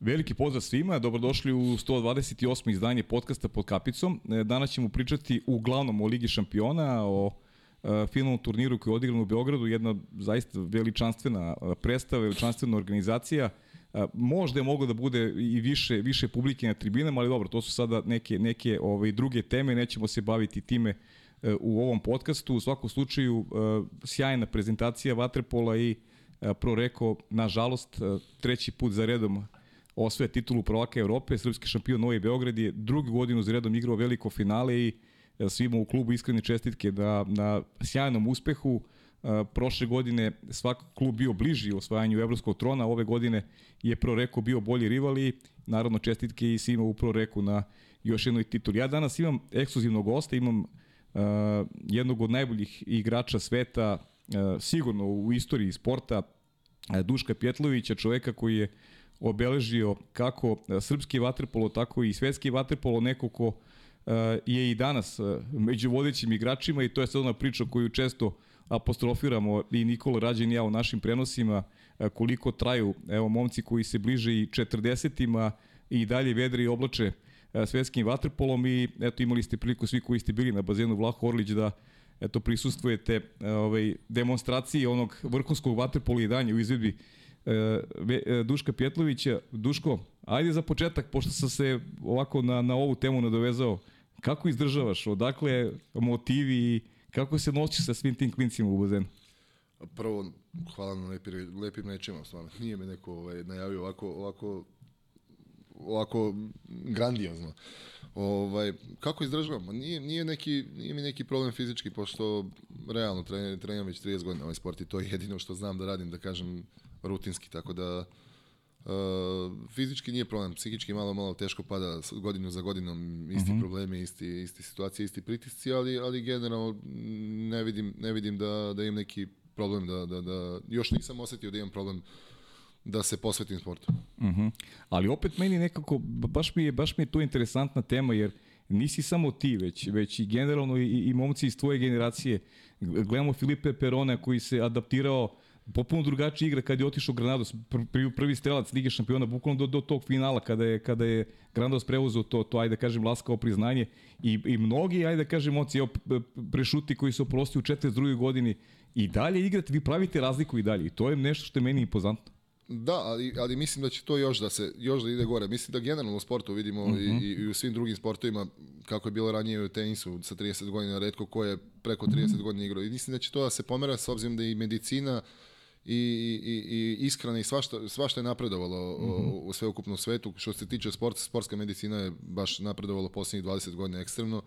Veliki pozdrav svima, dobrodošli u 128. izdanje podcasta pod kapicom. E, danas ćemo pričati uglavnom o Ligi šampiona, o e, finalnom turniru koji je odigran u Beogradu, jedna zaista veličanstvena e, predstava, veličanstvena organizacija. Možda je moglo da bude i više više publike na tribinama, ali dobro, to su sada neke neke ovaj druge teme, nećemo se baviti time u ovom podcastu. U svakom slučaju sjajna prezentacija vaterpola i pro reko, nažalost, treći put za redom osvoje titulu prvaka Evrope, srpski šampion Novi Beograd je drugu godinu za redom igrao veliko finale i e, svima u klubu iskrene čestitke na, na sjajnom uspehu. E, prošle godine svak klub bio bliži osvajanju evropskog trona, ove godine je Proreko bio bolji rival i naravno čestitke i svima u Proreku na još jednoj tituli. Ja danas imam ekskluzivnog gosta, imam uh, jednog od najboljih igrača sveta, uh, sigurno u istoriji sporta, uh, Duška Pjetlovića, čoveka koji je obeležio kako e, srpski vaterpolo, tako i svetski vaterpolo, neko ko e, je i danas e, među vodećim igračima i to je sad ona priča koju često apostrofiramo i Nikola Rađen i ja u našim prenosima, koliko traju, evo, momci koji se bliže i 40-ima i dalje vedri i oblače svetskim vaterpolom i eto imali ste priliku svi koji ste bili na bazenu Vlaho Orlić da eto prisustvujete ovaj demonstraciji onog vrhunskog vaterpola i danje u izvedbi Duška Pjetlovića. Duško, ajde za početak, pošto sam se ovako na, na ovu temu nadovezao, kako izdržavaš, odakle motivi i kako se nosiš sa svim tim klincima u bazenu? Prvo, hvala na lepim, lepim nečima, stvarno. Nije me neko ovaj, najavio ovako, ovako ovako grandiozno. Ovaj, kako izdržavam? Nije, nije, neki, nije mi neki problem fizički, pošto realno treniram, treniram već 30 godina ovaj sport i to je jedino što znam da radim, da kažem, rutinski, tako da uh, fizički nije problem, psihički malo malo teško pada godinu za godinom, isti uh mhm. -huh. problemi, isti, isti situacije, isti pritisci, ali, ali generalno ne vidim, ne vidim da, da imam neki problem, da, da, da, još nisam osetio da imam problem da se posvetim sportu. Uh mhm. -huh. Ali opet meni nekako, baš mi je, baš mi je to interesantna tema, jer nisi samo ti, već, već i generalno i, i momci iz tvoje generacije. Gledamo Filipe Perona koji se adaptirao popuno drugačija igra kad je otišao Granados, prvi, prvi strelac Lige šampiona, bukvalno do, do tog finala kada je, kada je Granados preuzeo to, to ajde da kažem, laskao priznanje i, i mnogi, ajde da kažem, oci, evo, prešuti koji su oprosti u 42. godini i dalje igrate, vi pravite razliku i dalje i to je nešto što je meni impozantno. Da, ali, ali mislim da će to još da se još da ide gore. Mislim da generalno u sportu vidimo uh -huh. i, i u svim drugim sportovima kako je bilo ranije u tenisu sa 30 godina redko ko je preko 30 uh -huh. godina igrao. I mislim da će to da se pomera s obzirom da i medicina i, i, i iskrana i svašta, svašta je napredovalo mm -hmm. u sveukupnom svetu. Što se tiče sporta, sportska medicina je baš napredovalo poslednjih 20 godina ekstremno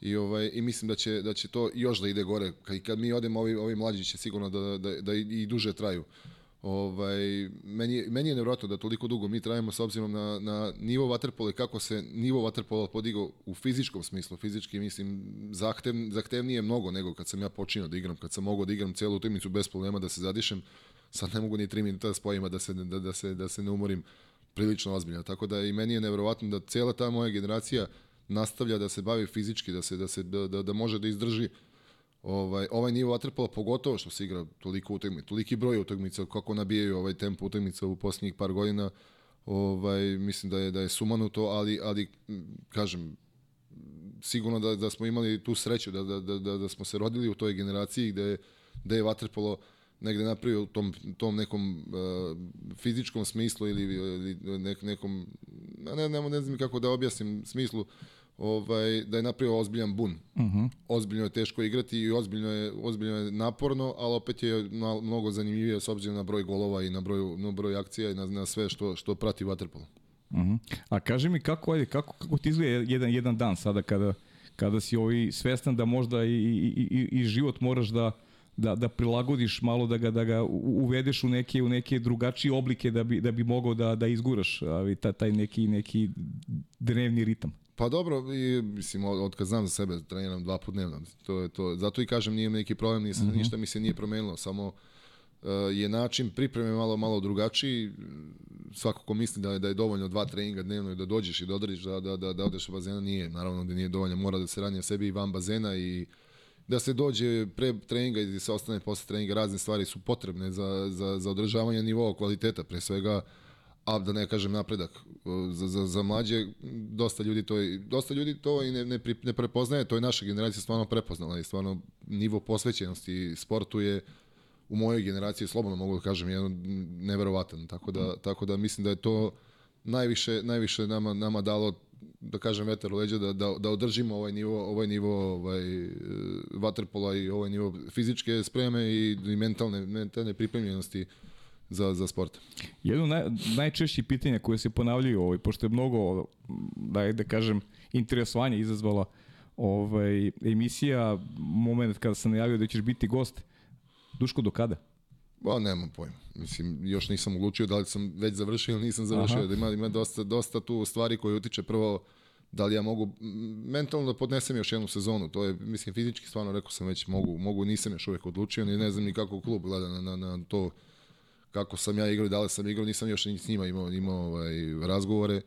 i ovaj i mislim da će da će to još da ide gore kad kad mi odemo ovi ovi mlađi će sigurno da da da i duže traju. Ovaj meni meni je nevjerojatno da toliko dugo mi trajemo s obzirom na na nivo vaterpola kako se nivo vaterpola podigao u fizičkom smislu, fizički mislim zahtev zahtevnije mnogo nego kad sam ja počinio da igram, kad sam mogao da igram celu utakmicu bez problema da se zadišem. Sad ne mogu ni 3 minuta da spojim da se da, da se da se ne umorim prilično ozbiljno. Tako da i meni je neverovatno da cela ta moja generacija nastavlja da se bavi fizički, da se da se da, da, da može da izdrži ovaj, ovaj nivo vaterpola, pogotovo što se igra toliko utakmica, toliki broj utakmica, kako nabijaju ovaj tempo utakmica u poslednjih par godina, ovaj, mislim da je, da je sumanuto, ali, ali kažem, sigurno da, da smo imali tu sreću, da, da, da, da smo se rodili u toj generaciji gde, gde je vaterpolo negde napravio u tom, tom nekom uh, fizičkom smislu ili, ili nek, nekom, ne, ne, ne znam kako da objasnim smislu, ovaj, da je napravio ozbiljan bun. Uh mhm. -huh. Ozbiljno je teško igrati i ozbiljno je, ozbiljno je naporno, ali opet je mnogo zanimljivije s obzirom na broj golova i na broj, na broj akcija i na, na sve što, što prati Waterpolo. Uh mhm. -huh. A kaži mi kako, ajde, kako, kako ti izgleda jedan, jedan dan sada kada, kada si ovaj svestan da možda i, i, i, i život moraš da, da, da prilagodiš malo da ga da ga uvedeš u neke u neke drugačije oblike da bi da bi mogao da da izguraš ali taj neki neki dnevni ritam. Pa dobro, i, mislim, od, od kad znam za sebe, treniram dva put dnevno. To je to. Zato i kažem, nije neki problem, uh mhm. -huh. ništa mi se nije promenilo, samo uh, je način pripreme malo malo drugačiji. Svako ko misli da je, da je dovoljno dva treninga dnevno i da dođeš i da odradiš, da, da, da, da odeš u bazena, nije. Naravno da nije dovoljno, mora da se ranije sebi i van bazena i da se dođe pre treninga i da se ostane posle treninga. Razne stvari su potrebne za, za, za održavanje nivoa kvaliteta, pre svega a da ne kažem napredak za, za, za mlađe, dosta ljudi to, dosta ljudi to i ne, ne, ne prepoznaje, to je naša generacija stvarno prepoznala i stvarno nivo posvećenosti sportu je u mojoj generaciji, slobodno mogu da kažem, jedan neverovatan, tako da, tako da mislim da je to najviše, najviše nama, nama dalo da kažem vetar u leđa da, da, da održimo ovaj nivo ovaj nivo ovaj e, vaterpola i ovaj nivo fizičke spreme i, i mentalne mentalne pripremljenosti za, za sport. Jedno naj, najčešće pitanja koje se ponavljaju, ovaj, pošto je mnogo, da, da kažem, interesovanja izazvala ovaj, emisija, moment kada sam najavio da ćeš biti gost, Duško, do kada? Ba, nemam pojma. Mislim, još nisam odlučio da li sam već završio ili nisam završio. Da ima, ima dosta, dosta tu stvari koje utiče prvo da li ja mogu mentalno da podnesem još jednu sezonu. To je, mislim, fizički stvarno rekao sam već mogu, mogu nisam još uvek odlučio, ni ne znam ni kako klub gleda na, na, na to kako sam ja igrao, da li sam igrao, nisam još ni s njima imao, imao ovaj, razgovore.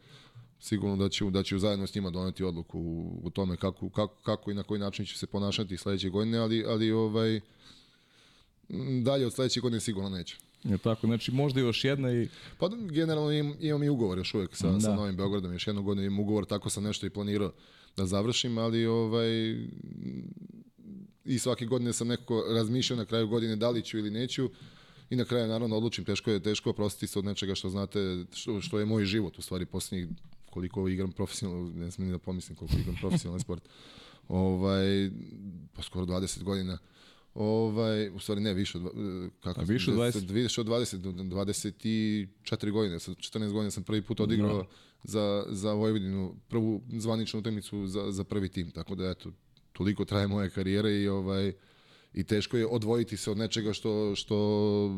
Sigurno da ću, da ću zajedno s njima doneti odluku u, u tome kako, kako, kako i na koji način će se ponašati sledeće godine, ali, ali ovaj, dalje od sledeće godine sigurno neće. Je tako, znači možda još jedna i... Pa generalno im, imam i ugovor još uvek sa, da. sa Novim Beogradom, još jednu godinu imam ugovor, tako sam nešto i planirao da završim, ali ovaj, i svake godine sam nekako razmišljao na kraju godine da li ću ili neću i na kraju naravno odlučim, teško je teško oprostiti se od nečega što znate, što, što je moj život u stvari posljednjih koliko igram profesionalno, ne smijem da pomislim koliko igram profesionalni sport. Ovaj, pa skoro 20 godina. Ovaj, u stvari ne, više od, kako, A više od 20? Više od 20, 24 godine, 14 godina sam prvi put odigrao no. Za, za Vojvodinu, prvu zvaničnu utakmicu za, za prvi tim, tako da eto, toliko traje moja karijera i ovaj, i teško je odvojiti se od nečega što, što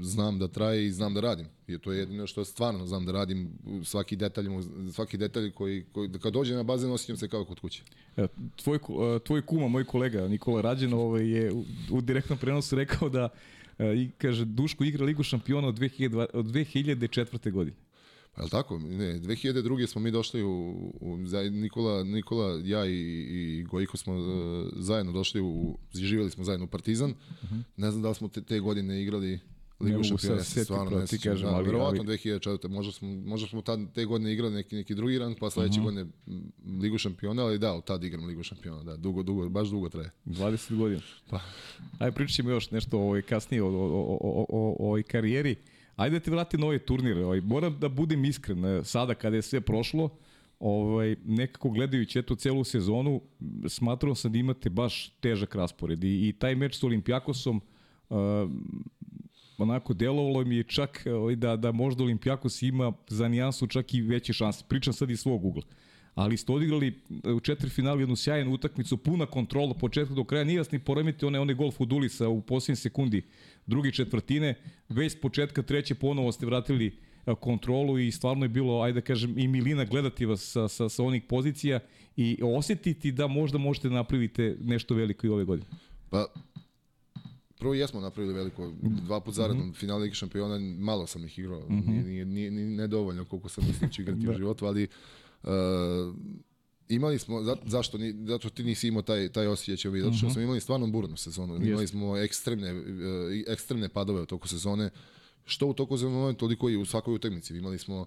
znam da traje i znam da radim. I to je jedino što stvarno znam da radim, svaki detalj, svaki detalj koji, koji kad dođe na bazen osjećam se kao kod kuće. E, tvoj, e, tvoj kuma, moj kolega Nikola Rađen ovaj, je u, u direktnom prenosu rekao da e, i kaže Duško igra Ligu šampiona od, 2002, od 2004. godine. Je tako? Ne, 2002. smo mi došli u, u Nikola, Nikola, ja i, i Gojko smo uh, zajedno došli u, živjeli smo zajedno u Partizan. Uh -huh. Ne znam da li smo te, te godine igrali Ligu šampiona, se stvarno ne ti kažem, da, ali, verovatno ali... 2004. Možda smo, možda smo tad, te godine igrali neki, neki drugi rang, pa sledeće uh -huh. godine Ligu šampiona, ali da, od tad igram Ligu šampiona, da, dugo, dugo, baš dugo traje. 20 godina. Pa. Ajde, pričat ćemo još nešto ovaj, kasnije o, o, o, o, o, o, o karijeri. Ajde da te vrati na ovaj turnir. Ovaj, moram da budem iskren, e, sada kada je sve prošlo, ovaj, nekako gledajući eto celu sezonu, smatrao sam da imate baš težak raspored i, i taj meč s Olimpijakosom uh, onako delovalo mi je čak ovaj, da, da možda Olimpijakos ima za nijansu čak i veće šanse. Pričam sad iz svog ugla ali ste odigrali u četiri finalu jednu sjajnu utakmicu, puna kontrola od početka do kraja, nije vas ni poremiti one, one gol Fudulisa u posljednje sekundi drugi četvrtine, već s početka treće ponovo ste vratili kontrolu i stvarno je bilo, ajde da kažem, i milina gledati vas sa, sa, sa onih pozicija i osetiti da možda možete napraviti nešto veliko i ove godine. Pa, prvo jesmo napravili veliko, dva put zaradom, mm -hmm. finale Lige šampiona, malo sam ih igrao, mm -hmm. nije, nije, nije, nedovoljno koliko sam mislio da ću igrati da. u životu, ali uh, imali smo, za, zašto, ni, zato ti nisi imao taj, taj osjećaj će zato što uh -huh. smo imali stvarno burnu sezonu. Yes. Imali smo ekstremne, uh, ekstremne padove u toku sezone, što u toku sezone, toliko i u svakoj utakmici. Imali smo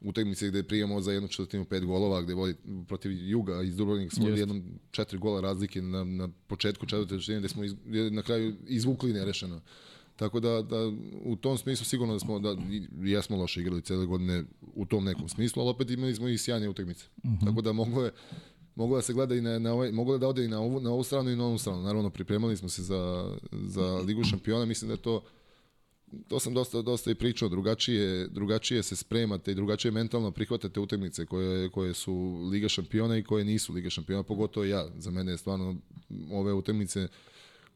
utakmice gde prijemo za jednu četvrtinu pet golova, gde vodi protiv Juga iz Dubrovnika smo yes. jednom četiri gola razlike na, na početku četvrte četvrtine gde smo iz, na kraju izvukli nerešeno. Tako da, da u tom smislu sigurno da smo da jesmo loše igrali cele godine u tom nekom smislu, ali opet imali smo i sjajne utakmice. Uh mhm. -huh. Tako da moglo je moglo da se gleda i na, na ovaj, moglo da ode i na ovu, na ovu stranu i na ovu stranu. Naravno, pripremali smo se za, za Ligu šampiona, mislim da je to to sam dosta dosta i pričao, drugačije, drugačije se spremate i drugačije mentalno prihvatate utakmice koje, koje su Liga šampiona i koje nisu Liga šampiona, pogotovo ja. Za mene je stvarno ove utakmice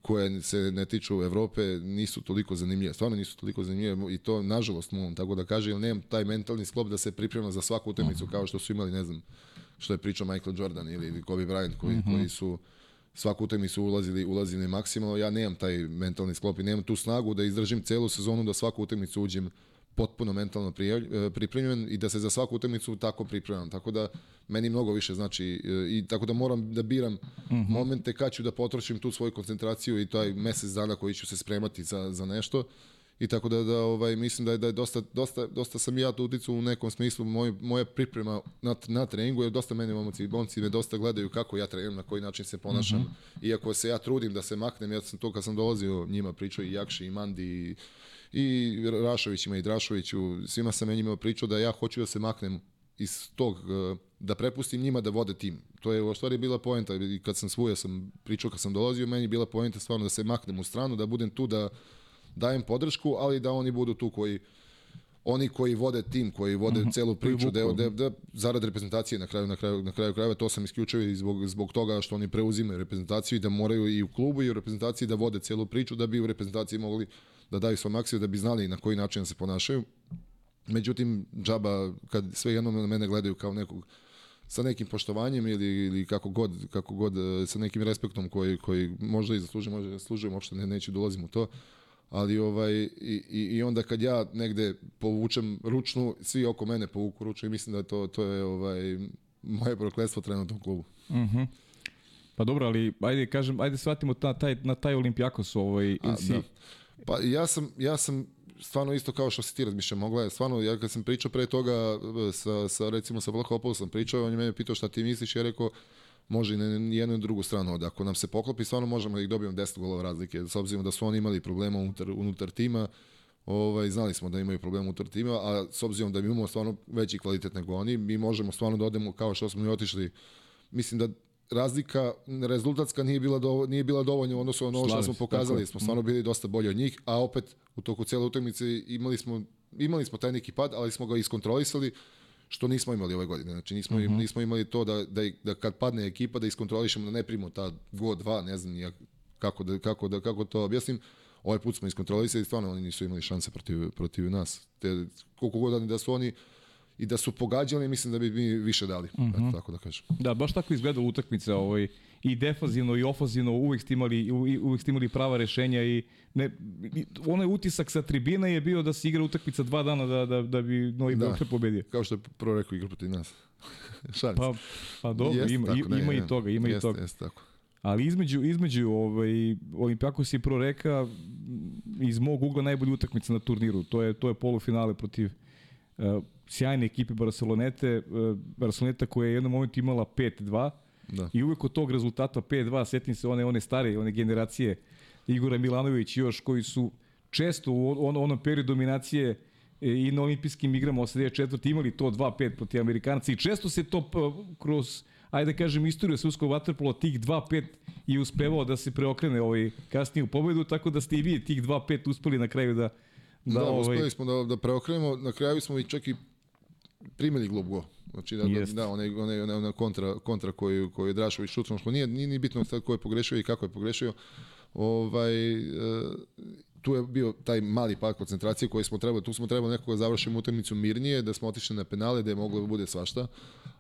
koje se ne tiču Evrope nisu toliko zanimljive. Stvarno nisu toliko zanimljive i to nažalost moram tako da kaže, jer nemam taj mentalni sklop da se priprema za svaku utakmicu kao što su imali, ne znam, što je pričao Michael Jordan ili, ili Kobe Bryant koji, mm -hmm. koji su svaku utakmicu ulazili, ulazili maksimalno. Ja nemam taj mentalni sklop i nemam tu snagu da izdržim celu sezonu da svaku utakmicu uđem potpuno mentalno e, pripremljen i da se za svaku utakmicu tako pripremam. Tako da meni mnogo više znači e, i tako da moram da biram mhm. -huh. momente kad ću da potrošim tu svoju koncentraciju i taj mesec dana koji ću se spremati za, za nešto I tako da, da ovaj, mislim da je, da je dosta, dosta, dosta sam ja tu uticao u nekom smislu, moj, moja priprema na, na treningu je dosta mene momci, momci me dosta gledaju kako ja treniram, na koji način se ponašam. Mm -hmm. Iako se ja trudim da se maknem, ja sam to kad sam dolazio njima pričao i Jakši i Mandi i, i Rašovićima i Drašoviću, svima sam ja njima pričao da ja hoću da se maknem iz tog, da prepustim njima da vode tim. To je u stvari bila poenta i kad sam svuja sam pričao kad sam dolazio, meni je bila poenta stvarno da se maknem u stranu, da budem tu da dajem podršku, ali da oni budu tu koji oni koji vode tim, koji vode uh mhm. -huh. celu priču, da, da, da, zarad reprezentacije na kraju, na kraju, na kraju krajeva, to sam isključio i zbog, zbog toga što oni preuzimaju reprezentaciju i da moraju i u klubu i u reprezentaciji da vode celu priču, da bi u reprezentaciji mogli da daju svoj maksimum, da bi znali na koji način da se ponašaju. Međutim, džaba, kad sve jednom na mene gledaju kao nekog sa nekim poštovanjem ili, ili kako god, kako god sa nekim respektom koji, koji možda i zaslužujem, možda i zaslužujem, uopšte ne, neću dolazim da u to, ali ovaj, i, i onda kad ja negde povučem ručnu, svi oko mene povuku ručnu i mislim da to, to je ovaj, moje prokletstvo trenutno u klubu. Mhm. Uh -huh. Pa dobro, ali ajde kažem, ajde shvatimo ta, taj, na taj Olimpijakos ovaj, A, si... da. Pa ja sam, ja sam stvarno isto kao što si ti razmišljao, mogla je, stvarno, ja kad sam pričao pre toga sa, sa recimo sa Vlaho sam pričao, on je mene pitao šta ti misliš, ja rekao, može i na jednu i drugu stranu. Da ako nam se poklopi, stvarno možemo da ih dobijemo 10 golova razlike. S obzirom da su oni imali problema unutar, unutar tima, ovaj, znali smo da imaju problema unutar tima, a s obzirom da mi imamo stvarno veći kvalitet nego oni, mi možemo stvarno da odemo kao što smo i otišli. Mislim da razlika rezultatska nije bila do, nije bila dovoljna u odnosu na ono što smo pokazali. Smo stvarno bili dosta bolji od njih, a opet u toku cele utakmice imali smo imali smo taj neki pad, ali smo ga iskontrolisali što nismo imali ove godine. Znači nismo, uh mhm. -huh. nismo imali to da, da, da kad padne ekipa da iskontrolišemo da ne primimo ta go 2, ne znam ja kako da, kako da, kako to objasnim. Ovaj put smo iskontrolisali, stvarno oni nisu imali šanse protiv, protiv nas. Te, koliko god da su oni i da su pogađali, mislim da bi mi više dali, uh -huh. Eto, mhm. tako da kažem. Da, baš tako izgleda utakmica, ovaj, i defazivno i ofazivno, uvek ste imali, uvek ste imali prava rešenja i ne, onaj utisak sa tribina je bio da se igra utakmica dva dana da, da, da bi Novi da. Beograd pobedio. Kao što je prvo rekao igra protiv nas. Šans. Pa, pa dobro, jest ima, tako, ne, ima i toga, ima jest, i toga. Jest, tako. Ali između, između ovaj, Olimpijakos je pro reka iz mog ugla najbolja utakmica na turniru. To je, to je polufinale protiv uh, sjajne ekipe Barcelonete, uh, Barceloneta koja je jednom momentu imala 5-2 da. i uvek od tog rezultata 5-2, setim se one, one stare, one generacije Igora Milanović još koji su često u on, onom periodu dominacije e, i na olimpijskim igrama 84. imali to 2-5 protiv Amerikanca i često se to kroz ajde da kažem istoriju srpskog vaterpola tih 2-5 i uspevao da se preokrene ovaj kasnije u pobedu tako da ste i vi tih 2-5 uspeli na kraju da da, da ovaj... uspeli smo da, da preokrenemo na kraju smo i čak i primili glob go. Znači da, da, da onaj, onaj, onaj kontra, kontra koju, koju je Drašović šutnuo, što nije, nije, nije bitno sad ko je pogrešio i kako je pogrešio, ovaj, e, tu je bio taj mali pad koncentracije koji smo trebali, tu smo trebali nekoga da završimo utakmicu mirnije, da smo otišli na penale, da je moglo da bude svašta,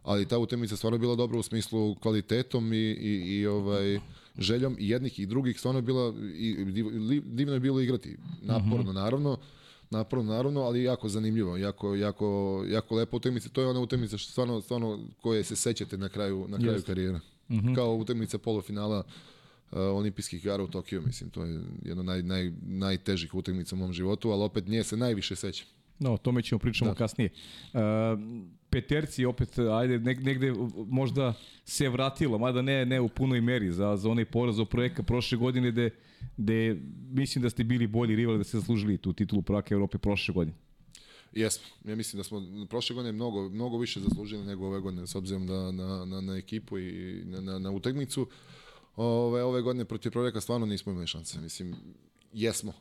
ali ta utakmica stvarno bila dobra u smislu kvalitetom i, i, i ovaj, željom i jednih i drugih, stvarno je bila, i, divno je bilo igrati, naporno mhm. naravno, naporno naravno, ali jako zanimljivo, jako, jako, jako lepo utakmica, to je ona utakmica što stvarno, stvarno koje se sećate na kraju, na kraju Just. karijera. Mhm. -huh. Kao utakmica polufinala uh, olimpijskih igara u Tokiju, mislim, to je jedna naj, naj, najtežih utakmica u mom životu, ali opet nje se najviše seća. No, o tome ćemo pričamo da. kasnije. Uh, peterci opet, ajde, negde možda se vratilo, mada ne, ne u punoj meri za, za onaj poraz o projekka prošle godine gde, gde mislim da ste bili bolji rivali da ste zaslužili tu titulu prvaka Evrope prošle godine. Jesmo. Ja mislim da smo prošle godine mnogo, mnogo više zaslužili nego ove godine, s obzirom da, na, na, na ekipu i na, na, na utakmicu. Uh, ove, ove godine protiv Proreka stvarno nismo imali šanse. Mislim, jesmo.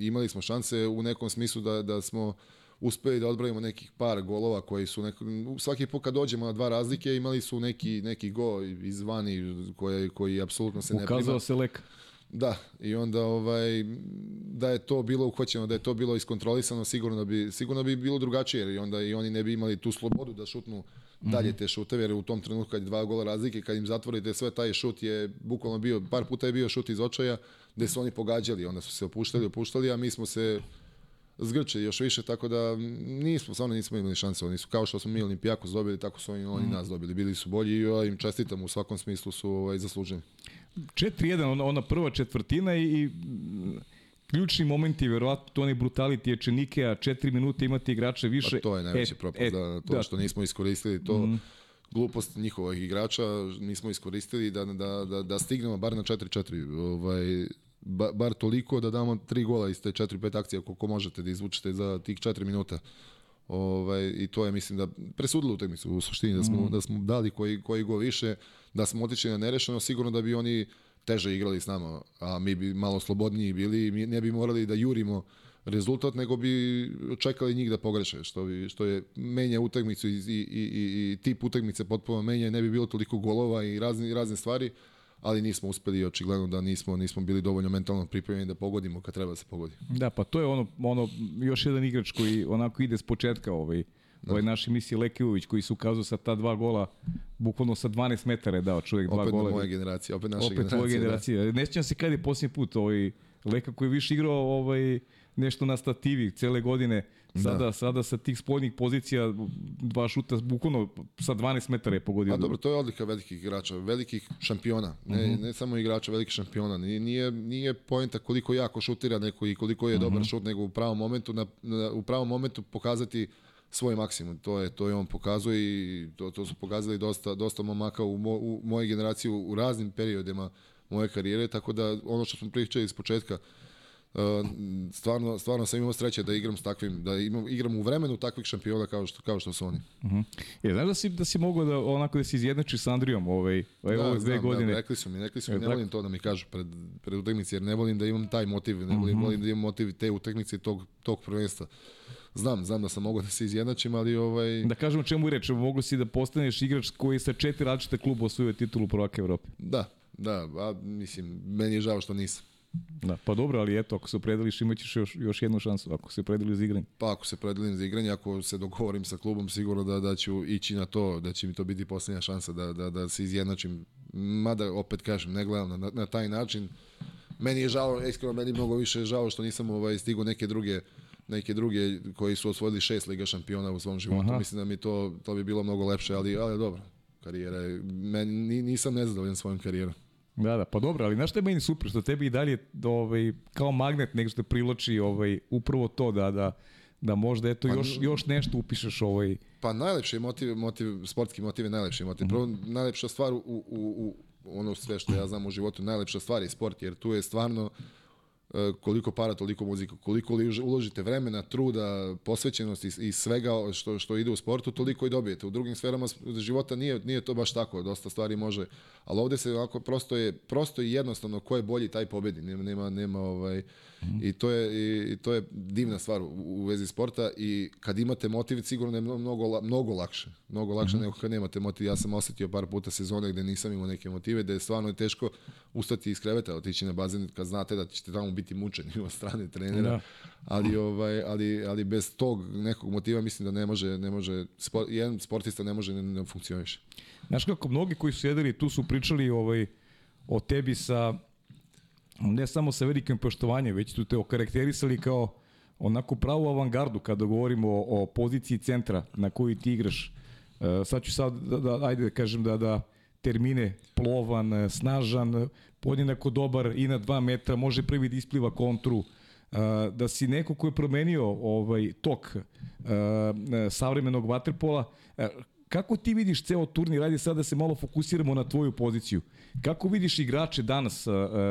Imali smo šanse u nekom smislu da, da smo uspeli da odbrojimo nekih par golova koji su neko, svaki put kad dođemo na dva razlike imali su neki, neki go izvani koji, koji apsolutno se ne prima. Ukazao se lek. Da, i onda ovaj da je to bilo uhvaćeno, da je to bilo iskontrolisano, sigurno bi sigurno bi bilo drugačije jer i onda i oni ne bi imali tu slobodu da šutnu dalje te šuteve, jer u tom trenutku kad je dva gola razlike, kad im zatvorite sve, taj šut je bukvalno bio, par puta je bio šut iz očaja, gde su oni pogađali, onda su se opuštali, opuštali, a mi smo se zgrčili još više, tako da nismo, stvarno nismo imali šanse, oni su kao što smo mi Olimpijakos dobili, tako su oni, oni mm. nas dobili, bili su bolji i ja im čestitam, u svakom smislu su ovaj, zasluženi. 4-1, ona, ona prva četvrtina i, i ključni momenti, verovatno to onaj brutality je a četiri minute imate igrače više. Pa to je najveći e, propust, e, da, to da. što nismo iskoristili to. Mm glupost njihovih igrača nismo iskoristili da, da, da, da stignemo bar na 4-4. Ovaj, ba, bar toliko da damo tri gola iz te 4-5 akcija koliko možete da izvučete za tih 4 minuta. Ovaj, I to je, mislim, da presudilo utakmicu u suštini, da smo, mm. da smo dali koji, koji go više, da smo otišli na nerešeno, sigurno da bi oni teže igrali s nama, a mi bi malo slobodniji bili i mi ne bi morali da jurimo rezultat, nego bi čekali njih da pogreše, što, bi, što je menja utakmicu i, i, i, i tip utakmice potpuno menja, ne bi bilo toliko golova i razne, razne stvari, ali nismo uspeli očigledno da nismo nismo bili dovoljno mentalno pripremljeni da pogodimo kad treba da se pogodi. Da, pa to je ono ono još jedan igrač koji onako ide s početka ovaj da. ovaj naš emisiji Lekivović koji su ukazao sa ta dva gola bukvalno sa 12 metara je dao čovjek dva opet gola. Opet moja generacija, opet naša opet generacija. Opet generacija. Da. Ne sjećam se kad je posljednji put ovaj Leka koji je više igrao ovaj nešto na stativi cele godine. Sada, da. sada sa tih spoljnih pozicija dva šuta bukvalno sa 12 metara je pogodio. A dobro, to je odlika velikih igrača, velikih šampiona. Ne, uh mhm. -huh. ne samo igrača, velikih šampiona. Nije, nije, nije poenta koliko jako šutira neko i koliko je uh -huh. dobar mhm. šut, nego u pravom momentu, na, na, u pravom momentu pokazati svoj maksimum. To je to je on pokazuje i to, to su pokazali dosta dosta momaka u, mo, u mojoj generaciji u, u raznim periodima moje karijere, tako da ono što smo pričali iz početka, Uh, stvarno, stvarno sam imao sreće da igram s takvim, da imam, igram u vremenu takvih šampiona kao što, kao što su oni. Uh -huh. Je, znaš da si, da si mogao da, onako da si izjednači s Andrijom ovaj, ovaj, da, ove dve da, godine? Da, rekli su mi, rekli su mi, ne volim to da mi kažu pred, pred utakmici, jer ne volim da imam taj motiv, ne volim, uh -huh. volim da imam motiv te utakmice tog, tog prvenstva. Znam, znam da sam mogao da se izjednačim, ali ovaj... Da kažemo čemu je reč, mogu si da postaneš igrač koji sa četiri različite kluba osvojio titulu prvaka Evrope. Da, da, a mislim, meni je žao što nisam. Da, pa dobro, ali eto, ako se opredeliš imaćeš još, još jednu šansu, ako se opredeliš za igranje. Pa ako se opredelim za igranje, ako se dogovorim sa klubom, sigurno da, da ću ići na to, da će mi to biti poslednja šansa da, da, da se izjednačim. Mada, opet kažem, ne gledam na, na taj način. Meni je žao, iskreno, meni mnogo više žao što nisam ovaj, stigo neke druge neke druge koji su osvojili šest Liga šampiona u svom životu. Aha. Mislim da mi to, to bi bilo mnogo lepše, ali, ali dobro, karijera je, meni, nisam nezadovoljan svojom karijerom. Da, da, pa dobro, ali znaš što je meni super, što tebi i dalje ovaj, kao magnet nego što te priloči ovaj, upravo to da, da, da možda eto pa, još, još nešto upišeš ovaj... Pa najlepši motiv, motiv, sportski motiv je najlepši motiv. Mm -hmm. Prvo, najlepša stvar u, u, u, ono sve što ja znam u životu, najlepša stvar je sport, jer tu je stvarno E, koliko para, toliko muzika, koliko uložite vremena, truda, posvećenosti i svega što, što ide u sportu, toliko i dobijete. U drugim sferama života nije, nije to baš tako, dosta stvari može, ali ovde se onako prosto je, prosto i jednostavno ko je bolji, taj pobedi, nema, nema, nema ovaj. I, to je, i, to je divna stvar u, u vezi sporta i kad imate motiv, sigurno je mnogo, mnogo lakše, mnogo lakše mm. nego kad nemate motiv. Ja sam osetio par puta sezone gde nisam imao neke motive, gde je stvarno teško ustati iz kreveta, otići na bazen kad znate da ćete tamo biti mučeni od strane trenera. Da. Ali ovaj ali ali bez tog nekog motiva mislim da ne može ne može sport, jedan sportista ne može ne, ne funkcioniše. Znaš kako mnogi koji su jedili tu su pričali ovaj o tebi sa ne samo sa velikim poštovanjem, već su te okarakterisali kao onako pravu avangardu kada govorimo o, o poziciji centra na koju ti igraš. E, sad ću sad, da, da, ajde da kažem da, da termine plovan, snažan, podjednako dobar i na 2 metra, može prvi da ispliva kontru, da si neko ko je promenio ovaj tok savremenog vaterpola, kako ti vidiš ceo turnir, radi sad da se malo fokusiramo na tvoju poziciju. Kako vidiš igrače danas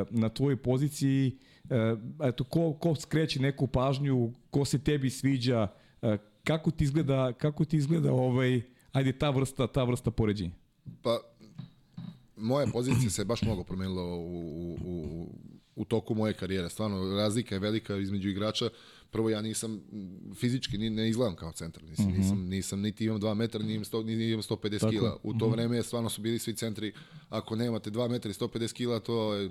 na tvojoj poziciji, eto, ko, ko skreće neku pažnju, ko se tebi sviđa, kako ti izgleda, kako ti izgleda ovaj, ajde, ta vrsta, ta vrsta poređenja? Pa, moja pozicija se baš mnogo promenila u, u, u, u toku moje karijere. Stvarno, razlika je velika između igrača. Prvo, ja nisam fizički, ni, ne izgledam kao centar. Nisam, mm -hmm. nisam, nisam niti imam 2 metra, ni imam, 100, ni imam 150 Tako. kila. U to mm -hmm. vreme stvarno su bili svi centri, ako nemate 2 metra i 150 kila, to je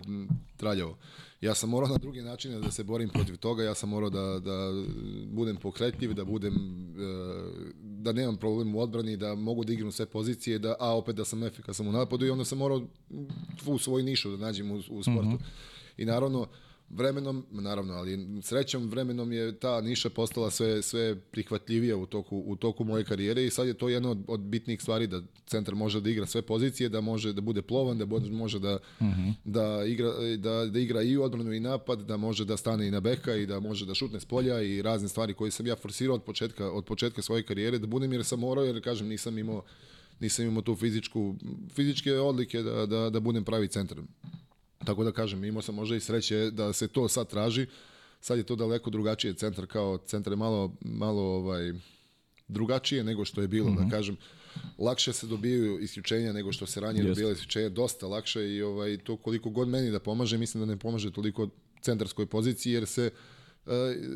traljavo. Ja sam morao na drugi način da se borim protiv toga, ja sam morao da, da budem pokretljiv, da budem e, da nemam problem u odbrani, da mogu da igram sve pozicije, da a opet da sam efikasan u napadu i onda sam morao u svoj nišu da nađem u, u sportu. Mm -hmm. I naravno vremenom, naravno, ali srećom vremenom je ta niša postala sve, sve prihvatljivija u toku, u toku moje karijere i sad je to jedna od, od bitnih stvari da centar može da igra sve pozicije, da može da bude plovan, da može da, uh -huh. da, igra, da, da igra i odbranu i napad, da može da stane i na beka i da može da šutne s polja i razne stvari koje sam ja forsirao od početka, od početka svoje karijere da budem jer sam morao jer kažem nisam imao nisam imao tu fizičku, fizičke odlike da, da, da budem pravi centar. Tako da kažem, imao sam možda i sreće da se to sad traži. Sad je to daleko drugačije centar kao centar je malo, malo ovaj, drugačije nego što je bilo, mm -hmm. da mhm. kažem. Lakše se dobijaju isključenja nego što se ranije dobijali isključenja, dosta lakše i ovaj, to koliko god meni da pomaže, mislim da ne pomaže toliko centarskoj poziciji jer se Uh,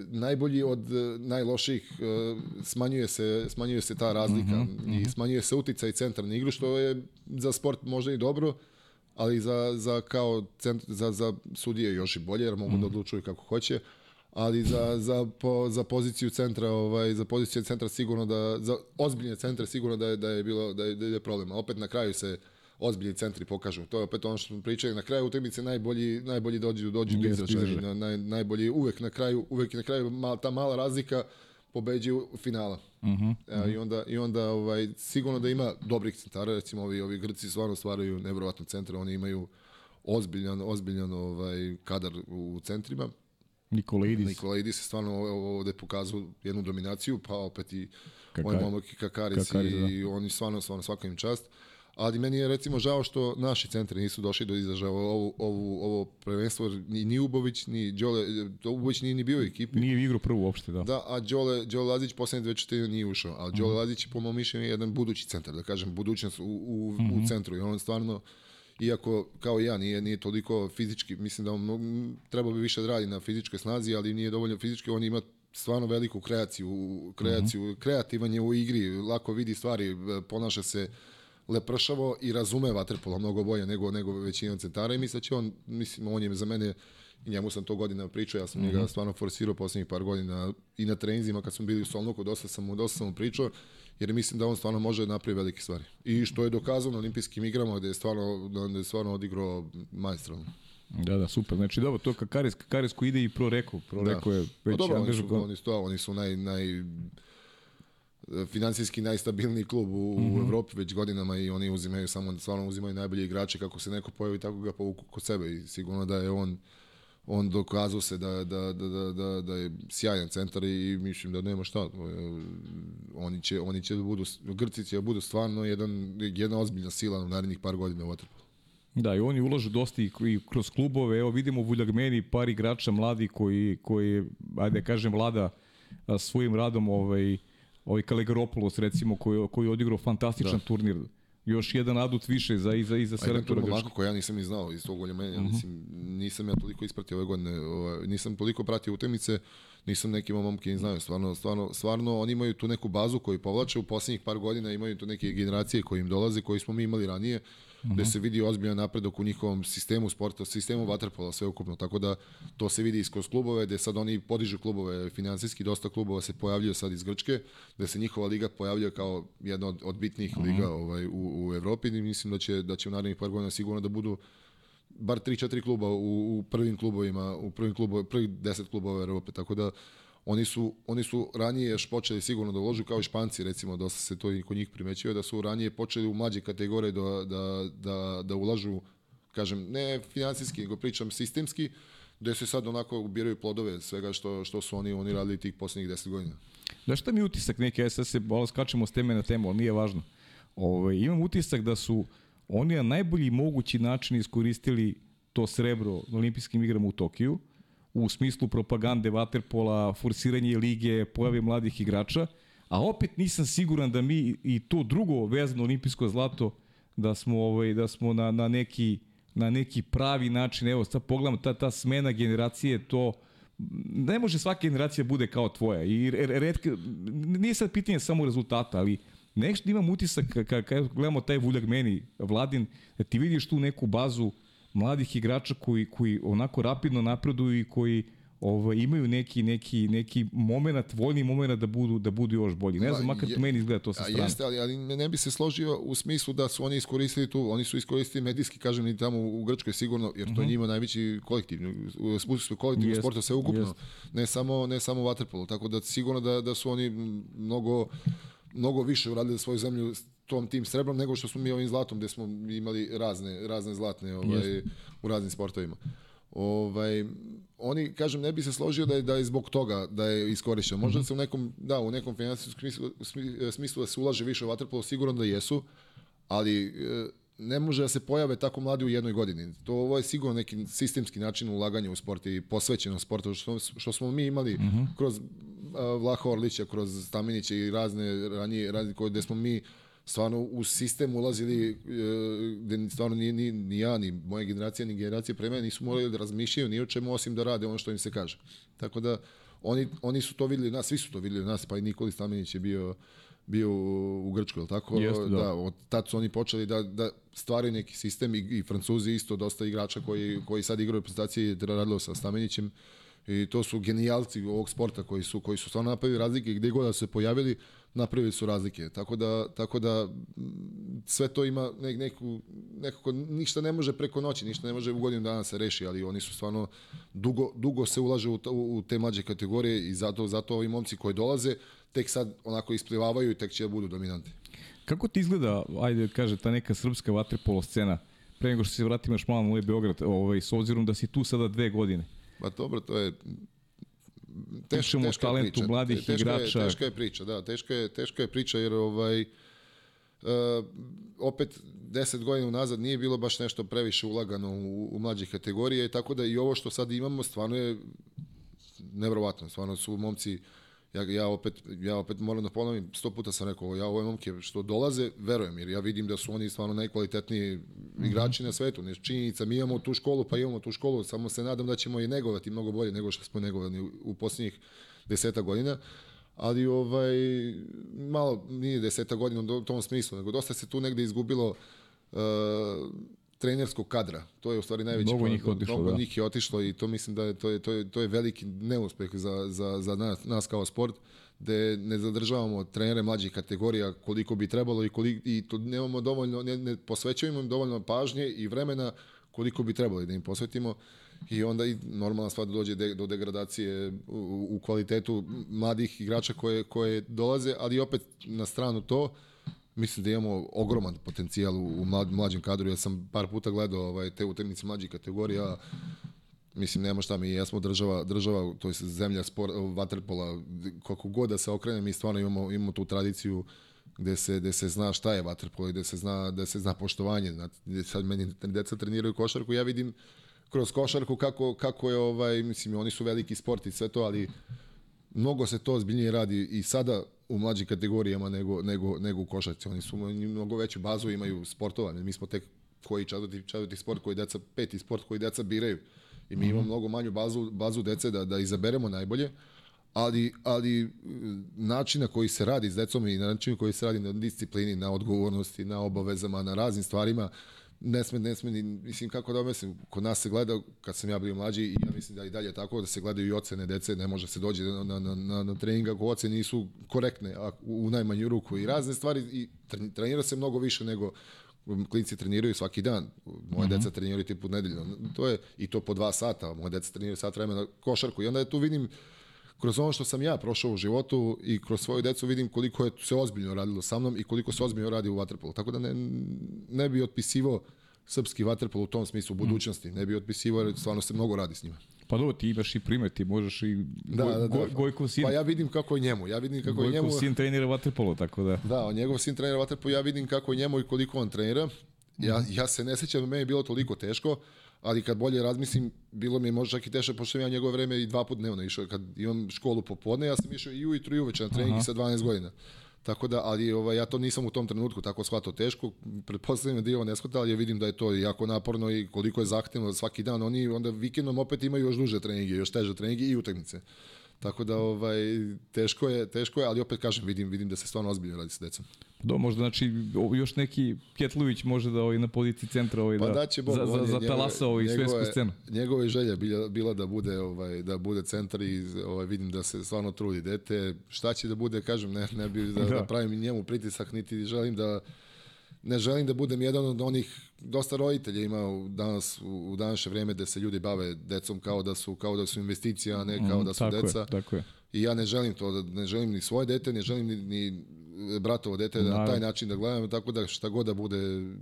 najbolji od uh, najloših uh, smanjuje se smanjuje se ta razlika mm -hmm. i smanjuje se uticaj centra na igru što je za sport možda i dobro ali za, za kao cent, za, za sudije još i bolje, jer mogu mm. da odlučuju kako hoće, ali za, za, po, za poziciju centra, ovaj, za poziciju centra sigurno da, za ozbiljne centre sigurno da je, da je bilo, da je, da je problem. A opet na kraju se ozbiljni centri pokažu. To je opet ono što smo pričali. Na kraju utakmice najbolji najbolji dođu dođu do izražaja. Naj, najbolji uvek na kraju uvek na kraju mal, ta mala razlika pobeđuju finala. Uh -huh, uh -huh. I onda, i onda ovaj, sigurno da ima dobrih centara, recimo ovi, ovi Grci stvarno stvaraju nevjerovatno centre, oni imaju ozbiljan, ozbiljan ovaj, kadar u centrima. Nikolaidis. Nikolaidis se stvarno ovde pokazao jednu dominaciju, pa opet i Kakari. ovaj momak i Kakaric, Kakaric i da. oni stvarno, stvarno svaka im čast. Uh, ali meni je recimo žao što naši centri nisu došli do izražaja ovo, ovo, ovo prvenstvo, ni, ni Ubović, ni Đole, Ubović nije ni bio u ekipi. Nije igrao prvu uopšte, da. Da, a Đole, Đole Lazić poslednje dve četiri nije ušao, a Đole mm. Lazić je po mom mišljenju jedan budući centar, da kažem, budućnost u, u, mm -hmm. u mhm. centru i on stvarno iako kao ja nije nije toliko fizički, mislim da on treba bi više da radi na fizičkoj snazi, ali nije dovoljno fizički, on ima stvarno veliku kreaciju, kreaciju, mm -hmm. kreativan je u igri, lako vidi stvari, ponaša se lepršavo i razume vaterpolo mnogo bolje nego nego većina centara i mislim da će on mislim on je za mene i njemu sam to godina pričao, ja sam mm -hmm. njega mhm. stvarno forsirao poslednjih par godina i na treninzima kad smo bili u Solnoku, dosta sam mu, dosta sam mu pričao, jer mislim da on stvarno može da napravi velike stvari. I što je dokazano na olimpijskim igrama gde je stvarno, da je stvarno odigrao majstralno. Da, da, super. Znači, dobro, to Kakaris, Kakaris koji ide i pro Reko. Pro da. Reko je već... Pa dobro, oni su, oni su, oni su naj, naj finansijski najstabilniji klub u, mm -hmm. u. Evropi već godinama i oni uzimaju samo stvarno uzimaju najbolje igrače kako se neko pojavi tako ga povuku kod sebe i sigurno da je on on dokazao se da, da, da, da, da, da je sjajan centar i mislim da nema šta. Oni će, oni će da budu, Grci će da budu stvarno jedan, jedna ozbiljna sila u narednih par godina u Vatrpolu. Da, i oni ulažu dosta i kroz klubove. Evo vidimo u Vuljagmeni par igrača mladi koji, koji ajde da kažem, vlada svojim radom ovaj, ovaj Kalegaropoulos recimo koji koji je odigrao fantastičan da. turnir još jedan adut više za iza iza selektora Grčke. koji ja nisam ni znao iz tog golja, uh -huh. mislim nisam ja toliko ispratio ove godine, ovaj nisam toliko pratio utakmice, nisam neki momke ni znaju, stvarno stvarno stvarno oni imaju tu neku bazu koju povlače u poslednjih par godina, imaju tu neke generacije koji im dolaze, koji smo mi imali ranije -huh. gde se vidi ozbiljan napredak u njihovom sistemu sporta, sistemu vaterpola sveukupno, tako da to se vidi kroz klubove, gde sad oni podižu klubove finansijski, dosta klubova se pojavljuje sad iz Grčke, gde se njihova liga pojavljuje kao jedna od, od bitnijih uh -huh. liga ovaj, u, u Evropi i mislim da će, da će u narednih par godina sigurno da budu bar 3-4 kluba u, u prvim klubovima, u prvim klubovima, prvih 10 klubova Evrope, tako da Oni su, oni su ranije još počeli sigurno da uložu kao i Španci, recimo, dosta se to i kod njih primećuje, da su ranije počeli u mlađe kategorije da, da, da, da ulažu, kažem, ne finansijski, nego pričam sistemski, gde se sad onako ubiraju plodove svega što, što su oni, oni radili tih poslednjih 10 godina. Da šta mi utisak neke, sad se skačemo s teme na temu, ali nije važno. Ove, ovaj, imam utisak da su oni na najbolji mogući način iskoristili to srebro na olimpijskim igrama u Tokiju, u smislu propagande vaterpola, forsiranje lige, pojave mladih igrača, a opet nisam siguran da mi i to drugo vezano olimpijsko zlato da smo ovaj da smo na na neki na neki pravi način, evo sad pogledam ta ta smena generacije to ne može svaka generacija bude kao tvoja i redka nije sad pitanje samo rezultata, ali nešto imam utisak kad gledamo taj Vuljak meni Vladin da ti vidiš tu neku bazu mladih igrača koji, koji onako rapidno napreduju i koji ovaj, imaju neki, neki, neki moment, voljni moment da budu, da budu još bolji. Ne znam, makar to meni izgleda to sa strane. Jeste, ali, ali ne bi se složio u smislu da su oni iskoristili tu, oni su iskoristili medijski, kažem, ni tamo u Grčkoj sigurno, jer to je mhm. njima najveći kolektiv, u kolektivnog yes. sporta sve ukupno, yes. ne samo, ne samo vaterpolo, tako da sigurno da, da su oni mnogo, mnogo više uradili za svoju zemlju tom tim srebrom nego što smo mi ovim zlatom gde smo imali razne razne zlatne ovaj u raznim sportovima. Ovaj oni kažem ne bi se složio da je da je zbog toga da je iskorišćen. Možda mm -hmm. se u nekom da u nekom finansijskom smislu, smislu da se ulaže više u vaterpolo sigurno da jesu, ali e, ne može da se pojave tako mladi u jednoj godini. To ovo je sigurno neki sistemski način ulaganja u sport i posvećenost sportu što, što smo mi imali mm -hmm. kroz Vlaha Orlića, kroz Staminića i razne ranije razne koje gde smo mi stvarno u sistem ulazili e, gde stvarno ni, ni, ni ja, ni moja generacija, ni generacija pre mene nisu morali da razmišljaju ni o čemu osim da rade ono što im se kaže. Tako da oni, oni su to videli nas, svi su to videli nas, pa i Nikoli Stamenić je bio bio u Grčkoj, tako? Jeste, da. da. od tad su oni počeli da, da stvaraju neki sistem i, i Francuzi isto dosta igrača koji, koji sad igraju reprezentaciji radilo sa Stamenićem i to su genijalci ovog sporta koji su koji su stvarno napravili razlike gde god da se pojavili napravili su razlike. Tako da, tako da sve to ima ne, neku, nekako, ništa ne može preko noći, ništa ne može u godinu dana se reši, ali oni su stvarno, dugo, dugo se ulaže u, u te mlađe kategorije i zato, zato ovi momci koji dolaze tek sad onako isplivavaju i tek će da budu dominanti. Kako ti izgleda, ajde kaže, ta neka srpska vaterpolo scena, pre nego što se vratimo još malo na Beograd, ovaj, s obzirom da si tu sada dve godine? Pa dobro, to je teš, teška o talentu priča. mladih teška igrača. Je, teška je priča, da, teška je, teška je priča jer ovaj Uh, opet 10 godina unazad nije bilo baš nešto previše ulagano u, u mlađe kategorije, tako da i ovo što sad imamo stvarno je nevrovatno, stvarno su momci uh, ja, ja, opet, ja opet moram da ponovim, sto puta sam rekao, ja ove momke što dolaze, verujem, jer ja vidim da su oni stvarno najkvalitetniji mm -hmm. igrači na svetu. Ne, činjenica, mi imamo tu školu, pa imamo tu školu, samo se nadam da ćemo je negovati mnogo bolje nego što smo negovani u, u posljednjih deseta godina ali ovaj malo nije deseta godina u tom smislu, nego dosta se tu negde izgubilo uh, trenerskog kadra. To je u stvari najveći mnogo njih otišlo, mnogo da. njih je otišlo i to mislim da je to je to je to je veliki neuspeh za za za nas, nas kao sport da ne zadržavamo trenere mlađih kategorija koliko bi trebalo i koliko i to nemamo dovoljno ne, ne posvećujemo im dovoljno pažnje i vremena koliko bi trebalo da im posvetimo i onda i normalna stvar da dođe de, do degradacije u, u kvalitetu mladih igrača koje koje dolaze, ali opet na stranu to mislim da imamo ogroman potencijal u, mlad, mlađem kadru. Ja sam par puta gledao ovaj, te utakmice mlađih kategorija. Mislim, nema šta mi, ja smo država, država to je zemlja sport, vaterpola, koliko god da se okrene, mi stvarno imamo, imamo tu tradiciju gde se, gde se zna šta je vaterpolo i gde se zna, gde se zna poštovanje. Gde sad meni deca treniraju košarku, ja vidim kroz košarku kako, kako je, ovaj, mislim, oni su veliki sport i sve to, ali mnogo se to ozbiljnije radi i sada u mlađim kategorijama nego, nego, nego u košarci. Oni su mnogo veću bazu, imaju sportovanje. Mi smo tek koji četvrti, četvrti sport koji deca, peti sport koji deca biraju. I mi mm -hmm. imamo mnogo manju bazu, bazu dece da, da izaberemo najbolje, ali, ali način na koji se radi s decom i na način koji se radi na disciplini, na odgovornosti, na obavezama, na raznim stvarima, ne sme, ne sme, mislim kako da mislim, kod nas se gleda, kad sam ja bio mlađi i ja mislim da i dalje tako, da se gledaju i ocene dece, ne može se dođe na, na, na, na trening ako ocene nisu korektne a, u, u najmanju ruku i razne stvari i trenira se mnogo više nego klinci treniraju svaki dan. Moje mm -hmm. deca treniraju tipu nedeljno. To je i to po dva sata. Moje deca treniraju sat vremena košarku. I onda je tu vidim kroz ono što sam ja prošao u životu i kroz svoju decu vidim koliko je se ozbiljno radilo sa mnom i koliko se ozbiljno radi u vaterpolu. Tako da ne, ne bi otpisivao srpski vaterpol u tom smislu u mm. budućnosti. Ne bi otpisivao jer stvarno se mnogo radi s njima. Pa dobro, ti imaš i primet, ti možeš i da, goj, da, da. Goj, Gojko sin. Pa ja vidim kako je njemu. Ja vidim kako Gojko je njemu. sin trenira vaterpolo, tako da. Da, on njegov sin trenira vaterpolo, ja vidim kako je njemu i koliko on trenira. Ja, ja se ne sećam meni je bilo toliko teško ali kad bolje razmislim, bilo mi je možda čak i teško, pošto ja njegove vreme i dva put dnevno išao. Kad imam školu popodne, ja sam išao i ujutru i uveče na trening sa 12 godina. Tako da, ali ovaj, ja to nisam u tom trenutku tako shvatao teško. Pretpostavljam da je ovo ne shvata, ali ja vidim da je to jako naporno i koliko je zahtevno svaki dan. Oni onda vikendom opet imaju još duže treninge, još teže treninge i utakmice. Tako da ovaj teško je, teško je, ali opet kažem, vidim, vidim da se stvarno ozbiljno radi sa decom. Do, možda znači još neki Kjetlović može da ovaj na poziciji centra ovaj Pa da, daće Bog, za, za, za talasa ovaj svetsku scenu. Njegova je želja bila, bila da bude ovaj da bude centar i ovaj vidim da se stvarno trudi dete. Šta će da bude, kažem, ne ne bi da, da. da pravim njemu pritisak niti želim da ne želim da budem jedan od onih dosta roditelja ima u danas u, u današnje vreme da se ljudi bave decom kao da su kao da su investicija, a ne kao da su mm, tako deca. Je, tako je. I ja ne želim to, da ne želim ni svoje dete, ne želim ni, ni bratovo dete da na taj način da gledam, tako da šta god da bude,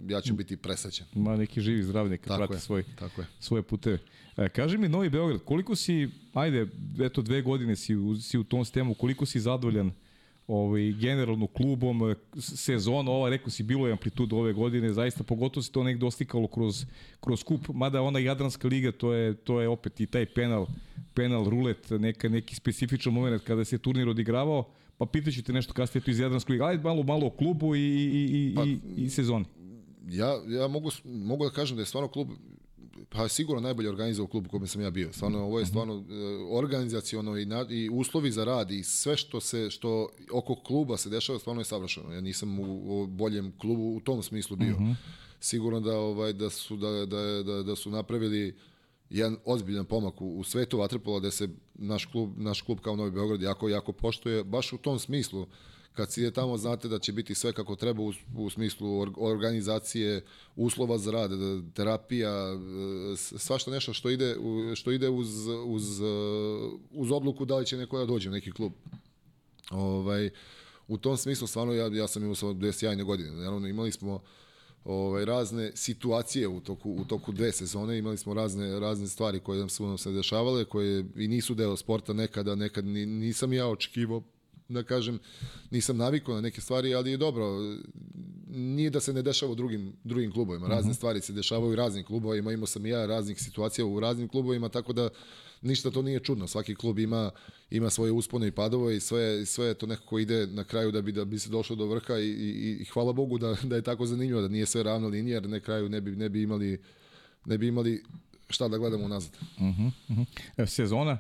ja ću biti presrećan. Ma neki živi zdrav, neka prati svoj, tako je. svoje puteve. E, kaži mi Novi Beograd, koliko si, ajde, eto dve godine si, si u tom sistemu, koliko si zadovoljan ovaj, generalno klubom, sezona ova, rekao si, bilo je amplituda ove godine, zaista pogotovo se to nek dostikalo kroz, kroz kup, mada ona Jadranska liga, to je, to je opet i taj penal, penal rulet, neka, neki specifičan moment kada se turnir odigravao, pa pitaću te nešto kasnije tu iz Jadranske lige, ajde malo, malo o klubu i, i, i, pa, i, i sezoni. Ja, ja mogu, mogu da kažem da je stvarno klub pa sigurno najbolje organizovao klub u kojem sam ja bio. Stvarno ovo je mhm. stvarno uh, organizaciono i, na, i uslovi za rad i sve što se što oko kluba se dešava stvarno je savršeno. Ja nisam u, u boljem klubu u tom smislu bio. Uh mhm. -huh. Sigurno da ovaj da su da, da, da, da su napravili jedan ozbiljan pomak u, u svetu vaterpola da se naš klub naš klub kao Novi Beograd jako jako poštuje baš u tom smislu kad si je tamo znate da će biti sve kako treba u, u smislu organizacije, uslova za rad, terapija, e, svašta nešto što ide, što ide uz, uz, e, uz odluku da li će neko da dođe u neki klub. Ovaj, u tom smislu stvarno ja, ja sam imao samo dve sjajne godine. Naravno imali smo ovaj razne situacije u toku u toku dve sezone imali smo razne razne stvari koje nam su nam se dešavale koje i nisu deo sporta nekada nekad nisam ja očekivao da kažem, nisam navikao na neke stvari, ali je dobro. Nije da se ne dešava u drugim, drugim klubovima. Razne uh mhm. -huh. stvari se dešavaju u raznim klubovima. Imao sam i ja raznih situacija u raznim klubovima, tako da ništa to nije čudno. Svaki klub ima ima svoje uspone i padove i sve sve to nekako ide na kraju da bi da bi se došlo do vrha i, i, i hvala Bogu da da je tako zanimljivo da nije sve ravna linija, jer na kraju ne bi ne bi imali ne bi imali šta da gledamo unazad. Uh -huh, uh -huh. Sezona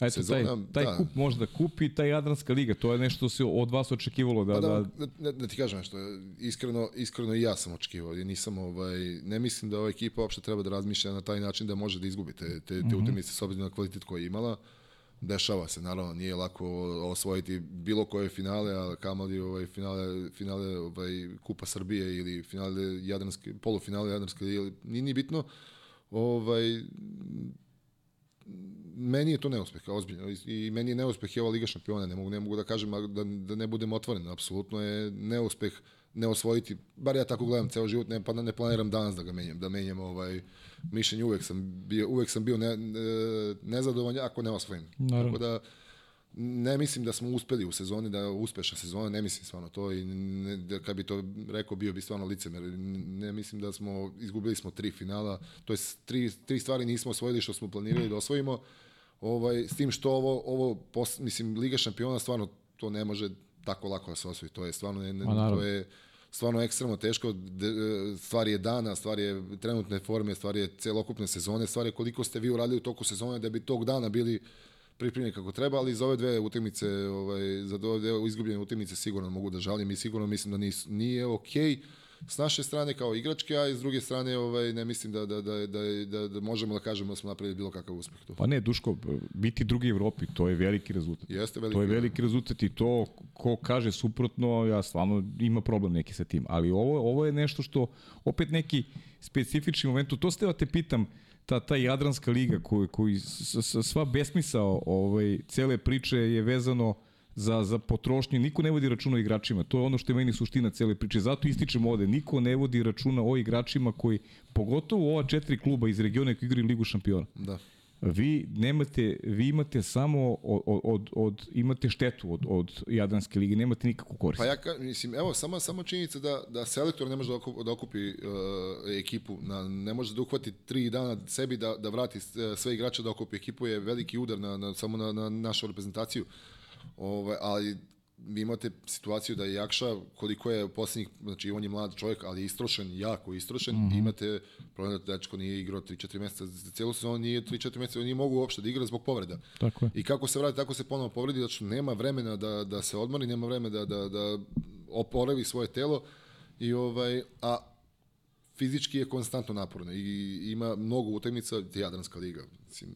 Eto, sezona, taj, taj da. kup može da kupi, taj Jadranska liga, to je nešto se od vas očekivalo da... Pa da, da, da, da ti kažem nešto, iskreno, iskreno i ja sam očekivao, i nisam, ovaj, ne mislim da ova ekipa uopšte treba da razmišlja na taj način da može da izgubi te, te, te mhm. -huh. utakmice s obzirom na kvalitet koji je imala. Dešava se, naravno, nije lako osvojiti bilo koje finale, a kamali ovaj, finale, finale ovaj, Kupa Srbije ili finale Jadranske, polufinale Jadranske, ili, nije, nije bitno. Ovaj, meni je to neuspeh, ozbiljno. I meni je neuspeh i ova Liga šampiona, ne mogu, ne mogu da kažem da, da ne budem otvoren. Apsolutno je neuspeh ne osvojiti, bar ja tako gledam ceo život, ne, pa ne planiram danas da ga menjam, da menjam ovaj mišljenje, uvek sam bio, uvek sam bio ne, ne, nezadovoljan ako ne osvojim. Naravno. Tako da, ne mislim da smo uspeli u sezoni, da je uspešna sezona, ne mislim stvarno to i ne, da kad bi to rekao bio bi stvarno licemer. Ne mislim da smo, izgubili smo tri finala, to je tri, tri stvari nismo osvojili što smo planirali da osvojimo, ovaj, s tim što ovo, ovo pos, mislim, Liga šampiona stvarno to ne može tako lako da se osvoji, to je stvarno, ne, ne, to je stvarno ekstremno teško, stvar je dana, stvar je trenutne forme, stvar je celokupne sezone, stvar je koliko ste vi uradili u toku sezone da bi tog dana bili pripremljeni kako treba, ali za ove dve utakmice, ovaj, za ove dve izgubljene utakmice sigurno mogu da žalim i sigurno mislim da nis, nije okej. Okay s naše strane kao igračke, a s druge strane ovaj, ne mislim da, da, da, da, da, da možemo da kažemo da smo napravili bilo kakav uspeh tu. Pa ne, Duško, biti drugi Evropi, to je veliki rezultat. Jeste veliki. To je veliki rezultat i to ko kaže suprotno, ja stvarno ima problem neki sa tim. Ali ovo, ovo je nešto što, opet neki specifični moment, to ste da te pitam, ta, ta Jadranska liga koji, koji sva besmisao ovaj, cele priče je vezano za, za potrošnju, niko ne vodi računa o igračima. To je ono što je meni suština cele priče. Zato ističem ovde, niko ne vodi računa o igračima koji, pogotovo ova četiri kluba iz regiona koji igraju Ligu šampiona. Da. Vi nemate, vi imate samo od, od, od imate štetu od, od Jadranske lige, nemate nikakvu korist. Pa ja ka, mislim, evo, samo, samo činjenica da, da selektor ne može da, okupi, da okupi uh, ekipu, na, ne može da uhvati tri dana sebi da, da vrati sve igrače da okupi ekipu je veliki udar na, na, samo na, na našu reprezentaciju. Ove, ali vi imate situaciju da je Jakša, koliko je posljednjih, znači on je mlad čovjek, ali istrošen, jako istrošen, mm -hmm. imate problem da dečko nije igrao 3-4 mjeseca, za cijelu sezonu nije 3-4 mjeseca, on nije mogu uopšte da igra zbog povreda. Tako je. I kako se vrati, tako se ponovo povredi, znači nema vremena da, da se odmori, nema vremena da, da, da oporavi svoje telo, i ovaj, a fizički je konstantno naporno i ima mnogo utakmica, Jadranska liga, mislim,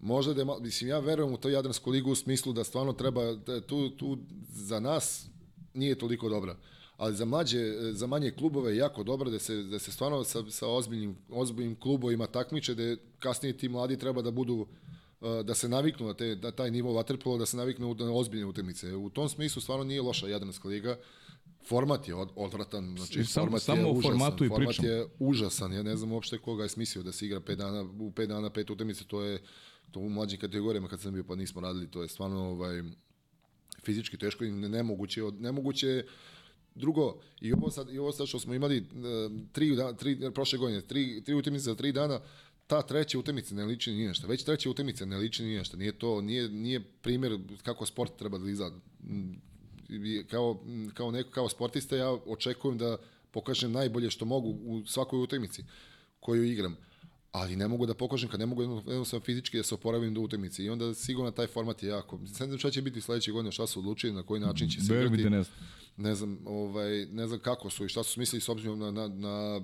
možda da je, mislim, ja verujem u to Jadransku ligu u smislu da stvarno treba, da tu, tu za nas nije toliko dobra, ali za mlađe, za manje klubove je jako dobro da se, da se stvarno sa, sa ozbiljnim, ozbiljnim klubovima takmiče, da kasnije ti mladi treba da budu da se naviknu na, te, na taj nivo vaterpola, da se naviknu na ozbiljne utakmice. U tom smislu stvarno nije loša Jadranska liga. Format je od, odvratan, znači Sam, format samo je užasan. formatu i format pričam. je užasan. Ja ne znam uopšte koga je smislio da se igra 5 dana, u 5 dana pet utakmice, to je to u mlađim kategorijama kad sam bio pa nismo radili, to je stvarno ovaj fizički teško i nemoguće, nemoguće Drugo, i ovo sad, i ovo sad što smo imali uh, tri, da, tri, prošle godine, tri, tri utakmice za tri dana, ta treća utakmica ne liči ni nešto. Već treća utakmica ne liči ni nešto. Nije to, nije, nije primjer kako sport treba da izgleda. Kao, kao neko, kao sportista ja očekujem da pokažem najbolje što mogu u svakoj utakmici koju igram ali ne mogu da pokažem kad ne mogu jednostavno fizički da se oporavim do utakmice i onda sigurno taj format je jako. Ne znam šta će biti sledeće godine, šta su odlučili, na koji način će se igrati. Ne znam. ne znam, ovaj, ne znam kako su i šta su smislili s obzirom na, na, na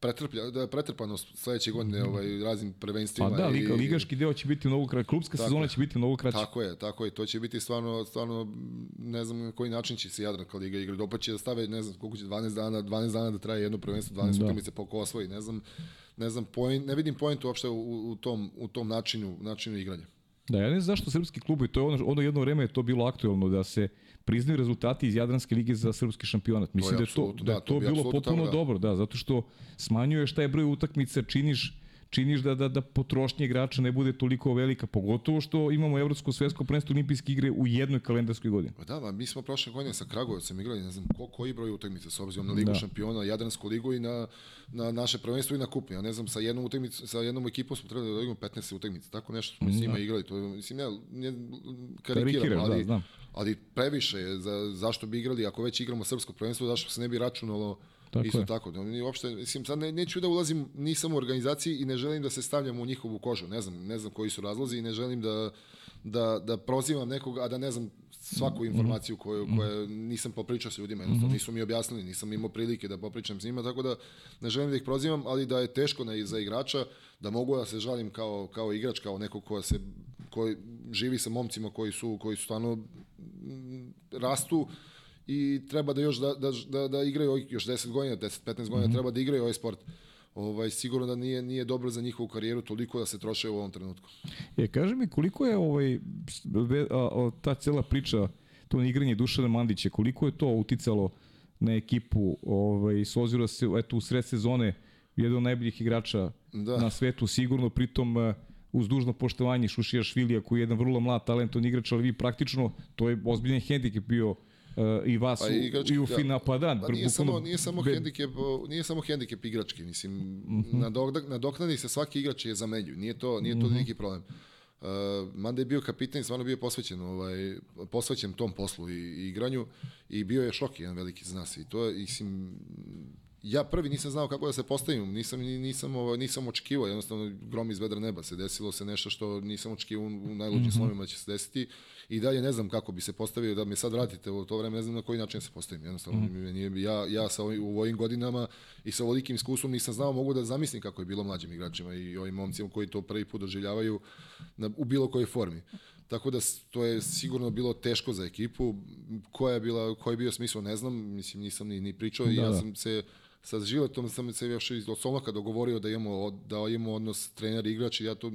pretrplja, da pretrpanost sledeće godine ovaj, raznim prvenstvima. Pa da, liga, ligaški deo će biti mnogo kraće, klubska tako, sezona će biti mnogo kraća. Tako je, tako je, to će biti stvarno, stvarno ne znam na koji način će se Jadranka liga igrati. Dopa će da stave, ne znam koliko će, 12 dana, 12 dana da traje jedno prvenstvo, 12 da. utakmice po ko osvoji, ne znam, ne znam, point, ne vidim point uopšte u, u, tom, u tom načinu, načinu igranja. Da, ja ne znam zašto srpski klubovi, to je ono, ono jedno vreme je to bilo aktuelno da se priznaju rezultati iz Jadranske lige za srpski šampionat. Mislim to je da je to, da, da, to, to bilo potpuno da. dobro, da, zato što smanjuješ taj broj utakmica, činiš činiš da, da, da potrošnje igrača ne bude toliko velika, pogotovo što imamo Evropsko svetsko prvenstvo olimpijske igre u jednoj kalendarskoj godini. Pa da, ma, mi smo prošle godine sa Kragujevcem igrali, ne znam ko, koji broj utakmica s obzirom na Ligu da. šampiona, Jadransku ligu i na, na naše prvenstvo i na kup. Ja ne znam, sa jednom utakmicom, sa jednom ekipom smo trebali da igramo 15 utakmica, tako nešto smo da. s njima da. igrali. To mislim, ne, ne karikiram, ali, da, znam. ali previše je, za, zašto bi igrali, ako već igramo srpsko prvenstvo, zašto se ne bi računalo Tako Isto je. tako. Da, ni uopšte, mislim, sad ne, neću da ulazim, nisam u organizaciji i ne želim da se stavljam u njihovu kožu. Ne znam, ne znam koji su razlozi i ne želim da, da, da prozivam nekog, a da ne znam svaku informaciju koju, koju nisam popričao s ljudima, jednostavno nisu mi objasnili, nisam imao prilike da popričam s njima, tako da ne želim da ih prozivam, ali da je teško na, za igrača, da mogu da se žalim kao, kao igrač, kao neko ko se koji živi sa momcima koji su koji su stvarno rastu i treba da još da, da, da, da igraju još 10 godina, 10-15 godina, mm -hmm. treba da igraju ovaj sport. Ovaj, sigurno da nije, nije dobro za njihovu karijeru toliko da se troše u ovom trenutku. Je, kaže mi koliko je ovaj, ta cela priča, to igranje Dušana Mandića, koliko je to uticalo na ekipu, ovaj, s ozira se, eto, u sred sezone, jedan od najboljih igrača da. na svetu, sigurno, pritom uz dužno poštovanje Šušija Švilija, koji je jedan vrlo mlad, talentovan igrač, ali vi praktično, to je ozbiljan hendikep bio uh, i vas pa, u, igrački, i u fina, pa da, pa nije, samo, nije, samo be... hendikep, nije samo hendikep igrački, mislim, mm -hmm. nadoknadi se svaki igrač je zamenju, nije to, nije to mm -hmm. neki problem. Uh, manda je bio kapitan, stvarno bio posvećen, ovaj, posvećen tom poslu i, i igranju i bio je šok jedan veliki za nas i to je, mislim, ja prvi nisam znao kako da se postavim, nisam, nisam, ovaj, nisam očekivao, jednostavno grom iz vedra neba se desilo se nešto što nisam očekivao u najluđim mm -hmm. slovima da će se desiti i dalje ne znam kako bi se postavio, da me sad vratite u to vreme, ne znam na koji način se postavim, jednostavno mm. nije, ja, ja sa ovim, u ovim godinama i sa ovolikim iskustvom nisam znao, mogu da zamislim kako je bilo mlađim igračima i ovim momcima koji to prvi put doživljavaju na, u bilo kojoj formi. Tako da to je sigurno bilo teško za ekipu. Koja je bila, koji je bio smisao, ne znam, mislim nisam ni, ni pričao da, i ja da. sam se sa životom sam se još iz Solnoka dogovorio da imamo, da imamo odnos trener i igrač i ja to,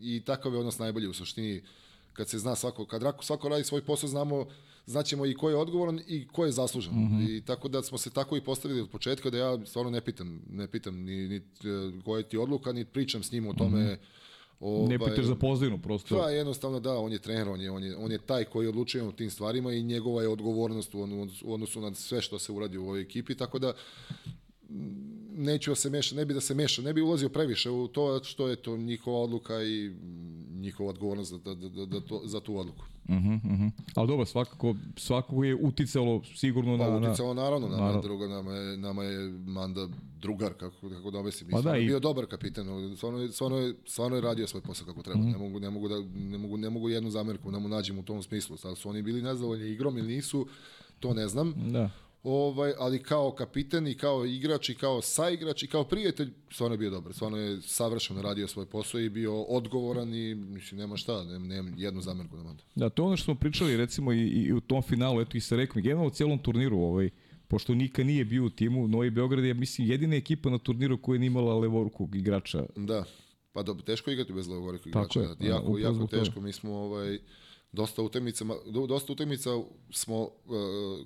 i takav je odnos najbolji u suštini kad se zna svako, kad svako radi svoj posao, znamo, znaćemo i ko je odgovoran i ko je zaslužan. Mm -hmm. I tako da smo se tako i postavili od početka da ja stvarno ne pitam, ne pitam ni, ni koja je ti odluka, ni pričam s njim o tome mm -hmm. Ovaj, ne pitaš za pozivnu, prosto. Pa jednostavno da, on je trener, on je, on je, on je taj koji odlučuje o tim stvarima i njegova je odgovornost u odnosu na sve što se uradi u ovoj ekipi, tako da neću da se meša, ne bi da se meša, ne bi ulazio previše u to što je to njihova odluka i njihova odgovornost za, da, da, da, da to, za tu odluku. Uh -huh, uh -huh. Ali dobro, svakako, svakako je uticalo sigurno pa, na... Pa uticalo naravno, nama, naravno. druga, nama, je, nama je Manda drugar, kako, kako da mislim. Pa da, i... bio dobar kapitan, stvarno je, stvarno, je, stvarno je radio svoj posao kako treba. Mm -hmm. ne, mogu, ne, mogu da, ne, mogu, ne mogu jednu zamerku da mu nađem u tom smislu. Sad su oni bili nezadovoljni igrom ili nisu, to ne znam. Da ovaj, ali kao kapitan i kao igrač i kao saigrač i kao prijatelj, stvarno je bio dobar. Stvarno je savršeno radio svoj posao i bio odgovoran i mislim, nema šta, nema, nema jednu zamerku da manda. Da, to je ono što smo pričali recimo i, i u tom finalu, eto i sa rekmi, generalno u celom turniru, ovaj, pošto Nika nije bio u timu, Novi Beograd je, mislim, jedina ekipa na turniru koja nije imala levorukog igrača. Da, pa dobro, teško igrati bez levorukog igrača. Je, jako, jako teško, mi smo ovaj, dosta utakmica, dosta utakmica smo uh,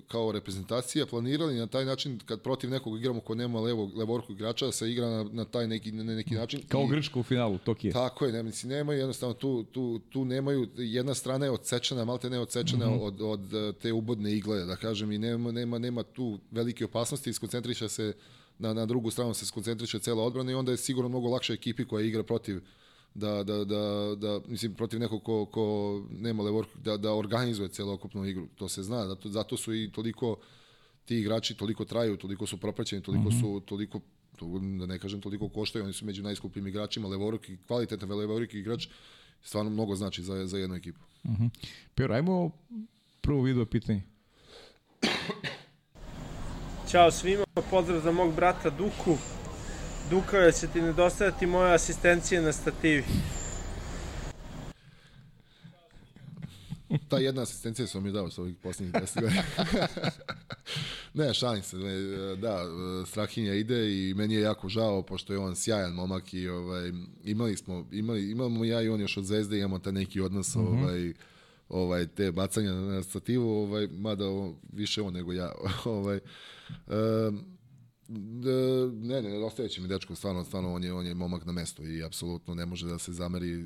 kao reprezentacija planirali na taj način kad protiv nekog igramo ko nema levo levorku igrača da se igra na, na taj neki na neki način kao I, Grčka u finalu Tokije. Tako je, ne mislim nemaju jednostavno tu tu tu nemaju jedna strana je odsečena, malte ne odsečena mm -hmm. od od te ubodne igle, da kažem i nema nema nema tu velike opasnosti, skoncentriše se na na drugu stranu se skoncentriše cela odbrana i onda je sigurno mnogo lakše ekipi koja igra protiv da, da, da, da mislim, protiv nekog ko, ko nema levork, da, da organizuje celokupnu igru. To se zna, zato, zato su i toliko ti igrači toliko traju, toliko su propraćeni, toliko mm -hmm. su, toliko da ne kažem toliko koštaju, oni su među najskupljim igračima, levoruk i kvalitetan levoruk igrač stvarno mnogo znači za, za jednu ekipu. Mm -hmm. Pero, ajmo prvo video pitanje. Ćao svima, pozdrav za mog brata Duku. Duka, će ti nedostajati moja asistencija na stativi? Ta jedna asistencija sam mi dao s ovih posljednjih 10 godina. ne, šalim se. Ne, da, Strahinja ide i meni je jako žao, pošto je on sjajan momak i ovaj, imali smo, imali, imamo ja i on još od Zvezde, imamo ta neki odnos, mm -hmm. ovaj, ovaj, te bacanja na stativu, ovaj, mada ovo, više on nego ja. ovaj, um, ne, ne, ostajeće mi dečko, stvarno, stvarno on je, on je momak na mestu i apsolutno ne može da se zameri, e,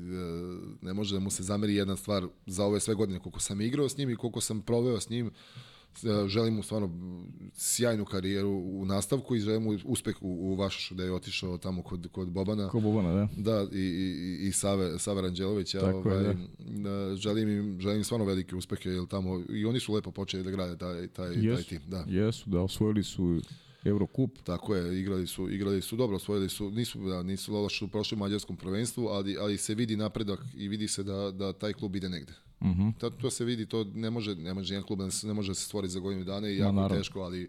ne može da mu se zameri jedna stvar za ove sve godine koliko sam igrao s njim i koliko sam proveo s njim, e, želim mu stvarno sjajnu karijeru u nastavku i želim mu uspeh u, u Vašašu da je otišao tamo kod, kod Bobana. Kod Bobana, da. Da, i, i, i Save, Save Ranđelovića. Tako ovaj, je, da. želim, im, želim im stvarno velike uspehe, jer tamo, i oni su lepo počeli da grade taj, taj, yes, taj tim. Da. Jesu, da, osvojili su Eurocup. Tako je, igrali su, igrali su dobro, osvojili su, nisu, da, nisu loše u prošlom mađarskom prvenstvu, ali, ali se vidi napredak i vidi se da, da taj klub ide negde. -huh. to, to se vidi, to ne može, ne može jedan klub da ne može da se stvoriti za godinu dana i jako no, teško, ali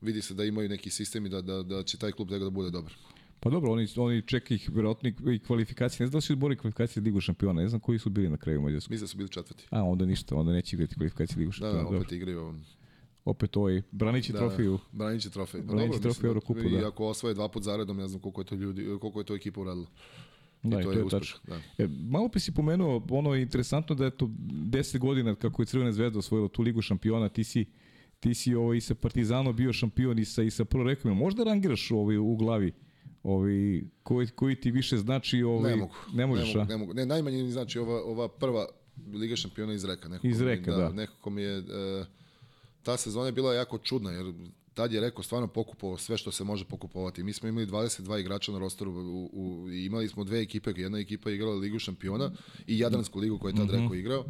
vidi se da imaju neki sistem i da, da, da će taj klub da bude dobar. Pa dobro, oni, oni čekaju ih vjerojatno i kvalifikacije. Ne znam da su izbori kvalifikacije Ligu šampiona. Ne znam koji su bili na kraju Mađarsku. Mislim da su bili četvrti. A, onda ništa. Onda neće igrati kvalifikacije Ligu šampiona. Da, da, opet igraju opet ovaj branići da, trofeju. Branići trofej. Pa branići trofej Eurokupu, da. I ako osvoje dva put zaredom, ne znam koliko je to ljudi, koliko je to ekipa uradila. Da, I to, je, je tačno. Da. E, malo pa si pomenuo, ono je interesantno da je to 10 godina kako je Crvena zvezda osvojila tu ligu šampiona, ti si ti si ovaj, i sa Partizanom bio šampion i sa, i sa prorekom. Možda rangiraš ovaj, u glavi ovaj, koji, koji ti više znači? Ovaj, ne mogu. Ne možeš, ne mogu, ne mogu. Ne, najmanje mi znači ova, ova prva Liga šampiona iz Reka. Nekako iz Reka, mi, da. da. Nekako mi je... Uh, ta sezona je bila jako čudna, jer tad je rekao stvarno pokupovao sve što se može pokupovati. Mi smo imali 22 igrača na rosteru u, u, i imali smo dve ekipe, jedna ekipa je igrala Ligu šampiona i Jadransku ligu koju je tad mm -hmm. rekao igrao.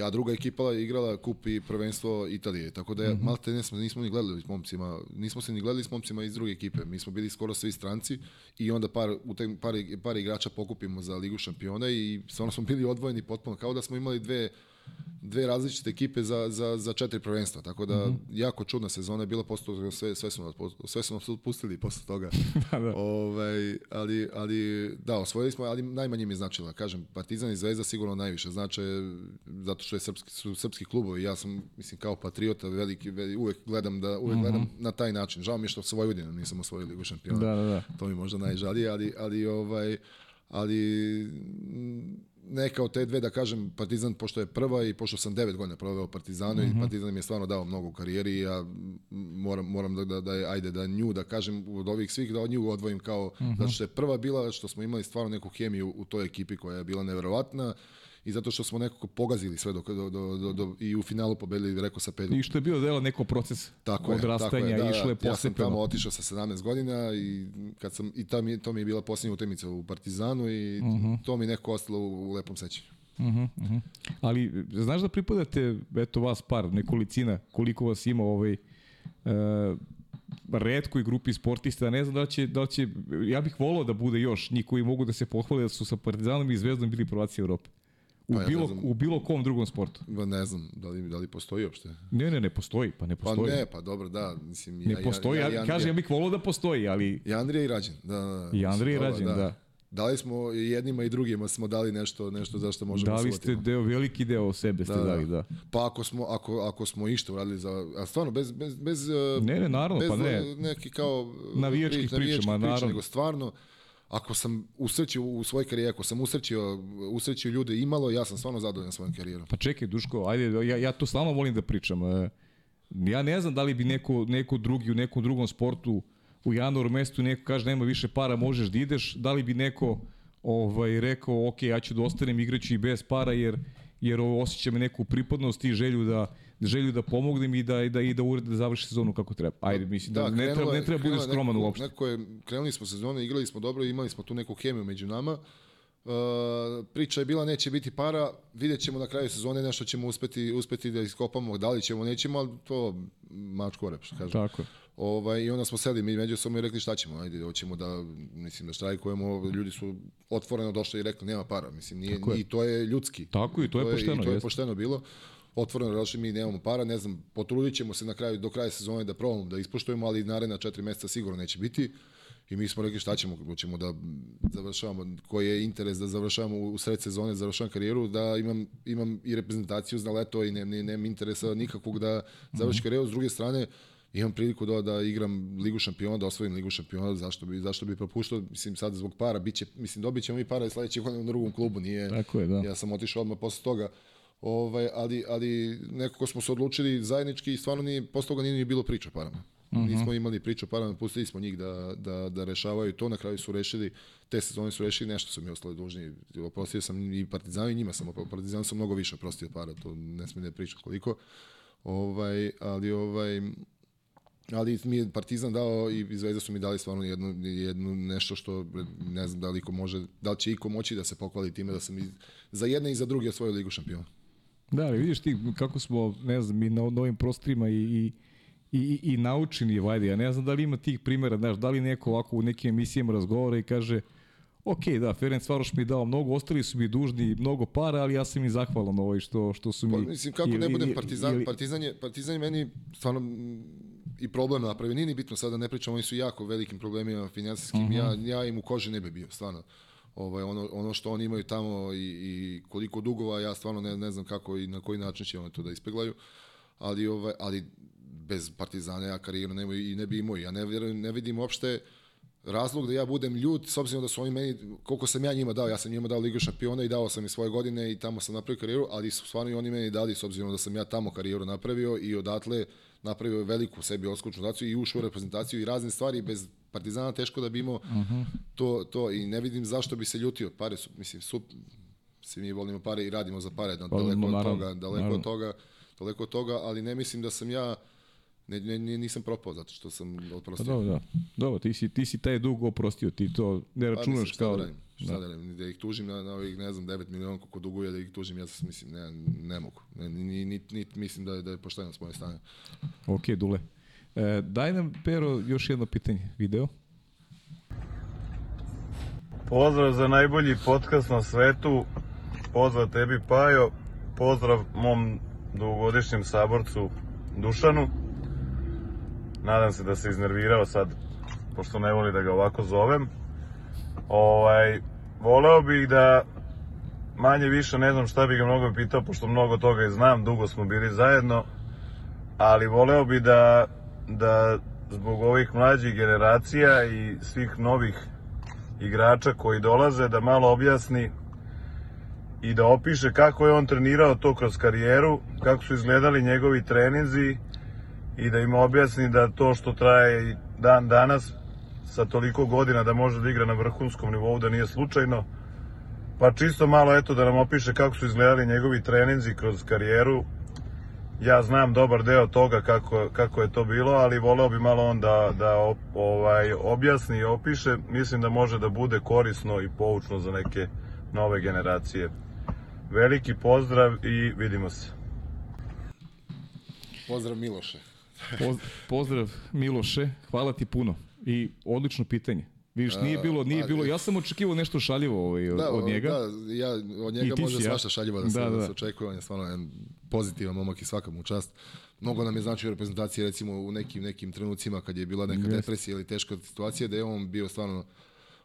A druga ekipa je igrala kup i prvenstvo Italije. Tako da mm -hmm. malte ne smo, nismo ni gledali s momcima, nismo se ni gledali s momcima iz druge ekipe. Mi smo bili skoro svi stranci i onda par, u te, par, par igrača pokupimo za Ligu šampiona i stvarno smo bili odvojeni potpuno, kao da smo imali dve dve različite ekipe za, za, za četiri prvenstva, tako da mm -hmm. jako čudna sezona je bila, posle sve, sve, smo, sve smo pustili posle toga. da, da. Ovaj, ali, ali da, osvojili smo, ali najmanje mi je značilo. Kažem, Partizan i Zvezda sigurno najviše znače, zato što je srpski, su srpski klubovi. Ja sam, mislim, kao patriota, veliki, veliki uvek gledam, da, uvek mm -hmm. gledam na taj način. Žao mi je što sa Vojvodinom nisam osvojili Ligu šampiona. Da, da, da. To mi možda najžalije, ali, ali, ovaj, ali neka od te dve, da kažem, Partizan, pošto je prva i pošto sam devet godina proveo Partizanu mm -hmm. i mhm. Partizan mi je stvarno dao mnogo u karijeri ja moram, moram da, da, da, ajde, da nju, da kažem, od ovih svih, da od nju odvojim kao, mm -hmm. zato što je prva bila, što smo imali stvarno neku hemiju u toj ekipi koja je bila neverovatna i zato što smo nekako pogazili sve dok, do, do, do, do, i u finalu pobedili, rekao sa pet. I što je bio delo neko proces tako odrastanja, je, tako je, da, išlo je. Ja sam tamo otišao sa 17 godina i, kad sam, i to, mi, to mi je bila posljednja utakmica u Partizanu i uh mhm. -huh. to mi neko ostalo u, u lepom sećanju. Uh -huh, uh -huh. Ali, znaš da pripadate, eto vas par, nekolicina, koliko vas ima ovaj, uh, redkoj grupi sportista, ne znam da će, da će, ja bih volao da bude još njih koji mogu da se pohvale da su sa Partizanom i Zvezdom bili prvaci Evrope. U, Pa ja bilo, znam. u bilo kom drugom sportu. Ba, ne znam, da li, da li postoji uopšte? Ne, ne, ne postoji, pa ne Pa postoji. ne, pa dobro, da. Mislim, ne postoji, ja, ja, kažem, ja bih volao da postoji, ali I Andrija i Rađen, da. da, da. i Andrija Mislim, rađen, da. Dali smo i jednima i drugima smo dali nešto nešto za što možemo Dali ste uvotimo. deo, veliki deo sebe ste Da, da. dali, da. Pa ako smo ako ako smo išta uradili za a stvarno bez bez bez Ne, ne, naravno, bez pa ne. neki kao Navijačkih prič- navijačkih priča, ma, naravno. nego stvarno ako sam usrećio u svojoj karijeri, ako sam usrećio, usrećio ljude imalo, ja sam stvarno zadovoljan svojom karijerom. Pa čekaj, Duško, ajde, ja, ja to stalno volim da pričam. E, Ja ne znam da li bi neko, neko drugi u nekom drugom sportu u januaru mesecu neko kaže nema više para, možeš da ideš, da li bi neko ovaj, rekao, ok, ja ću da ostanem, igraću i bez para, jer, jer osjećam neku pripadnost i želju da, želju da pomognem i da, i da, i da, ured, da završi sezonu kako treba. Ajde, mislim da, ne, treba, ne treba budeš skroman neko- uopšte. Neko je, krenuli smo sezone, igrali smo dobro, imali smo tu neku hemiju među nama. Uh, priča je bila neće biti para, vidjet ćemo na kraju sezone nešto ćemo uspeti, uspeti da iskopamo, da li ćemo, nećemo, ali to mačko rep, što kažem. Tako je. Ovaj, I onda smo seli mi međusobno i rekli šta ćemo, ajde, hoćemo da, mislim, da štrajkujemo, ljudi su otvoreno došli i rekli nema para, mislim, nije, je. i to je ljudski. Tako i to je pošteno, I to je jeste. pošteno bilo. Otvoreno došli mi nemamo para, ne znam, potrudit ćemo se na kraju, do kraja sezone da probamo da ispoštujemo, ali naredna četiri meseca sigurno neće biti. I mi smo rekli šta ćemo, hoćemo da završavamo, koji je interes da završavamo u sred sezone, završavam karijeru, da imam, imam i reprezentaciju za leto i ne, ne, nemam interesa nikakvog da završim karijeru. S druge strane, imam priliku da, da igram Ligu šampiona, da osvojim Ligu šampiona, zašto bi, zašto bi propuštao, mislim sad zbog para, biće, mislim dobit ćemo mi para i sledeće godine u drugom klubu, nije, Tako je, da. ja sam otišao odmah posle toga, ovaj, ali, ali nekako smo se odlučili zajednički i stvarno nije, posle toga nije ni bilo priča parama. Uh -huh. Nismo imali priču o parama, pustili smo njih da, da, da rešavaju to, na kraju su rešili, te sezone su rešili, nešto su mi ostali dužni, oprostio sam i Partizanu i njima sam. Partizanu sam mnogo više oprostio para, to ne smije da pričam koliko, ovaj, ali ovaj, ali mi je Partizan dao i Zvezda su mi dali stvarno jednu, jednu nešto što ne znam da li iko može, da li će iko moći da se pohvali time da sam i za jedne i za druge osvojio ligu šampiona. Da, ali vidiš ti kako smo, ne znam, mi na novim prostorima i, i, i, i naučeni, vajde, ja ne znam da li ima tih primjera, znaš, da li neko ovako u nekim emisijama razgovara i kaže, ok, da, Ferenc Varoš mi je dao mnogo, ostali su mi dužni mnogo para, ali ja sam im zahvalan ovaj što, što su mi... Pa, mislim, kako ne budem partizan, partizan, je, partizan je meni stvarno i problem napravio. Nije ni bitno sada, ne pričam, oni su jako velikim problemima finansijskim. Uh -huh. ja, ja im u koži ne bi bio, stvarno. Ovaj, ono, ono što oni imaju tamo i, i koliko dugova, ja stvarno ne, ne znam kako i na koji način će oni to da ispeglaju. Ali, ovaj, ali bez Partizana ja karijeru ne, i ne bi imao. Ja ne, vjerujem, ne vidim uopšte razlog da ja budem ljut, s obzirom da su oni meni, koliko sam ja njima dao, ja sam njima dao Ligu šampiona i dao sam i svoje godine i tamo sam napravio karijeru, ali su stvarno i oni meni dali, s obzirom da sam ja tamo karijeru napravio i odatle napravio veliku sebi oskučnu daciju i ušao u reprezentaciju i razne stvari bez Partizana teško da bi imao uh -huh. to, to i ne vidim zašto bi se ljutio. Pare su, mislim, su, svi mi volimo pare i radimo za pare, da, daleko od toga, daleko od toga, daleko od toga, ali ne mislim da sam ja ne, ne, ne nisam propao zato što sam oprostio. Pa dobro, da. Dobro, ti si, ti si taj dug oprostio, ti to ne Pa, računaš mislim, kao... Šta da, radim, šta da. radim, da ih tužim na, na ovih, ne znam, 9 miliona koliko duguje, da ih tužim, ja sam, mislim, ne, ne mogu. Ne, ni, ni, ni, mislim da je, da je pošteno s moje strane. Ok, Dule. E, daj nam, Pero, još jedno pitanje. Video? Pozdrav za najbolji podcast na svetu. Pozdrav tebi Pajo. Pozdrav mom dugogodišnjem saborcu Dušanu. Nadam se da se iznervirao sad, pošto ne voli da ga ovako zovem. Ovaj, voleo bih da manje više ne znam šta bih ga mnogo pitao, pošto mnogo toga i znam, dugo smo bili zajedno, ali voleo bih da, da zbog ovih mlađih generacija i svih novih igrača koji dolaze da malo objasni i da opiše kako je on trenirao to kroz karijeru, kako su izgledali njegovi treninzi i da im objasni da to što traje dan danas sa toliko godina da može da igra na vrhunskom nivou da nije slučajno. Pa čisto malo eto da nam opiše kako su izgledali njegovi treninzi kroz karijeru. Ja znam dobar deo toga kako, kako je to bilo, ali voleo bi malo on da, da ovaj, objasni i opiše. Mislim da može da bude korisno i poučno za neke nove generacije. Veliki pozdrav i vidimo se. Pozdrav Miloše. Poz, pozdrav Miloše, hvala ti puno. I odlično pitanje. Vidiš, nije bilo, nije pa, bilo, ja sam očekivao nešto šaljivo ovaj, od, Da, od njega. Da, ja, od njega može si, ja. svašta šaljivo da se, Da, da, da. se očekuje. On je stvarno jedan pozitivan momak i svaka mu čast. Mnogo nam je značio u reprezentaciji recimo u nekim, nekim trenucima kad je bila neka Jeste. depresija ili teška situacija da je on bio stvarno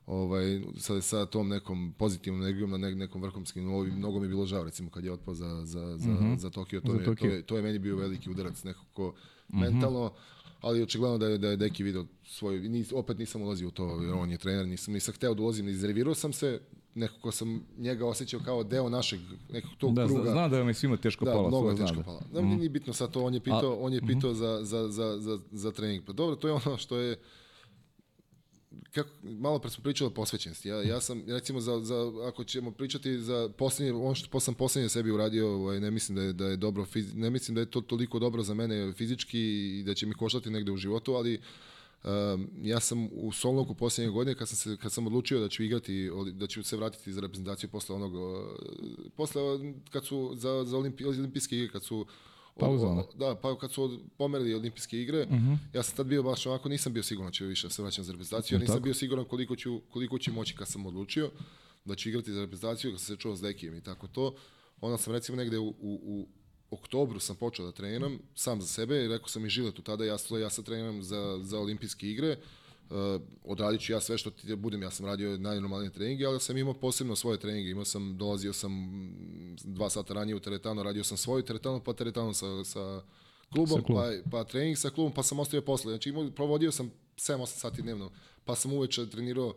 ovaj, sa, sa tom nekom pozitivnom energijom na ne, nekom vrhunskim nivou i mnogo mi je bilo žao recimo kad je otpao za, za, za, za Tokio. To, Za je, Tokio. to, je, to je meni bio veliki udarac nekako mentalno, ali očigledno da je, da je Deki video svoj, nis, opet nisam ulazio u to, jer on je trener, nisam, nisam hteo da ulazim, izrevirao sam se, nekako sam njega osjećao kao deo našeg nekog tog Da, kruga. zna, znam da je svima teško Da, pala. mnogo je teško da. pala. Da, mm. nije bitno sad to, on je pitao, on je pitao za, za, za, za, za trening. Pa dobro, to je ono što je kako, malo pre smo pričali o posvećenosti. Ja, ja sam, recimo, za, za, ako ćemo pričati za posljednje, ono što sam posljednje sebi uradio, ovaj, ne mislim da je, da je dobro, ne mislim da je to toliko dobro za mene fizički i da će mi koštati negde u životu, ali Um, ja sam u Solnoku posljednje godine kad sam, se, kad sam odlučio da ću igrati, da ću se vratiti za reprezentaciju posle onog, uh, posle kad su za, za olimpi, olimpijske igre, kad su Pauza, da, pa kad su pomerili olimpijske igre, ja sam tad bio baš ovako, nisam bio siguran da ću više da se vraćam za reprezentaciju, ja nisam tako? bio siguran koliko ću, koliko ću moći kad sam odlučio da ću igrati za reprezentaciju, kad sam se čuo s Dekijem i tako to. Onda sam recimo negde u, u, u oktobru sam počeo da treniram sam za sebe i rekao sam i Žiletu tada, ja, ja, ja sad treniram za, za olimpijske igre, Uh, odradit ću ja sve što ti budem, ja sam radio najnormalnije treninge, ali sam imao posebno svoje treninge, imao sam, dolazio sam dva sata ranije u teretanu, radio sam svoju teretanu, pa teretanu sa, sa klubom, Sa klubom. pa, pa trening sa klubom, pa sam ostavio posle. Znači imao, provodio sam 7-8 sati dnevno, pa sam uveče trenirao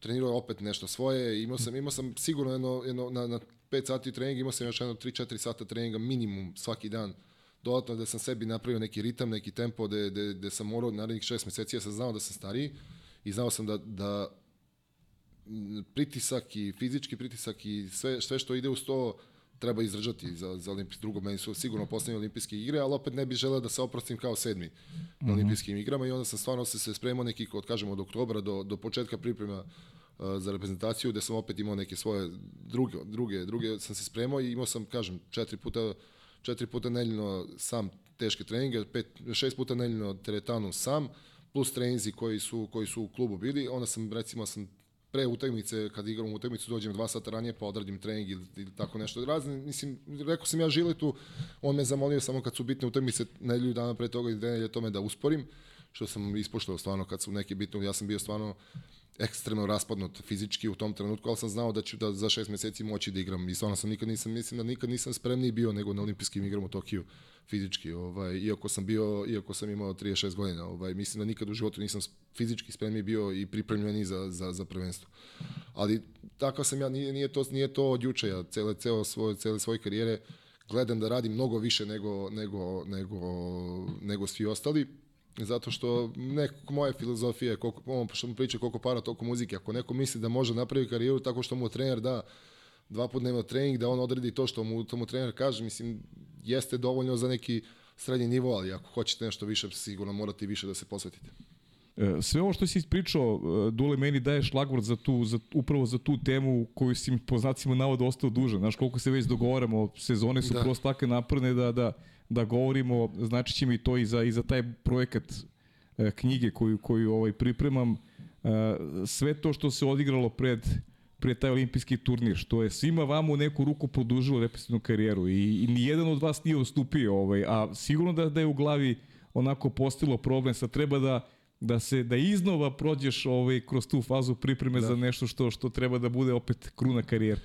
trenirao opet nešto svoje, imao sam, imao sam sigurno jedno, jedno na, na 5 sati treninga, imao sam još jedno 3-4 sata treninga minimum svaki dan, dodatno da sam sebi napravio neki ritam, neki tempo, da, da, da sam morao narednih šest meseci, ja sam znao da sam stariji i znao sam da, da pritisak i fizički pritisak i sve, sve što ide uz to treba izdržati za, za olimpijski drugo. Meni su sigurno poslednje olimpijske igre, ali opet ne bih želeo da se oprostim kao sedmi na olimpijskim igrama i onda sam stvarno se, se spremao neki, od, kažemo, od oktobra do, do početka priprema za reprezentaciju, gde sam opet imao neke svoje druge, druge, druge sam se spremao i imao sam, kažem, četiri puta, četiri puta nedeljno sam teške treninge, pet, šest puta nedeljno teretanu sam, plus treninzi koji su, koji su u klubu bili, onda sam, recimo, sam pre utakmice, kad igram utakmicu, dođem dva sata ranije pa odradim trening ili, ili tako nešto. Razne, mislim, rekao sam ja Žiletu, on me zamolio samo kad su bitne utakmice nedelju dana pre toga ili dve nedelje tome da usporim, što sam ispoštovao stvarno kad su neke bitne, ja sam bio stvarno ekstremno raspadnut fizički u tom trenutku, ali sam znao da ću da za šest meseci moći da igram i stvarno sam nikad nisam, mislim da nikad nisam spremniji bio nego na olimpijskim igrama u Tokiju fizički, ovaj, iako sam bio, iako sam imao 36 godina, ovaj, mislim da nikad u životu nisam fizički spremniji bio i pripremljeniji za, za, za prvenstvo. Ali takav sam ja, nije, nije, to, nije to od juče, ja cele, cele, svoje, cele svoje karijere gledam da radim mnogo više nego, nego, nego, nego svi ostali, zato što nekako moja filozofija je koliko, ono što mu priča koliko para, toliko muzike. Ako neko misli da može napraviti karijeru tako što mu trener da dva put dnevno trening, da on odredi to što mu, to mu trener kaže, mislim, jeste dovoljno za neki srednji nivo, ali ako hoćete nešto više, sigurno morate više da se posvetite. E, Sve ovo što si ispričao, e, Dule, meni daje šlagvort za tu, za, upravo za tu temu koju si mi po znacima navoda ostao dužan. Znaš, koliko se već dogovaramo, sezone su Da. prosto takve napravne da, da, da govorimo, znači će mi to i za, i za taj projekat e, knjige koju, koju ovaj, pripremam. E, sve to što se odigralo pred pred taj olimpijski turnir, što je svima vama u neku ruku produžilo reprezentativnu karijeru i, i nijedan od vas nije ustupio, ovaj, a sigurno da, da je u glavi onako postilo problem, sad treba da da se da iznova prođeš ovaj kroz tu fazu pripreme da. za nešto što što treba da bude opet kruna karijere.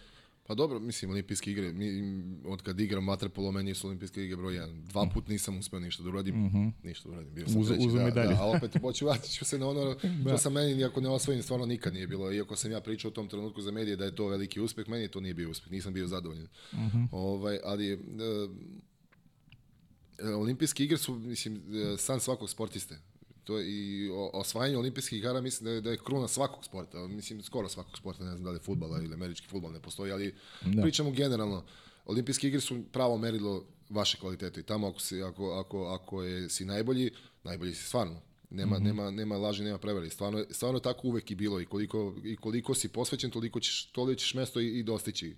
Pa dobro, mislim, olimpijske igre, mi, od kad igram vaterpolo, meni su olimpijske igre broj 1. Dva put nisam uspeo ništa da uradim, mm -hmm. ništa da uradim, bio sam Uz- treći. da, medalje. da, a opet hoću, vratit ću se na ono da. što sam meni, iako ne osvojim, stvarno nikad nije bilo. Iako sam ja pričao u tom trenutku za medije da je to veliki uspeh, meni to nije bio uspeh, nisam bio zadovoljan. Mm -hmm. ovaj, ali e, e, olimpijske igre su, mislim, e, san svakog sportiste. To je i osvajanje olimpijskih igara mislim da je, da je kruna svakog sporta, mislim skoro svakog sporta, ne znam da li je fudbala ili američki fudbal ne postoji, ali da. pričamo generalno. Olimpijske igre su pravo merilo vaše kvalitete i tamo ako, si, ako, ako, ako je, si najbolji, najbolji si stvarno. Nema, mm -hmm. nema, nema laži, nema prevare. Stvarno, stvarno tako uvek i bilo i koliko, i koliko si posvećen, toliko ćeš, toliko ćeš mesto i, i dostići.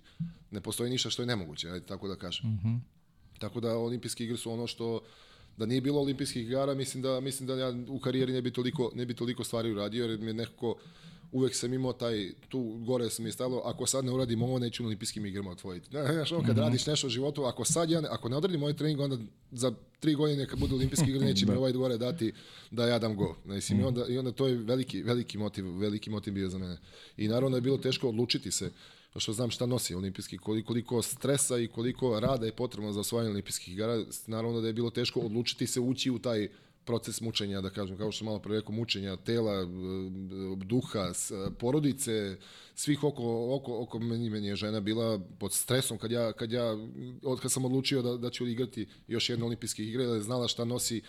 Ne postoji ništa što je nemoguće, ajde, tako da kažem. Mm -hmm. Tako da olimpijske igre su ono što da nije bilo olimpijskih igara, mislim da mislim da ja u karijeri ne bi toliko ne bi toliko stvari uradio jer mi je nekako uvek sam imao taj, tu gore sam mi stavilo, ako sad ne uradim ovo, neću na olimpijskim igrama otvoriti. Znaš, ono, kad -hmm. radiš nešto u životu, ako sad ja, ne, ako ne odradim ovaj trening, onda za tri godine kad budu olimpijski igre, neće mi da. ovaj gore dati da ja dam go. Mislim, i, onda, I onda to je veliki, veliki motiv, veliki motiv bio za mene. I naravno da je bilo teško odlučiti se što znam šta nosi olimpijski, koliko, koliko stresa i koliko rada je potrebno za osvajanje olimpijskih igara, naravno da je bilo teško odlučiti se ući u taj proces mučenja, da kažem, kao što malo pre rekao, mučenja tela, duha, porodice, svih oko, oko, oko meni, meni je žena bila pod stresom kad ja, kad ja od kad sam odlučio da, da ću igrati još jedne olimpijske igre, da je znala šta nosi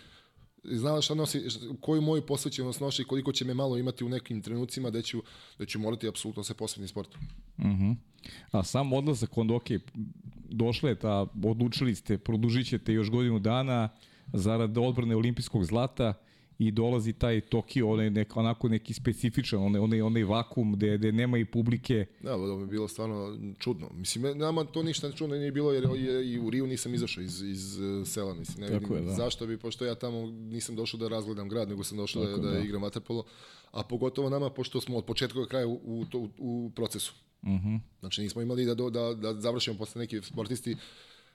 znala šta nosi, koju moju posvećenost nosi i koliko će me malo imati u nekim trenucima da ću, da ću morati apsolutno se posvetiti sportu. Uh mhm. -huh. A sam odlazak, onda ok, došle ta, odlučili ste, produžit ćete još godinu dana, zarad odbrane olimpijskog zlata i dolazi taj Tokio, onaj nek, onako neki specifičan, onaj, onaj, onaj vakum gde, gde nema i publike. Da, da bi bilo stvarno čudno. Mislim, nama to ništa čudno nije bilo jer je, i u Riju nisam izašao iz, iz e, sela. Mislim, ne Tako vidim, je, da. zašto bi, pošto ja tamo nisam došao da razgledam grad, nego sam došao da, Tako, da, da, da igram vaterpolo, a pogotovo nama, pošto smo od početka do kraja u, u, u, u procesu. Mhm. -huh. Znači nismo imali da, da, da završimo posle neki sportisti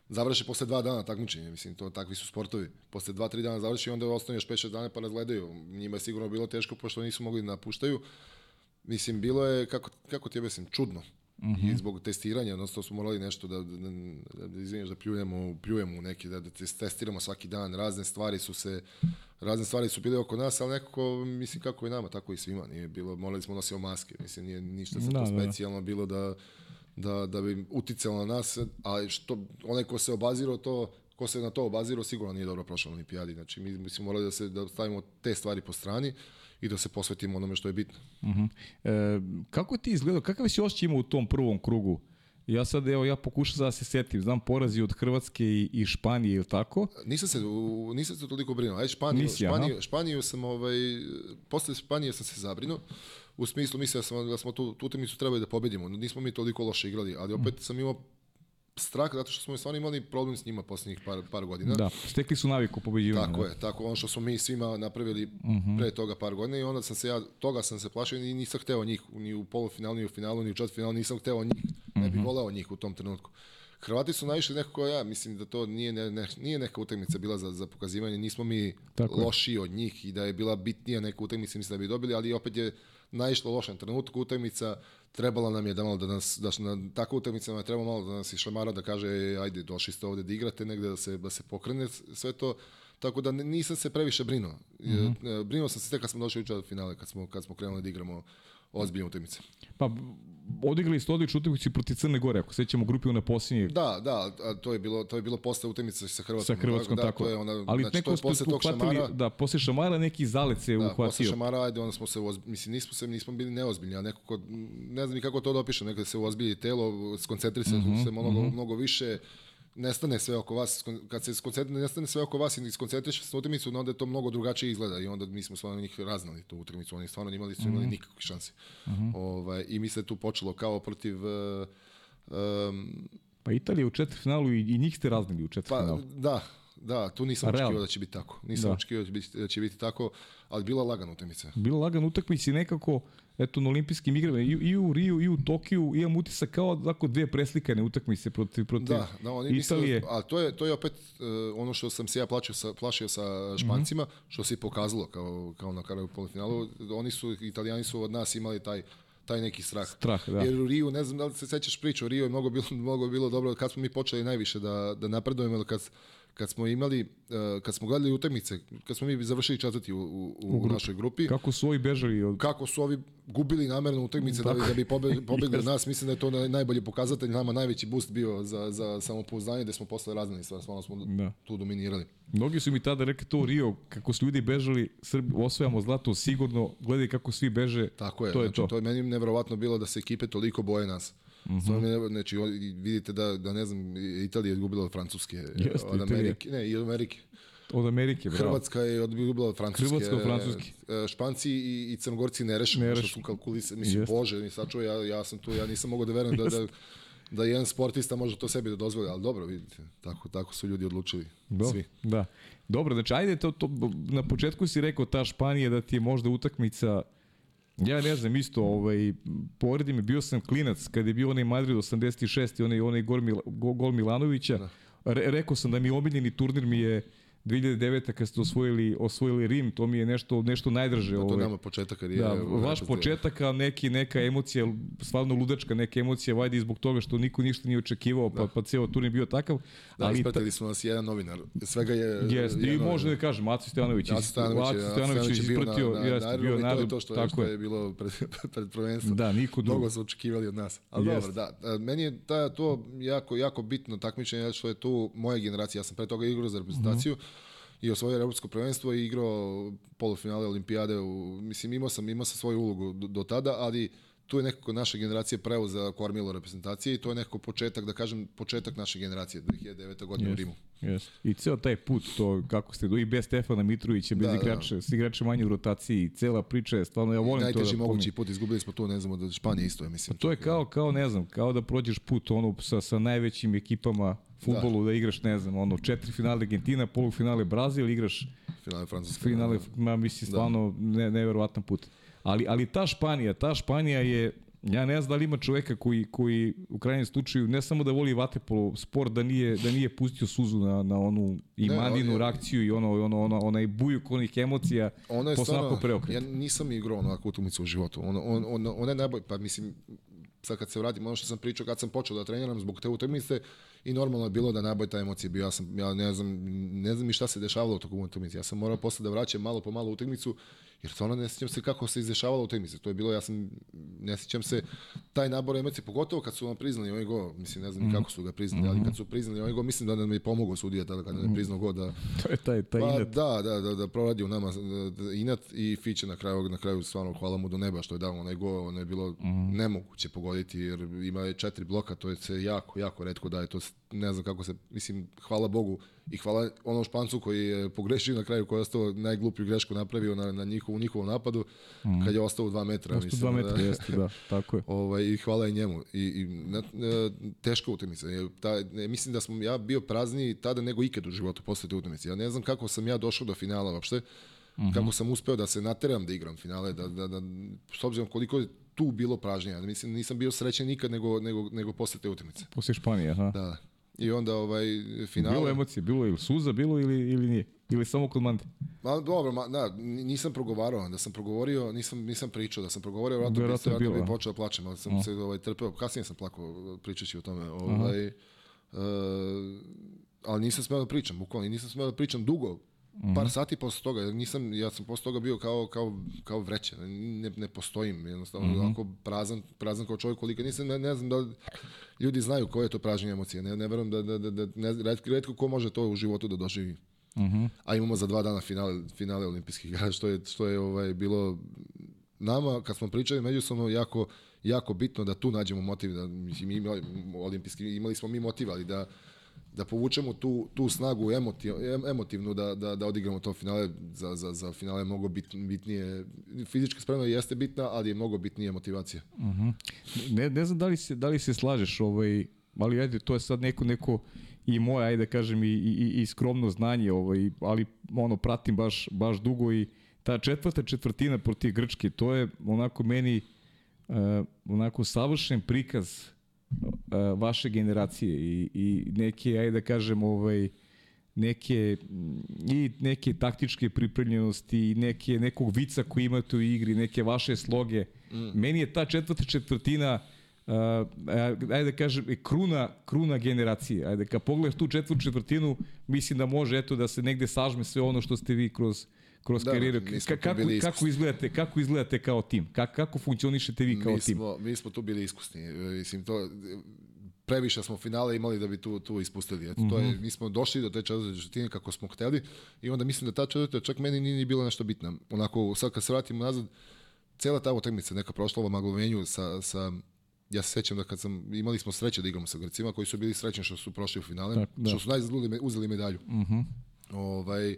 završe posle dva dana takmičenje, mislim, to takvi su sportovi. Posle dva, tri dana završi onda ostane još 5-6 dana pa razgledaju. Njima je sigurno bilo teško pošto nisu mogli da napuštaju. Mislim, bilo je, kako, kako ti objasnim, čudno. Mm -hmm. I zbog testiranja, odnosno smo morali nešto da, da, da, da izvinješ, da pljujemo, pljujemo u neki, da, da testiramo svaki dan, razne stvari su se, razne stvari su bile oko nas, ali nekako, mislim, kako i nama, tako i svima, nije bilo, morali smo nositi maske, mislim, nije ništa se da, to da. specijalno bilo da, da, da bi uticalo na nas, a što, onaj ko se obazirao to, ko se na to obazirao sigurno nije dobro prošao na olimpijadi. Znači mi, mi smo morali da se da stavimo te stvari po strani i da se posvetimo onome što je bitno. Uh -huh. e, kako ti izgledao, kakav si osjećaj imao u tom prvom krugu? Ja sad, evo, ja pokušam da se setim, znam porazi od Hrvatske i, i Španije, ili tako? Nisam se, nisam se toliko brinuo. Aj, Španiju, Nisi, Španiju, Španiju sam, ovaj, posle Španije sam se zabrinuo, u smislu mislio da smo, da smo tu, tu utakmicu trebali da pobedimo. Nismo mi toliko loše igrali, ali opet sam imao strah zato što smo stvarno imali problem s njima poslednjih par, par godina. Da, stekli su naviku pobeđivanja. Tako da. je, tako ono što smo mi svima napravili uh mhm. -huh. pre toga par godina i onda sam se ja, toga sam se plašio i nisam hteo njih ni u polufinalu, ni u finalu, ni u četvrtfinalu, nisam hteo njih, ne bih uh mhm. -huh. voleo njih u tom trenutku. Hrvati su naišli nekako, ja mislim da to nije, ne, ne, nije neka utakmica bila za, za pokazivanje, nismo mi Tako lošiji od njih i da je bila bitnija neka utakmica, mislim da bi dobili, ali opet je naišlo lošem trenutku utakmica, trebala nam je da malo da nas, da na takvu utakmicu nam treba malo da nas išlamara da kaže, ajde, došli ste ovde da igrate negde, da se, da se pokrene sve to, tako da nisam se previše brinuo. Mm -hmm. Brinuo sam se tek kad smo došli u finale, kad smo, kad smo krenuli da igramo ozbiljne utakmice. Pa odigrali ste odličnu utakmicu protiv Crne Gore, ako sećamo grupi na posljednje. Da, da, a to je bilo to je bilo posle utakmice sa Hrvatskom. Sa Hrvatskom da, tako. To je ona, Ali znači, neko to je posle tog šamara. Da, posle šamara neki zalet se da, uhvatio. Posle šamara, ajde, onda smo se mislim nismo se nismo bili neozbiljni, a nekako ne znam ni kako to da opišem, nekada se uozbilji telo, skoncentrisali mm -hmm, se mnogo mm -hmm. mnogo više nestane sve oko vas, kad se skoncentriše, nestane sve oko vas i skoncentriše se na utakmicu, onda je to mnogo drugačije izgleda i onda mi smo stvarno njih raznali tu utakmicu, oni stvarno imali su imali mm -hmm. nikakve šanse. Mm -hmm. ovaj, I mi se tu počelo kao protiv uh, um, Pa Italija u četvrtfinalu i, i njih ste raznili u četvrtfinalu. Pa, da, Da, tu nisam Real. očekivao da će biti tako. Nisam da. očekivao da će biti, da će biti tako, ali bila lagana utakmica. Bila lagana utakmica i nekako, eto, na olimpijskim igrama, i, i u Riju, i u Tokiju, imam utisak kao tako dve preslikane utakmice protiv, protiv da, da, oni Italije. Da, ali to je, to je opet uh, ono što sam se ja plašio sa, plašio sa Špancima, mm -hmm. što se i pokazalo kao, kao na kraju polufinalu. Oni su, Italijani su od nas imali taj taj neki strah. Strah, da. Jer u Riju, ne znam da li se sećaš priču, u Riju je mnogo bilo, mnogo bilo dobro kad smo mi počeli najviše da, da napredujemo, kad, kad smo imali, uh, kad smo gledali utakmice, kad smo mi završili četvrti u, u, u, u našoj grupi. Kako su ovi bežali? Od... Kako su ovi gubili namerno utakmice da bi, da bi pobegli, pobegli yes. nas. Mislim da je to najbolji pokazatelj, nama najveći boost bio za, za samopouzdanje, da smo raznali stvar, stvarno smo da. tu dominirali. Mnogi su mi tada rekli to Rio, kako su ljudi bežali, Srbi, osvajamo zlato, sigurno, gledaj kako svi beže, Tako je, to je znači, to. to je meni nevjerovatno bilo da se ekipe toliko boje nas. Mm -hmm. znači, vidite da, da ne znam, Italija je izgubila od Francuske, Jeste, od Amerike, ne, i od Amerike. Od Amerike, bravo. Hrvatska je odbila od Francuske. Hrvatska od Francuske. e, Španci i, i Crnogorci nerešeno, Nerešeno. što su kalkulise. Mislim, Jeste. Bože, mi sačuva, ja, ja sam tu, ja nisam mogao da verujem da, da, da jedan sportista može to sebi da dozvoli, ali dobro, vidite, tako, tako su ljudi odlučili. Dobro, Svi. Da. Dobro, znači ajde to, to, na početku si rekao ta Španija da ti je možda utakmica Ja ne znam isto, ovaj, poredim bio sam klinac kad je bio onaj Madrid 86 i onaj, onaj gol, Mila, gol, Milanovića. Da. Re, rekao sam da mi je omiljeni turnir mi je 2009. kad ste osvojili, osvojili Rim, to mi je nešto, nešto najdraže. Da, to ovaj. nama početak karijere. Da, evo, vaš početak, a neki, neka emocija, stvarno ludačka neka emocija, vajde i zbog toga što niko ništa nije očekivao, pa, pa ceo turnir bio takav. Da, ali ta, ispratili smo nas jedan novinar. Svega je... Jeste, i može da kažem, Aco Stojanović, Aco Stanović, Aco je, Stojanović je bio na, ispratio, na, jeste, na bio i to je to što, je, tako što je. bilo pred, pred prvenstvom. Da, niko drugo. Mnogo su očekivali od nas. Ali Jeste. dobro, da. Meni je ta, to jako, jako bitno takmičenje, što je tu moja generacija. Ja sam pre toga igrao za reprezentaciju i osvojio evropsko prvenstvo i igrao polufinale olimpijade. U, mislim, imao sam, imao sam svoju ulogu do, do tada, ali tu je nekako naša generacija preuzela kormilo reprezentacije i to je nekako početak, da kažem, početak naše generacije, 2009. godine u Jeste, Rimu. jeste. I ceo taj put, to kako ste do i bez Stefana Mitrovića, bez Da, da, da. igrača, s igrača manje u rotaciji, cela priča je stvarno, ja volim to Najteži da mogući put, izgubili smo tu, ne znamo, da Španija isto je, mislim. To je kao, kao ne znam, kao da prođeš put ono sa, sa najvećim ekipama futbolu da. da igraš, ne znam, ono, četiri finale Argentina, polufinale Brazil, igraš finale Francuske. finale, da. ma mislim, stvarno ne, neverovatan put. Ali, ali ta Španija, ta Španija je, ja ne znam da li ima čoveka koji, koji u krajnjem slučaju ne samo da voli vatepolo sport, da nije, da nije pustio suzu na, na onu i Ne, maninu je- reakciju i ono, ono, ono, onaj bujuk onih emocija Ono je posle stvarno, onako preokret. ja nisam igrao onakvu utakmicu u životu. On, on, on, on je najbolj, pa mislim, sad kad se vratim, ono što sam pričao kad sam počeo da treniram zbog te utakmice i normalno je bilo da najbolj ta emocija bio. Ja, sam, ja ne znam, ne znam i šta se dešavalo u tokom utakmice. Ja sam morao posle da vraćam malo po malo utakmicu, jer stvarno ne sjećam se kako se izdešavalo utakmice. To je bilo, ja sam, ne sjećam se taj nabor emocije, pogotovo kad su vam priznali ovaj go, mislim, ne znam ni kako su ga priznali, ali kad su priznali ovaj go, mislim da nam je pomogao sudija tada kada nam je priznao go da, To je taj, taj Pa inat. da, da, da, da proradi u nama da, da, inat i Fiće na kraju, na kraju stvarno hvala mu do neba što je dao onaj gol, ono je bilo mm. nemoguće pogoditi jer ima je četiri bloka, to je se jako, jako redko daje, to s- ne znam kako se, mislim, hvala Bogu i hvala onom Špancu koji je pogrešio na kraju, koji je ostao najgluplju grešku napravio na, na njihov, u njihovom napadu, mm. kad je ostao u dva metra. Prosto dva metra, da, jeste, da, tako je. Ovaj, I hvala i njemu. I, i na, e, teška utakmica. Je, Ta, ne, mislim da sam ja bio prazniji tada nego ikad u životu posle te utakmice. Ja ne znam kako sam ja došao do finala uopšte. Mm -hmm. Kako sam uspeo da se nateram da igram finale, da, da, da, s obzirom koliko je tu bilo pražnjenja. Mislim, nisam bio srećen nikad nego, nego, nego posle te utakmice. Posle Španije, aha. Da. I onda ovaj finale... Bilo emocije, bilo ili suza, bilo ili, ili nije? Ili samo kod Mante? Ma dobro, ma, da, nisam progovarao, da sam progovorio, nisam nisam pričao, da sam progovorio, bi Verovatno se bilo, bi a? počeo da plačem, ali sam se ovaj trpeo, kasnije sam plakao pričajući o tome, ovaj uh, ali nisam smeo da pričam, bukvalno, nisam smeo da pričam dugo, par sati posle toga, jer nisam, ja sam posle toga bio kao, kao, kao vreće, ne, ne postojim, jednostavno, mm -hmm. onako prazan, prazan kao čovjek, koliko nisam, ne, ne znam da ljudi znaju koje je to pražnje emocije, ne, ne verujem da, da, da, da ne, redko, redko ko može to u životu da doživi. A imamo za dva dana finale, finale olimpijskih igara, što je, što je ovaj, bilo nama, kad smo pričali međusobno, jako, jako bitno da tu nađemo motiv, da, mislim, mi imali, olimpijski, imali smo mi motiv, ali da, da povučemo tu, tu snagu emotiv, em- emotivnu da, da, da odigramo to finale, za, za, za finale mnogo bit, bitnije, fizička spremna jeste bitna, ali je mnogo bitnije motivacija. Ne, ne znam da li se, da li se slažeš, ovaj, ali ajde, to je sad neko, neko i moje, ajde da kažem, i, i, i skromno znanje, ovaj, ali ono, pratim baš, baš dugo i ta četvrta četvrtina protiv Grčke, to je onako meni uh, onako savršen prikaz uh, vaše generacije i, i neke, ajde da kažem, ovaj, neke i neke taktičke pripremljenosti i neke nekog vica koji imate u igri, neke vaše sloge. Mm. Meni je ta četvrta četvrtina uh, ajde da kažem kruna kruna generacije. Ajde kad pogledaš tu četvrtu četvrtinu, mislim da može eto da se negde sažme sve ono što ste vi kroz kroz Da, karijeru. mi smo Ka, kako, bili kako izgledate, kako izgledate kao tim? Kako, kako funkcionišete vi kao mi tim? smo, mi smo tu bili iskusni. E, Mislim, to, previše smo finale imali da bi tu, tu ispustili. Eto, to je, mi smo došli do te četvrte četvrtine kako smo hteli i onda mislim da ta četvrta čak meni nije ni bila nešto bitna. Onako, sad kad se vratimo nazad, cela ta utakmica neka prošla u maglovenju sa, sa ja se sećam da kad sam, imali smo sreće da igramo sa Grcima koji su bili srećni što su prošli u finale, Tak, da. što su najzad uzeli medalju. Ovaj,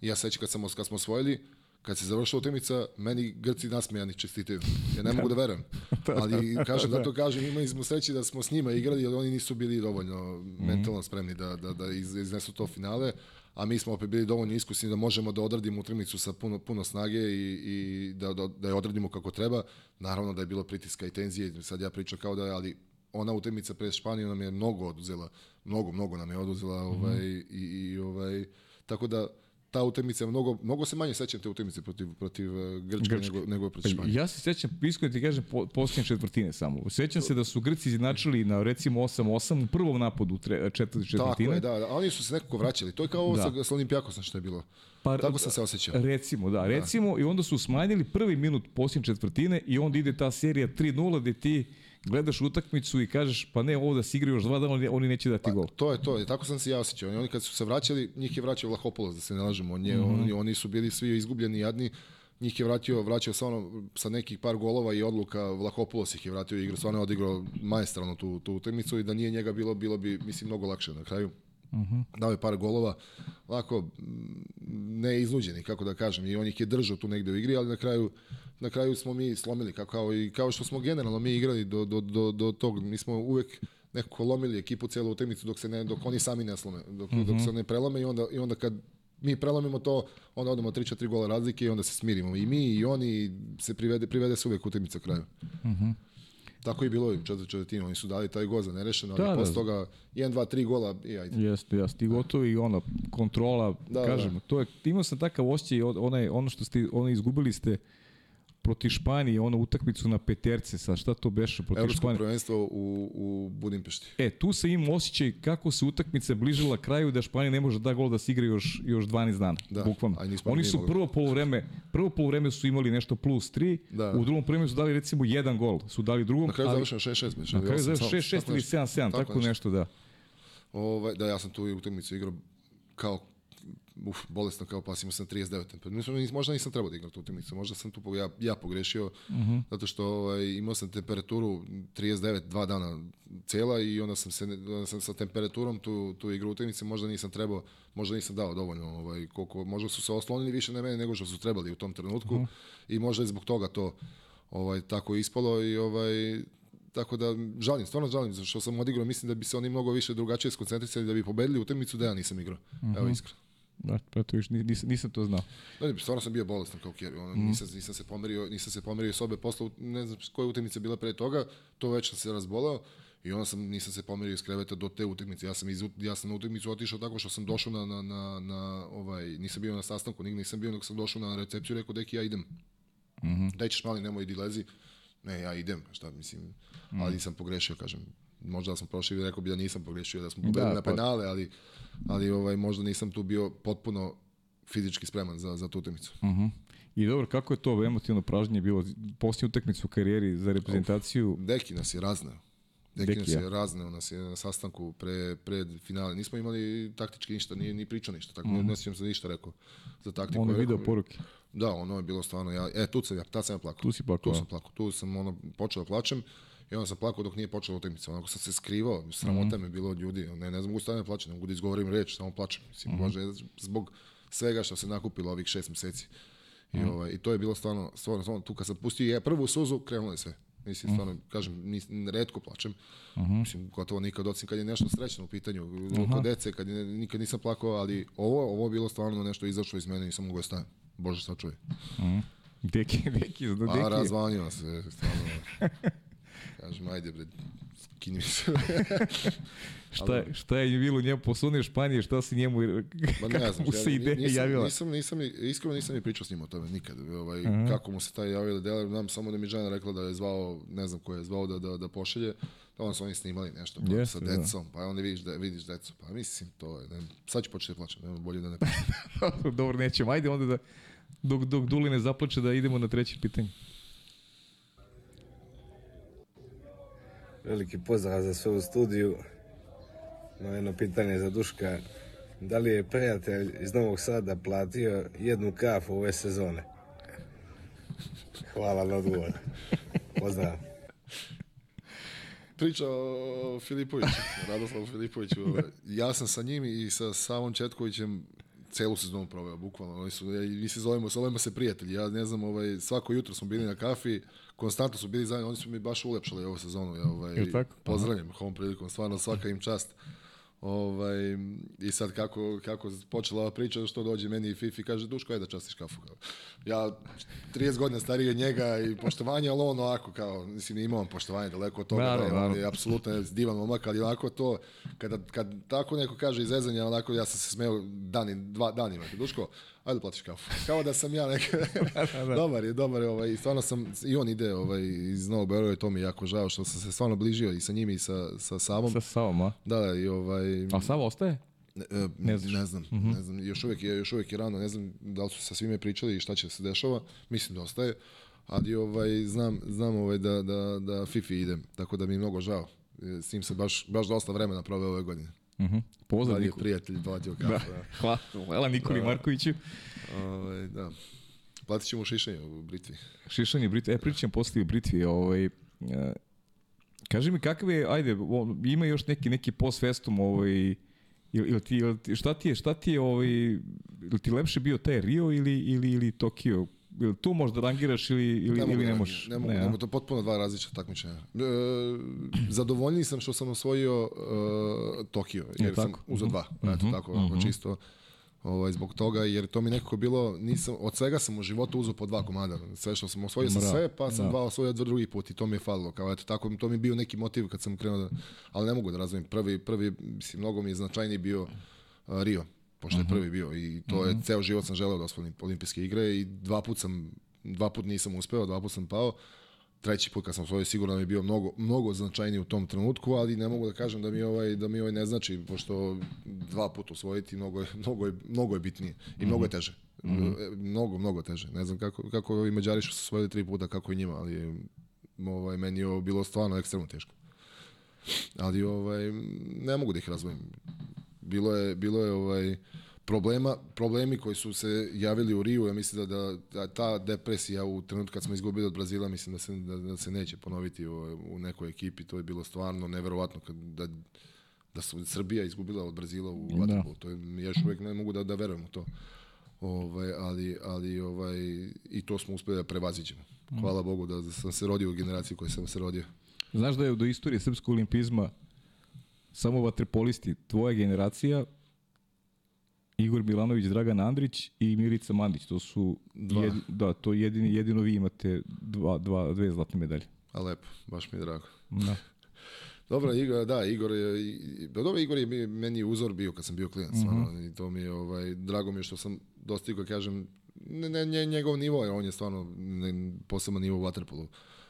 ja sećam kad, sam, kad smo osvojili, kad se završila utakmica, meni Grci nasmejani čestitaju. Ja ne mogu da verujem. Ali kažem, da to kažem, imali smo sreće da smo s njima igrali, ali oni nisu bili dovoljno mentalno spremni da, da, da iz- iznesu to finale, a mi smo opet bili dovoljno iskusni da možemo da odradimo utakmicu sa puno, puno snage i, i da, da, da je odradimo kako treba. Naravno da je bilo pritiska i tenzije, sad ja pričam kao da je, ali ona utakmica pred Španijom nam je mnogo oduzela, mnogo, mnogo nam je oduzela, ovaj, i, i ovaj, tako da ta utakmica mnogo, mnogo se manje sećam te utakmice protiv, protiv eh, Grčke, Grčke. nego, nego protiv Španije. Ja se sećam, iskreno ti kažem, po, posljednje četvrtine samo. Sećam se da su Grci izjednačili na recimo 8-8 u prvom napadu tre, četvrt, Tako četvrtine. je, da, da, a oni su se nekako vraćali. To je kao ovo Da. sa, Olimpijakosom što je bilo. Pa, Tako sam se osjećao. Recimo, da, recimo, i onda su smanjili prvi minut posljednje četvrtine i onda ide ta serija 3-0 gde ti gledaš utakmicu i kažeš pa ne ovo da se igraju još dva dana, oni, neće dati gol. To je to, i tako sam se ja osjećao. Oni, oni kad su se vraćali, njih je vraćao Vlahopoulos, da se ne lažemo. On je, oni, oni su bili svi izgubljeni, jadni. Njih je vratio, vraćao sa, ono, sa nekih par golova i odluka, Vlahopoulos ih je vratio igru, stvarno je odigrao maestralno tu, tu utakmicu i da nije njega bilo, bilo bi, mislim, mnogo lakše na kraju. Dao je par golova, ovako mm, ne iznuđeni, kako da kažem, i on ih je držao tu negde u igri, ali na kraju, na kraju smo mi slomili, kao, kao, i kao što smo generalno mi igrali do, do, do, do tog, mi smo uvek nekako lomili ekipu celu utakmicu dok se ne dok oni sami ne slome, dok, dok se ne prelome i onda i onda kad mi prelomimo to, onda odemo 3-4 gola razlike i onda se smirimo. I mi i oni se privede, privede se uvek utakmica kraju. Tako je bilo i četvrt četvrtine, oni su dali taj gol za nerešeno, ali Da, da. posle toga 1, 2, 3 gola i ajde. Jeste, jeste, i gotovo i ono, kontrola, Da, da, kažem, to je, imao sam takav osjećaj, od- onaj, ono što ste, ono izgubili ste protiv Španije, ono utakmicu na peterce, sa šta to beše protiv Evropsko Španije. prvenstvo u, u Budimpešti. E, tu se ima osjećaj kako se utakmica bližila kraju da Španija ne može da gol da se igra još, još 12 dana, Da, bukvalno. i Oni ni su prvo polovreme, prvo polovreme su imali nešto plus 3, Da. u drugom polovremenu su dali recimo jedan gol, su dali drugom, Na kraju ali- završeno 6-6. beše, na kraju završeno samo- 6-6 ili 7-7, tako, nešto, da. Ovaj, da, ja sam tu utakmicu igrao kao uf, bolesno kao pas, imao sam 39 temperaturu. Mislim, Možda nisam trebao da igram tu utakmicu, možda sam tu ja, ja pogrešio, zato što ovaj, imao sam temperaturu 39 dva dana cela i onda sam, se, onda sam sa temperaturom tu, tu igru utakmice, možda nisam trebao, možda nisam dao dovoljno, ovaj, koliko, možda su se oslonili više na mene nego što su trebali u tom trenutku i možda je zbog toga to ovaj, tako ispalo i ovaj, tako da žalim, stvarno žalim što sam odigrao, mislim da bi se oni mnogo više drugačije skoncentrisali da bi pobedili utakmicu da ja nisam igrao. Evo iskreno. Da, pa to još nisam, nisam to znao. Da, stvarno sam bio bolestan kao Kerry. Ono, nisam, nisam, se pomerio, nisam se pomerio s obe posle, ne znam koja utakmica bila pre toga, to već sam se razboleo i onda sam, nisam se pomerio iz kreveta do te utakmice. Ja sam, iz, ja sam na utakmicu otišao tako što sam došao na, na, na, na ovaj, nisam bio na sastanku, nigde nisam bio, nego sam došao na recepciju i rekao, deki, ja idem. Mm -hmm. Daj ćeš mali, nemoj idi lezi. Ne, ja idem, šta mislim, ali nisam pogrešio, kažem. Možda da sam prošao i rekao bi da nisam pogrešio, da smo pobedili Da, na pa- penale, ali, ali ovaj, možda nisam tu bio potpuno fizički spreman za, za tu utakmicu. Mhm. I dobro, kako je to emotivno pražnje bilo? Posljednju utakmicu u karijeri za reprezentaciju, Deki nas je raznao. Deki, Deki, nas ja. je raznao, nas je na sastanku pre, pred finale. Nismo imali taktički ništa, nije ni pričao ništa, tako mm. ne sjećam se ništa rekao za taktiku. on je video poruke. Da, ono je bilo stvarno, ja, e, tu sam ja, tad sam ja plakao. Tu si plakao, Tu sam plakao, tu sam ono, počeo da plačem i onda sam plakao dok nije počela utakmica. Onako sam se skrivao, sramota me bilo od ljudi. Ne, ne znam mogu staviti da plačem, ne mogu da izgovorim reč, samo plačem. Mislim, može zbog svega što se nakupilo ovih šest meseci. I, ovaj, I to je bilo stvarno, stvarno, stvarno, tu kad sam pustio je prvu suzu, krenulo je sve. Mislim, stvarno, kažem, nis, redko plačem. Mislim, gotovo nikad, osim kad je nešto srećno u pitanju. Kod dece, kad je, nikad nisam plakao, ali ovo, ovo je bilo stvarno nešto izašlo iz mene i nisam mogao da stavim. Bože, sačuvaj. Deki, deki, da A deki. razvanio se, stvarno. Kažem, ajde bre, skini mi se. Šta, šta je bilo njemu posunio Španije, šta se njemu, Ma ne kako mu ja se ideja nisam, javila? Nisam, nisam, ni- iskreno nisam ni pričao s njim o tome nikad. Ovaj, Kako mu se taj javio da dela, znam samo da mi žena rekla da je zvao, ne znam ko je zvao da, da, da pošalje, da onda su oni snimali nešto pa, Jeste, sa da. decom, pa onda vidiš, da, vidiš decu, pa mislim to je, ne, sad ću početi da plaćam, nema bolje da ne Dobro, nećemo. Ajde onda da, dok, dok Duli ne zaplače da idemo na treće pitanje. Veliki pozdrav za sve u studiju. No jedno pitanje za Duška. Da li je prijatelj iz Novog Sada platio jednu kafu ove sezone? Hvala na odgovor. Pozdrav. Priča o Filipoviću, Radoslavu Filipoviću. Ja sam sa njim i sa Savom Četkovićem celu sezonu proveo, bukvalno. Oni su, ja, mi se zovemo, zovemo se prijatelji. Ja ne znam, ovaj, svako jutro smo bili na kafi, konstantno su bili zajedno, oni su mi baš ulepšali ovu sezonu. Ja, ovaj? Pozdravljam ovom prilikom, stvarno svaka im čast. Ovaj, I sad kako, kako počela ova priča, što dođe meni i Fifi kaže, Duško, ajde da častiš kafu. Kao. Ja 30 godina stariji od njega i poštovanje, ali on ovako, kao, mislim, imao on poštovanje daleko od toga, Naravno, da, on naravno. je apsolutno divan momak, ali onako to, kada, kad tako neko kaže izezanja, onako ja sam se smeo dani, dva danima, Duško, ajde platiš kafu. Kao da sam ja neka, dobar je, dobar je, ovaj, i stvarno sam, i on ide ovaj, iz Novog Beograda, i to mi je jako žao, što sam se stvarno bližio i sa njim i sa, sa Savom. Sa Savom, a? Da, da, i ovaj... A Sava ostaje? Ne, e, Ne ne, znaš. ne znam, ne znam, još uvijek je još uvijek je rano, ne znam da li su sa svime pričali i šta će se dešava. Mislim da ostaje. Ali ovaj znam znam ovaj da da da Fifi ide, tako da mi je mnogo žao. E, S njim se baš baš dosta vremena proveo ove godine. Mhm. Pozdrav Da je Nikola. prijatelj platio kafu. Da. Hvala, hvala Nikoli Markoviću. Ovaj, da. Platit ćemo šišanje u Britvi. Šišanje Britvi, e, pričam poslije o Britvi, ovaj, e, kaži mi kakav je, ajde, o, ima još neki, neki post festum, ovaj, ili, ili ti, ili ti, šta ti je, šta ti je, ovaj, ili ti lepše bio taj Rio ili, ili, ili Tokio? Ili tu možda rangiraš ili, ili, Ne mogu, ili ne ne, možeš? ne, mogu, a? ne mogu, to je potpuno dva različita takmičenja. E, zadovoljniji sam što sam osvojio e, Tokio, jer sam tako? uzeo dva, eto tako, onako, čisto ovaj, zbog toga, jer to mi nekako bilo, nisam, od svega sam u životu uzeo po dva komada, sve što sam osvojio sam sve, pa sam da. dva osvojio drugi put i to mi je falilo, kao eto tako, to mi je bio neki motiv kad sam krenuo da, ali ne mogu da razumim, prvi, prvi, mislim, mnogo mi je značajniji bio a, Rio, pošto je prvi bio i to je, ceo život sam želeo da osvojim olimpijske igre i dva put sam, dva put nisam uspeo, dva put sam pao, treći put kad sam osvojio sigurno da mi je bio mnogo, mnogo značajniji u tom trenutku, ali ne mogu da kažem da mi ovaj, da mi ovaj ne znači, pošto dva puta osvojiti mnogo je, mnogo je, mnogo je bitnije i mnogo je teže. E, Mnogo, mnogo teže. Ne znam kako, kako ovi Mađari su osvojili tri puta, kako i njima, ali ovaj, meni je bilo stvarno ekstremno teško. Ali ovaj, ne mogu da ih razvojim. Bilo je, bilo je ovaj, problema, problemi koji su se javili u Riju, ja mislim da, da, da ta depresija u trenutku kad smo izgubili od Brazila, mislim da se, da, da se neće ponoviti u, u nekoj ekipi, to je bilo stvarno neverovatno kad, da, da su Srbija izgubila od Brazila u Da. vaterpolu. To je, ja još uvijek ne mogu da, da verujem u to. Ovaj, ali, ali ovaj, i to smo uspeli da prevaziđemo. Hvala Bogu da sam se rodio u generaciji u kojoj sam se rodio. Znaš da je do istorije srpskog olimpizma samo vaterpolisti, tvoja generacija, Igor Milanović, Dragan Andrić i Milica Mandić. To su Dva. jedi, da, to jedini, jedino vi imate dva, dva, dve zlatne medalje. A lepo, baš mi je drago. Da. Dobro, Igor, da, Igor je, dobro, Igor je meni uzor bio kad sam bio klinac, mm -hmm. i to mi je, ovaj, drago mi je što sam dostigao, kažem, ne, ne, nje- njegov nivo, on je stvarno ne, poseban nivo u vaterpolu,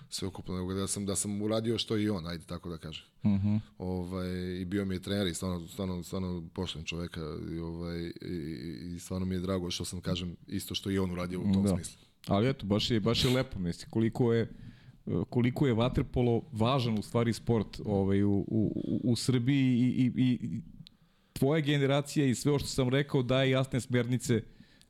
sve ukupno, nego da sam, da sam uradio što i on, ajde tako da kažem. Mhm. Ovaj, I bio mi je trener i stvarno, stvarno, stvarno pošten čoveka i, ovaj, i, i stvarno mi je drago što sam, kažem, isto što i on uradio u tom Da. smislu. Ali eto, baš je, baš je lepo, misli, koliko je koliko je vaterpolo važan u stvari sport ovaj, u, u, u- Srbiji i, i, i tvoja generacija i sve ovo što sam rekao daje jasne smernice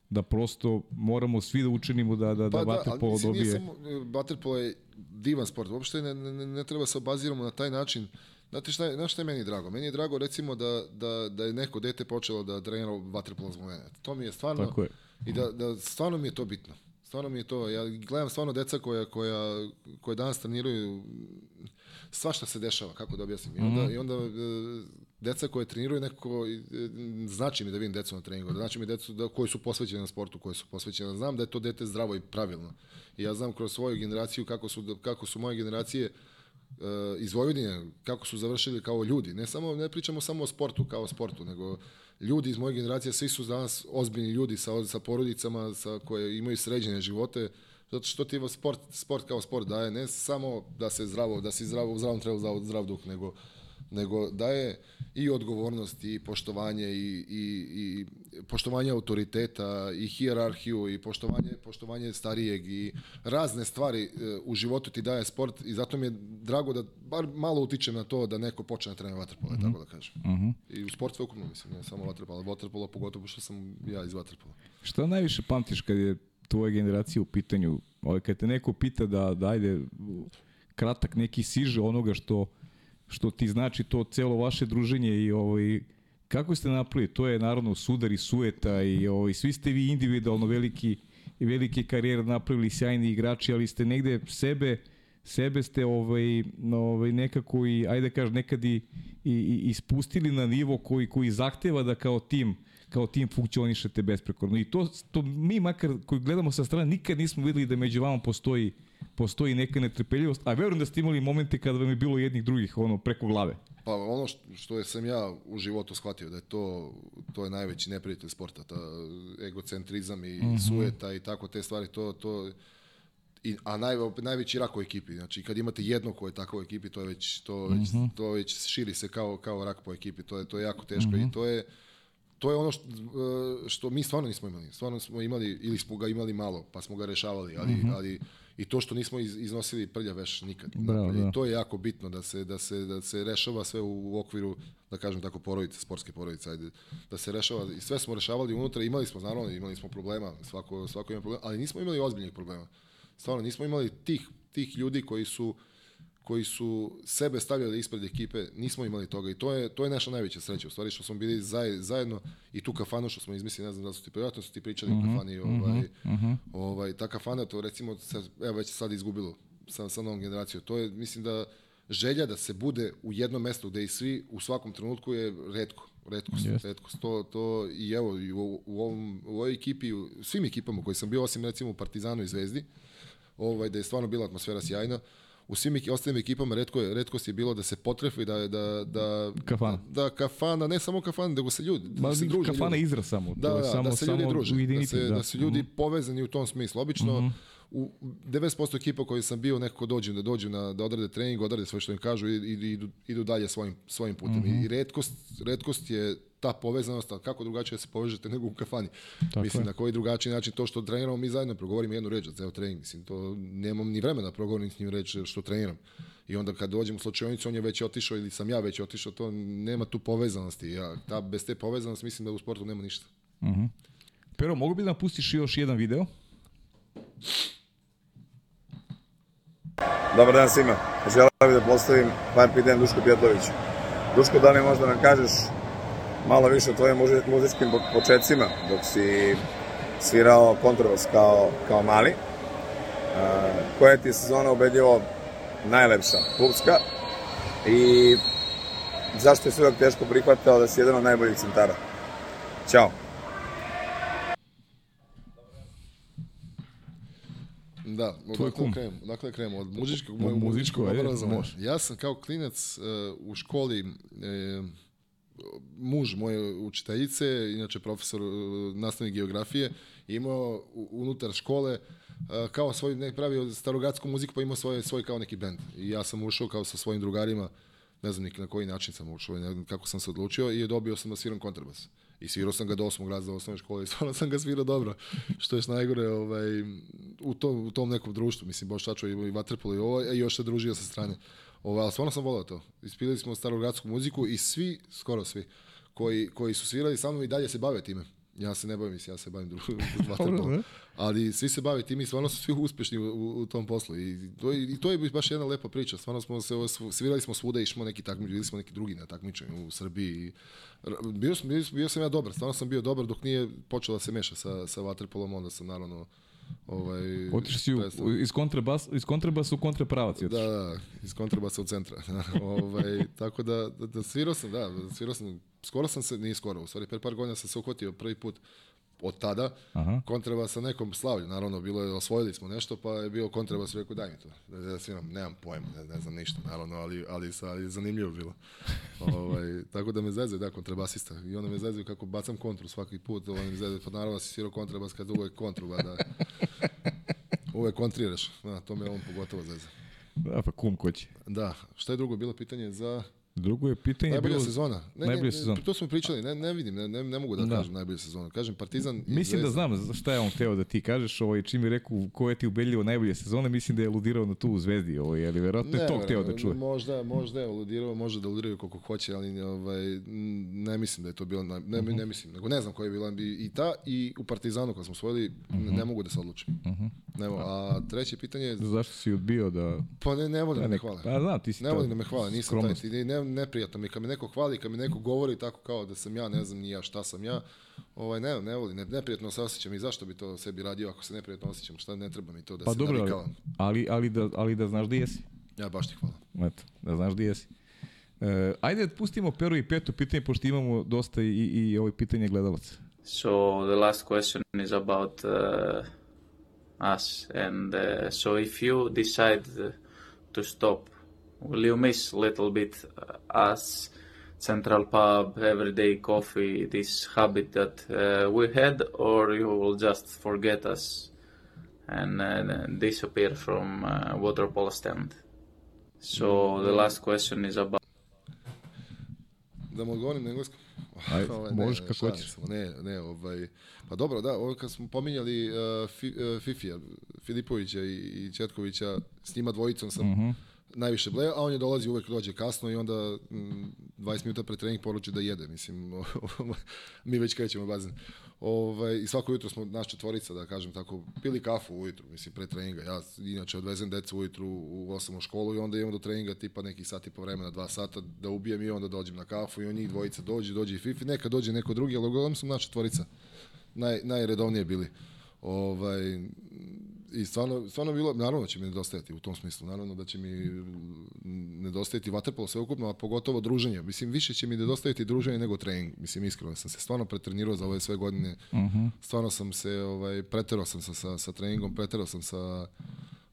da prosto moramo svi da učinimo da, da, da vaterpolo mislim, dobije. Nije samo, vaterpolo je divan sport. Uopšte ne, ne, ne treba se obaziramo na taj način. Znate šta je, znaš šta je meni drago? Meni je drago recimo da, da, da je neko dete počelo da trenira vaterpolo zbog mene. To mi je stvarno... Tako je. I da, da stvarno mi je to bitno. Stvarno mi je to. Ja gledam stvarno deca koja, koja, koja danas treniraju svašta se dešava, kako da objasnim. I onda, i onda e, deca koje treniraju nekako, e, znači mi da vidim decu na treningu, da znači mi decu da, koji su posvećeni na sportu, koji su posvećeni. Znam da je to dete zdravo i pravilno. I ja znam kroz svoju generaciju kako su, kako su moje generacije uh, iz Vojvodine, kako su završili kao ljudi. Ne samo ne pričamo samo o sportu kao o sportu, nego ljudi iz moje generacije, svi su danas ozbiljni ljudi sa, sa porodicama, sa koje imaju sređene živote, zato što ti sport, sport kao sport daje ne samo da se zdravo, da si zdravo, u zdravom telu zdrav, zdrav duh, nego nego daje i odgovornost i poštovanje i, i, i poštovanje autoriteta i hijerarhiju i poštovanje poštovanje starijeg i razne stvari e, u životu ti daje sport i zato mi je drago da bar malo utičem na to da neko počne da trenira vaterpolo, mm -hmm. tako da kažem. Mm -hmm. I u sport sve ukupno mislim, ne samo vaterpolo, vaterpolo pogotovo što sam ja iz vaterpola. Šta najviše pamtiš kad je tvoja generacija u pitanju? Ovaj, kad te neko pita da, da ajde kratak neki siže onoga što što ti znači to celo vaše druženje i ovaj kako ste napravili? To je naravno sudar i sueta i ovaj, svi ste vi individualno veliki velike karijere napravili sjajni igrači, ali ste negde sebe sebe ste ovaj, ovaj nekako i ajde da kažem nekad i, i, i ispustili na nivo koji koji zahteva da kao tim kao tim funkcionišete besprekorno. I to, to mi makar koji gledamo sa strane nikad nismo videli da među vama postoji postoji neka netrpeljivost, a verujem da ste imali momente kada vam je bilo jednih drugih ono preko glave. Pa ono što, što je sam ja u životu shvatio da je to to je najveći neprijatelj sporta, ta egocentrizam i mm -hmm. sueta i tako te stvari, to to I, a naj, najveći rak u ekipi. Znači, kad imate jedno ko je tako u ekipi, to je već, to, već, mm -hmm. to već širi se kao, kao rak po ekipi. To je, to je jako teško mm -hmm. i to je, to je ono što, što mi stvarno nismo imali. Stvarno smo imali, ili smo ga imali malo, pa smo ga rešavali, ali, mm -hmm. ali i to što nismo iz, iznosili prlja veš nikad. Bravo, da. I to je jako bitno da se, da se, da se rešava sve u, okviru, da kažem tako, porodice, sportske porodice, ajde, da se rešava, i sve smo rešavali unutra, imali smo, naravno, imali smo problema, svako, svako ima problema, ali nismo imali ozbiljnih problema. Stvarno, nismo imali tih, tih ljudi koji su koji su sebe stavljali ispred ekipe, nismo imali toga i to je to je naša najveća sreća, u stvari što smo bili zaj, zajedno i tu kafanu što smo izmislili, ne znam da su ti prijatno su ti pričali uh -huh, u mhm, kafani, ovaj, uh -huh. ovaj ta kafana to recimo evo već sad izgubilo sa sa novom generacijom. To je mislim da želja da se bude u jednom mestu gde i svi u svakom trenutku je retko retkost, yes. retkost. To, to i evo i u, u, ovom, u ovoj ekipi, u svim ekipama koji sam bio, osim recimo u Partizanu i Zvezdi, ovaj, da je stvarno bila atmosfera sjajna. U svim ostalim ekipama redko je, redkost je bilo da se potrefi da da da kafana. Da kafana, ne samo kafana, nego se ljudi, da se druže. Kafana je izraz samo, da, da, samo da se ljudi druže, da se, da. da su ljudi mm -hmm. povezani u tom smislu. Obično mm -hmm u 90% ekipa koji sam bio nekako dođu da dođu na da odrade trening, odrade sve što im kažu i, i idu, idu dalje svojim svojim putem. Mm -hmm. I retkost retkost je ta povezanost, kako drugačije da se povežete nego u kafani. Tako mislim, je. na koji drugačiji način to što treniramo, mi zajedno progovorimo jednu reč za ceo trening. Mislim, to nemam ni vremena da progovorim s njim reč što treniram. I onda kad dođem u slučajonicu, on je već otišao ili sam ja već otišao, to nema tu povezanosti. Ja, ta, bez te povezanosti mislim da u sportu nema ništa. Mm -hmm. Pero, mogu bi da pustiš još jedan video? Dobar dan svima. Želeo bih da postavim par pitanja Duško Pjetoviću. Duško, da li možda nam kažeš malo više o tvojim muzičkim početcima dok si svirao kontrabas kao, kao mali? Uh, koja ti je sezona ubedljivo najlepša, klubska? I zašto je sve teško prihvatao da si jedan od najboljih centara? Ćao. Da, Tvoj kum. Krem, dakle krenemo od muzičkog, Od mojeg muzičkog, muzičkog ajde, obrazovanja. može. Ja sam kao klinac uh, u školi uh, muž moje učiteljice, inače profesor uh, nastavnik geografije, imao unutar škole uh, kao svoj ne pravio starogradsku muziku pa imao svoj svoj kao neki bend. I ja sam ušao kao sa svojim drugarima, ne znam na koji način sam ušao, ne znam kako sam se odlučio i dobio sam da sviram kontrabas. I svirao sam ga do osmog razreda osnovne škole i stvarno sam ga svirao dobro. Što je najgore ovaj, u, tom, u tom nekom društvu. Mislim, Boš Čačo i Vatrpolo i ovo, i još se družio sa strane. Ovaj, ali stvarno sam volao to. Ispili smo starogradsku muziku i svi, skoro svi, koji, koji su svirali sa mnom i dalje se bave time. Ja se ne bavim, mislim, ja se bavim drugim. Ali svi se bave tim i stvarno su svi uspešni u, u, tom poslu. I to, I to je baš jedna lepa priča. Stvarno smo se, svirali smo svuda, išmo neki takmič, bili smo neki drugi na takmičenju u Srbiji. Bio sam, bio, bio sam ja dobar, stvarno sam bio dobar dok nije počeo da se meša sa, sa vaterpolom, onda sam naravno ovaj Otišao si u, iz kontrabas iz kontrabasa u kontrapravac Da, da, iz kontrabasa u centra. ovaj tako da, da, da svirao sam, da, svirao sam skoro sam se, nije skoro, u stvari pre par godina sam se uhvatio prvi put od tada, Aha. kontrabas sa nekom slavlju, naravno, bilo je, osvojili smo nešto, pa je bio kontrabas, rekao, daj mi to, da, da sviram, nemam pojma, ne, ne znam ništa, naravno, ali, ali, ali zanimljivo bilo. ovaj, tako da me zezaju, da, kontrabasista, i onda me zezaju kako bacam kontru svaki put, ovaj, me zezaju, pa naravno si svirao kontrabas kad uvek kontru, ba, da, uvek kontriraš, da, to me on pogotovo zezaju. Da, pa kum ko će. Da, šta je drugo bilo pitanje za... Drugo je pitanje najbolja bilo... sezona. Ne, najbolja ne, sezona. To smo pričali, ne, ne vidim, ne, ne, ne mogu da, da. kažem najbolja sezona. Kažem Partizan Mislim da znam šta je on hteo da ti kažeš, ovaj, čim je rekao ko je ti ubedljivo najbolje sezone, mislim da je aludirao na tu u Zvezdi, ovaj, ali verovatno je to hteo da čuje. Možda, možda je aludirao, može da aludiraju koliko hoće, ali ovaj, ne mislim da je to bilo, ne, ne, ne mislim, nego ne znam koja je bila i ta i u Partizanu kad smo osvojili, ne, ne mogu da se odlučim. Ne, mogu. a treće pitanje je... Zašto si odbio da... Pa ne, ne volim da, Da, me hvale. Pa znam, ti si Ne volim da me hvale, nisam taj, ne, neprijatno mi, kad me neko hvali, kad me neko govori tako kao da sam ja, ne znam ni ja šta sam ja, ovaj, ne, ne volim, ne, neprijatno se osjećam i zašto bi to sebi radio ako se neprijatno osjećam, šta ne treba mi to da Pa se dobro, navikavam. ali, ali, da, ali da znaš di jesi. Ja baš ti hvala. Eto, da znaš di jesi. E, ajde da pustimo prvo i peto pitanje, pošto imamo dosta i, i ovaj pitanje gledalaca. So the last question is about uh, us, and uh, so if you decide to stop, will you miss a little bit uh, us, Central Pub, everyday coffee, this habit that uh, we had, or you will just forget us and uh, disappear from uh, water polo stand? So the last question is about. Da mu odgovorim na engleskom? Ajde, Ovaj, možeš kako šalim hoćeš. se, Ne, ne, ovaj, pa dobro, da, ovo kad smo pominjali uh, Fi, uh, Fifija, Filipovića i, i Četkovića, s njima dvojicom sam Mhm. Najviše bleja, a on je dolazi uvek dođe kasno i onda mm, 20 minuta pre trening poruči da jede, mislim, mi već krećemo bazen. Ovaj, I svako jutro smo, naš četvorica, da kažem tako, pili kafu ujutru, mislim, pre treninga. Ja inače odvezem decu ujutru u 8 u školu i onda idem do treninga tipa nekih sat i po vremena, dva sata, da ubijem i onda dođem na kafu i on njih dvojica dođe, dođe i Fifi, neka dođe neko drugi, ali uglavnom su naša četvorica naj, najredovnije bili. Ovaj, I stvarno, stvarno bilo, naravno da će mi nedostajati u tom smislu, naravno da će mi nedostajati vaterpolo sveukupno, a pogotovo druženje. Mislim, više će mi nedostajati druženje nego trening. Mislim, iskreno sam se stvarno pretrenirao za ove sve godine. Stvarno sam se, ovaj, preterao sam sa, sa, sa treningom, preterao sam sa,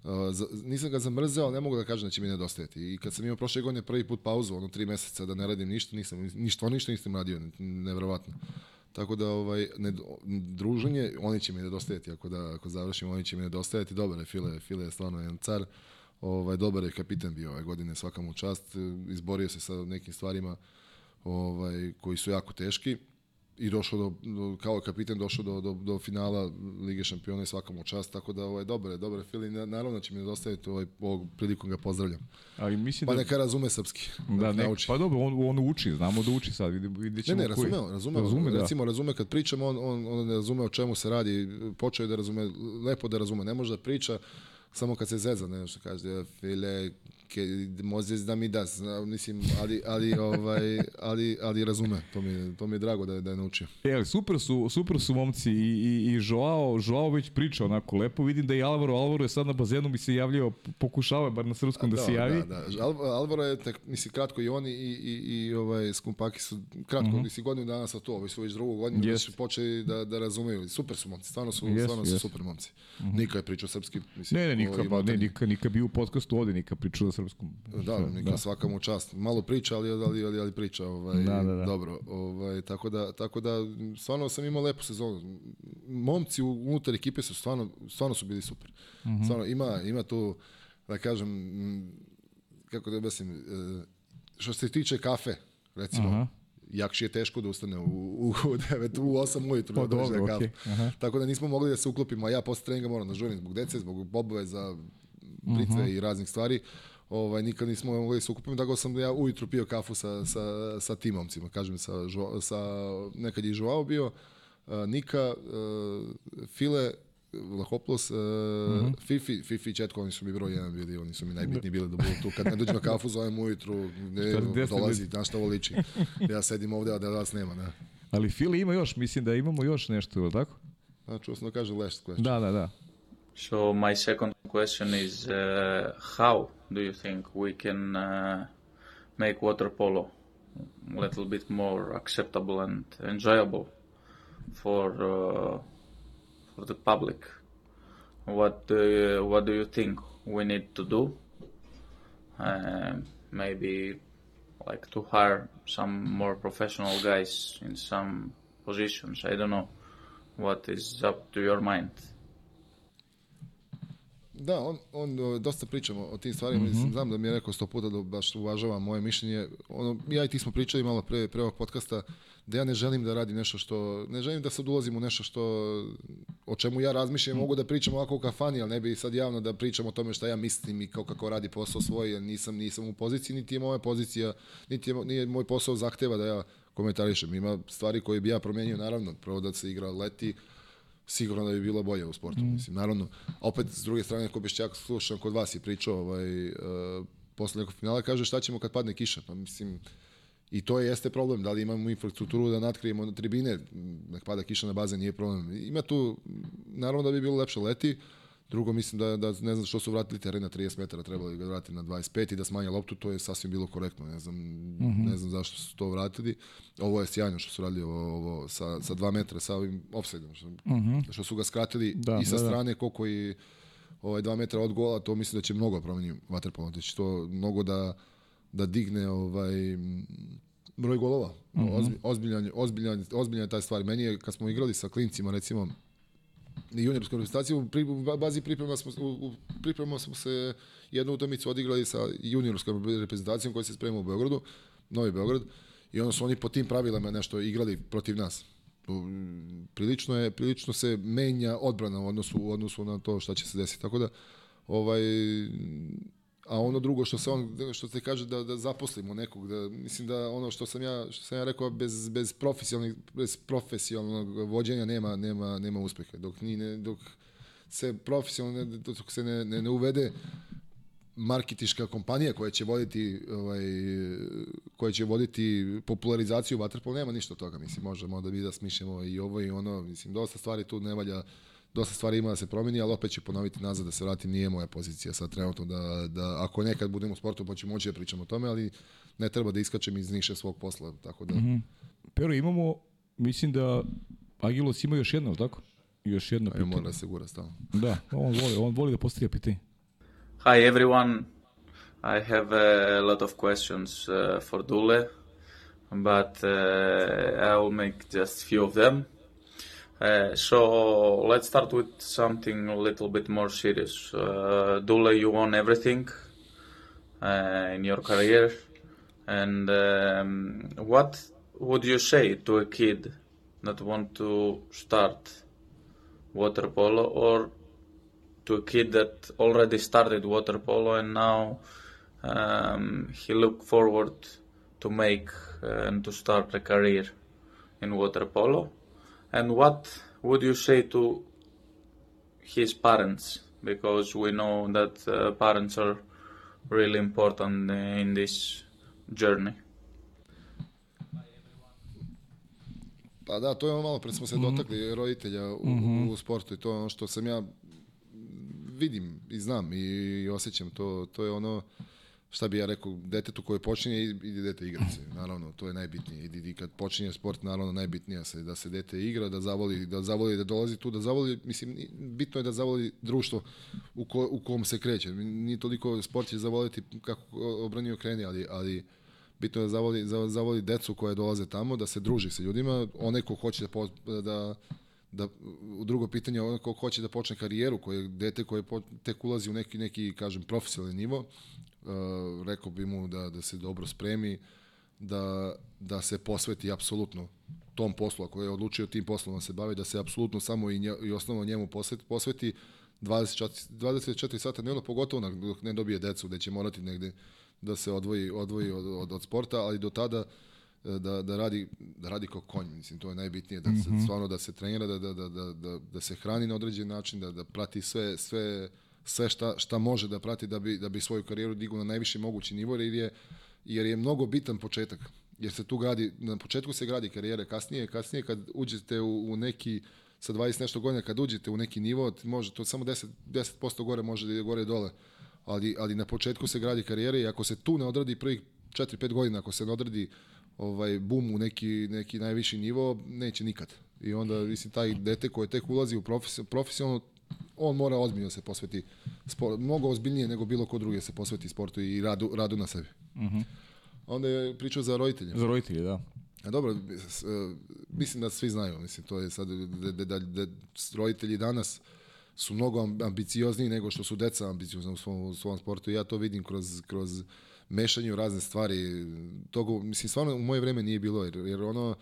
Uh, za, nisam ga zamrzeo, ne mogu da kažem da će mi nedostajati. I kad sam imao prošle godine prvi put pauzu, ono tri meseca da ne radim ništa, nisam, ništa, ništa nisam radio, nevjerovatno. Tako da ovaj ne, druženje, oni će mi nedostajati ako da ako završim, oni će mi nedostajati. Dobar je File, File je stvarno jedan car. Ovaj dobar je kapitan bio ove godine, svaka mu čast, izborio se sa nekim stvarima ovaj koji su jako teški i došao do, do kao kapitan došao do, do, do finala Lige šampiona i svaka mu čast, tako da ovaj dobar je, dobar Fili, Na- naravno da će mi nedostajati ovaj ovog prilikom ga pozdravljam. Ali mislim Pa da... neka razume srpski. Da, ne, nauči. pa dobro, on, on uči, znamo da uči sad, vidimo, vidjet Ne, ćemo ne, koji. razume, razume, razume da. recimo razume kad pričam, on, on, on ne razume o čemu se radi, počeo je da razume, lepo da razume, ne može da priča samo kad se zeza, ne što kaže, file, ke, mozes da mi da, mislim, ali, ali, ovaj, ali, ali razume, to mi, je- to mi je drago da je, da je naučio. E, ali super su, super su momci i, i, i Joao, Joao već priča onako lepo, vidim da i Alvaro, Alvaro je sad na bazenu mi se javljao, pokušava bar na srpskom da, se javi. Da, da. Al, Alvaro je, tek, mislim, kratko i oni i, i, i ovaj, Skumpaki su, kratko, mm -hmm. mislim, godinu dana sa to, ovaj su već drugu godinu, Jest. već počeli da, da razumeju. Super su momci, stvarno su, Jest, stvarno su jest. super momci. Nika je pričao srpski, mislim. Ne, ne, Nika, ovaj, pa, ne. Nika, Nika bio u podcastu ovde, Nika pričao srpskom. Da, Nika da. svaka mu čast. Malo priča, ali, ali, ali, ali priča ovaj, Da, da, da. dobro. Ovaj, tako, da, tako da, stvarno sam imao lepu sezonu. Momci u- unutar ekipe su stvarno, stvarno su bili super. Mm Mhm. -hmm. Stvarno, ima, ima tu, da kažem, kako da objasnim, e, što se tiče kafe, recimo, Aha. Jakši je teško da ustane u, u, u 9, u 8 ujutru. Pa da dobro, okej, aha. Tako da nismo mogli da se uklopimo, a ja posle treninga moram da žurim zbog dece, zbog bobove za britve Mhm. i raznih stvari. Ovaj, nikad nismo mogli da se ukupimo, tako sam ja ujutru pio kafu sa, sa, sa tim momcima, kažem, sa, Žo- sa, nekad je i Joao bio, uh, Nika, uh, File, Lahoplos, uh, Mhm. Fifi, Fifi i Četko, oni su mi broj jedan bili, oni su mi najbitniji bili da budu tu. Kad ne dođem na kafu, zovem ujutru, ne, dolazi, znaš šta ovo liči. Ja sedim ovde, a da vas nema, ne. Ali Fili ima još, mislim da imamo još nešto, je li tako? A čuo sam da kaže last question. Da, da, da. So my second question is uh, how do you think we can uh, make water polo a little bit more acceptable and enjoyable for uh, for the public? What do you, what do you think we need to do? Um maybe like to hire some more professional guys in some positions. I don't know. What is up to your mind? Da, on, on dosta pričamo o tim stvarima, mm. -hmm. znam da mi je rekao sto puta da baš uvažava moje mišljenje. Ono, ja i ti smo pričali malo pre, pre ovog podcasta da ja ne želim da radim nešto što, ne želim da sad ulazim u nešto što, o čemu ja razmišljam, mogu da pričam ovako u kafani, ali ne bi sad javno da pričam o tome šta ja mislim i kao kako radi posao svoj, jer nisam, nisam u poziciji, niti je moja pozicija, niti je, nije moj posao zahteva da ja komentarišem. Ima stvari koje bi ja promenio, naravno, prvo da se igra leti, sigurno da bi bilo bolje u sportu. Mm. Mislim, naravno, opet s druge strane, ko Bišćak slušam, kod vas je pričao, ovaj, uh, posle nekog finala, kaže šta ćemo kad padne kiša. Pa mislim, I to jeste problem, da li imamo infrastrukturu da natkrijemo na tribine, nek pada kiša na bazen, nije problem. Ima tu, naravno da bi bilo lepše leti, drugo mislim da, da ne znam što su vratili teren na 30 metara, trebali ga vratiti na 25 i da smanje loptu, to je sasvim bilo korektno, ne znam, mm -hmm. ne znam zašto su to vratili. Ovo je sjajno što su radili ovo, ovo sa, sa 2 metra, sa ovim offside što, mm -hmm. što su ga skratili da, i sa da, strane, da. koliko i ovaj 2 metra od gola, to mislim da će mnogo promeniti vaterpolo, da će to mnogo da da digne ovaj broj golova. Mm -hmm. ozbiljan, ozbiljan, ozbiljan je taj stvar. Meni je, kad smo igrali sa klincima, recimo, i juniorskom reprezentacijom, u bazi priprema smo, u, priprema smo se jednu utakmicu odigrali sa juniorskom reprezentacijom koja se sprema u Beogradu, Novi Beograd, i onda su oni po tim pravilama nešto igrali protiv nas. Prilično je prilično se menja odbrana u odnosu u odnosu na to šta će se desiti. Tako da ovaj a ono drugo što se on što se kaže da da zaposlimo nekog da mislim da ono što sam ja što sam ja rekao bez bez profesionalnog bez profesionalnog vođenja nema nema nema uspeha. Dok ni ne dok se profesionalno dok se ne, ne, ne uvede marketiška kompanija koja će voditi ovaj koja će voditi popularizaciju vaterpola nema ništa od toga mislim možemo da bi da smišljamo i ovo i ono mislim dosta stvari tu ne valja dosta stvari ima da se promeni, ali opet ću ponoviti nazad da se vratim, nije moja pozicija sad trenutno da, da ako nekad budem u sportu pa ću moći da pričam o tome, ali ne treba da iskačem iz niše svog posla, tako da... Mm -hmm. Pero imamo, mislim da Agilos ima još jedno, tako? Još jedno pitanje. Mora da se gura stalno. Da, on voli, on voli da postavlja pitanje. Hi everyone, I have a lot of questions uh, for Dule, but uh, I will make just few of them. Uh, so let's start with something a little bit more serious. Uh, Dule, you won everything uh, in your career, and um, what would you say to a kid that want to start water polo, or to a kid that already started water polo and now um, he look forward to make uh, and to start a career in water polo? And what would you say to his parents? Because we know that uh, parents are really important in this journey. Pa da, to je ono malo pred smo se mhm. dotakli roditelja u, mm -hmm. u sportu i to je ono što sam ja vidim i znam i, i osjećam to, to je ono šta bi ja rekao, detetu koje počinje, ide dete igra se. Naravno, to je najbitnije. I, kad počinje sport, naravno, najbitnije se da se dete igra, da zavoli, da zavoli da dolazi tu, da zavoli, mislim, bitno je da zavoli društvo u, ko, u kom se kreće. Nije toliko sport će zavoliti kako obranio kreni, ali, ali bitno je da zavoli, zavoli decu koje dolaze tamo, da se druži sa ljudima, onaj ko hoće da, da da drugo pitanje onaj ko hoće da počne karijeru, koje dete koje tek ulazi u neki neki kažem profesionalni nivo, uh, rekao bi mu da, da se dobro spremi, da, da se posveti apsolutno tom poslu, ako je odlučio tim poslom da se bavi, da se apsolutno samo i, nje, i osnovno njemu posveti, posveti 24, 24 sata dnevno, pogotovo dok ne dobije decu, gde će morati negde da se odvoji, odvoji od, od, od sporta, ali do tada e, da, da, radi, da radi kao konj, mislim, to je najbitnije, da se, mm -hmm. stvarno da se trenira, da, da, da, da, da, da se hrani na određen način, da, da prati sve, sve sve šta, šta može da prati da bi, da bi svoju karijeru digao na najviši mogući nivo, jer je, jer je mnogo bitan početak. Jer se tu gradi, na početku se gradi karijere, kasnije, kasnije kad uđete u, u neki, sa 20 nešto godina, kad uđete u neki nivo, može to samo 10, 10% gore može da ide gore dole. Ali, ali na početku se gradi karijere i ako se tu ne odradi prvih 4-5 godina, ako se ne odradi ovaj bum u neki, neki najviši nivo, neće nikad. I onda, mislim, taj dete koje tek ulazi u profesionalno, on mora ozbiljno se posveti sport, mnogo ozbiljnije nego bilo ko drugi se posveti sportu i radu, radu na sebi. Uh mhm. -huh. Onda je pričao za roditelje. Za roditelje, da. A dobro, mislim da svi znaju, mislim, to je sad, da, da, da, da roditelji danas su mnogo ambiciozniji nego što su deca ambiciozna u svom, u svom sportu i ja to vidim kroz, kroz mešanje u razne stvari. Togo, mislim, stvarno u moje vreme nije bilo, jer, jer ono,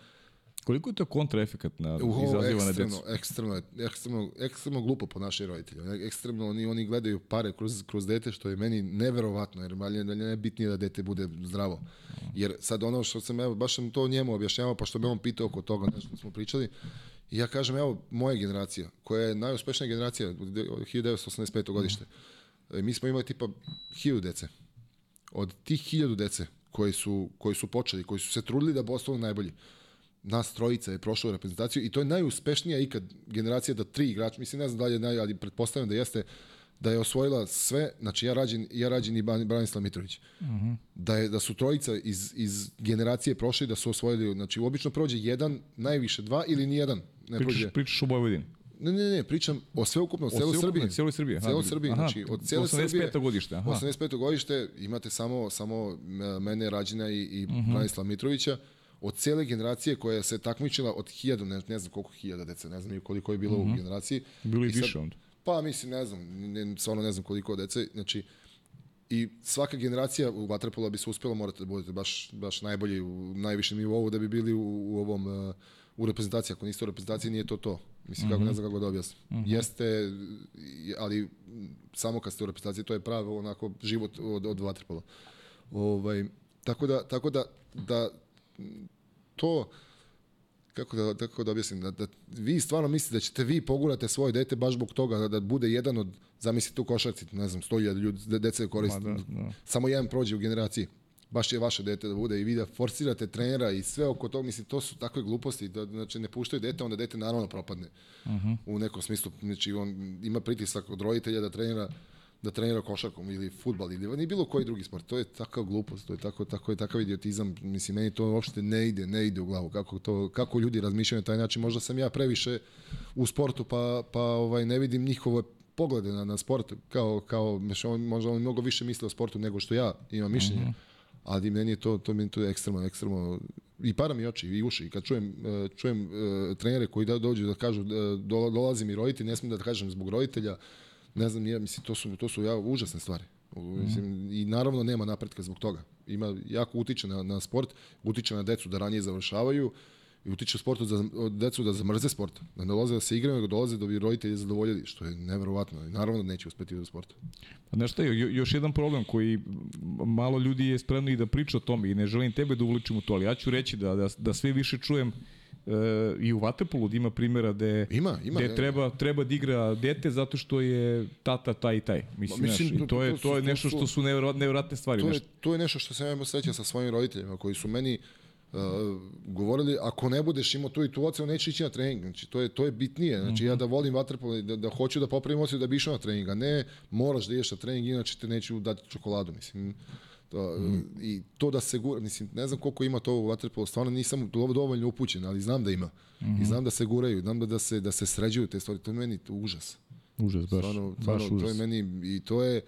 Koliko je to kontraefekat na izaziva na decu? Ekstremno, ekstremno, ekstremno glupo po našoj roditelji. Ekstremno, oni, oni gledaju pare kroz, kroz dete, što je meni neverovatno, jer je najbitnije da dete bude zdravo. Jer sad ono što sam, evo, baš sam to njemu objašnjavao, pa što me on pitao oko toga, nešto smo pričali, i ja kažem, evo, moja generacija, koja je najuspešnija generacija, 1985. godište, e, mi smo imali tipa hiljadu dece. od tih hiljadu dece koji su, koji su počeli, koji su se trudili da postanu najbolji, nas trojica je prošlo reprezentaciju i to je najuspešnija ikad generacija da tri igrača, mislim ne znam da li je naj, ali pretpostavljam da jeste da je osvojila sve, znači ja rađen, ja rađen i Branislav Mitrović. Uh -huh. da, je, da su trojica iz, iz generacije prošli da su osvojili, znači obično prođe jedan, najviše dva ili ni jedan. Ne prođe. Pričaš, pričaš o Vojvodini. Ne, ne, ne, pričam o sveukupno, o celoj Srbiji. celoj Srbiji. Celoj Srbiji, Aha, znači od cele 85. Srbije. godište, aha. 85. godište, imate samo, samo mene, Rađina i, i uh Mhm. -huh. Branislava Mitrovića, od cele generacije koja se takmičila od hiljada, ne, ne znam koliko hiljada dece, ne znam koliko je bilo uh -huh. u generaciji. Mhm. Bilo i sad- više onda. Pa mislim, ne znam, ne, stvarno ne znam koliko dece, znači i svaka generacija u vaterpola bi se uspela, morate da budete baš, baš najbolji u najvišem nivou da bi bili u, u ovom uh, u reprezentaciji, ako niste u reprezentaciji nije to to. Mislim, kako ne znam kako da objasnim. Jeste, i- ali m, samo kad ste u reprezentaciji, to je pravo onako život od, od vaterpola. Ovaj, tako da, tako da, da to, kako da, kako da objasnim, da, da vi stvarno mislite da ćete vi pogurate svoje dete baš zbog toga da, da bude jedan od, zamislite u košarci, ne znam, 100.000 ljudi, de- dece koriste, da, da. samo jedan prođe u generaciji. Baš je vaše dete da bude i vi da forsirate trenera i sve oko toga, mislim, to su takve gluposti, da, znači ne puštaju dete, onda dete naravno propadne. Uh -huh. U nekom smislu, znači on ima pritisak od roditelja da trenira da trenira košarkom ili futbal ili ni bilo koji drugi sport. To je takav glupost, to je tako tako je takav idiotizam. Mislim meni to uopšte ne ide, ne ide u glavu kako to kako ljudi razmišljaju na taj način. Možda sam ja previše u sportu pa pa ovaj ne vidim njihove poglede na, na sport kao kao on možda on mnogo više misli o sportu nego što ja imam mišljenje. Uh -huh. Ali meni je to to meni to je ekstremno ekstremno i para mi oči i uši kad čujem eh, čujem eh, trenere koji da dođu da kažu da dola- dolazi mi roditelj ne smijem da kažem zbog roditelja ne znam, nije, mislim, to su, to su ja, užasne stvari. Mislim, I naravno nema napretka zbog toga. Ima, jako utiče na, na sport, utiče na decu da ranije završavaju i utiče sportu za, od decu da zamrze sport. Da ne dolaze da se igraju, nego dolaze da bi roditelji zadovoljili, što je neverovatno. I naravno da neće uspeti u sportu. Pa Znaš šta je, jo- još jedan problem koji malo ljudi je spremno i da priča o tome i ne želim tebe da uvličim u to, ali ja ću reći da, da, da sve više čujem e, i u Vatepolu da ima primjera da Ima, ima, ne. treba, treba da igra dete zato što je tata taj i taj. Mislim, Ma, mislim, to- to, je, to je to nešto što su nevjerojatne stvari. To je, to je nešto što sam ja imao sreća sa svojim roditeljima koji su meni uh, govorili ako ne budeš imao tu i tu ocenu neće ići na trening znači to je to je bitnije znači ja da volim vaterpolo da, da hoću da popravim ocenu da bi išao na trening a ne moraš da ideš na trening inače te neću dati čokoladu mislim to, i to da se gura, mislim, ne znam koliko ima to u vaterpolu, stvarno nisam do- dovoljno upućen, ali znam da ima. I znam da se guraju, znam da, da se da se sređuju te stvari, to je meni to užas. Užas, baš, Stvarno, baš stvarno to je užas. meni i to je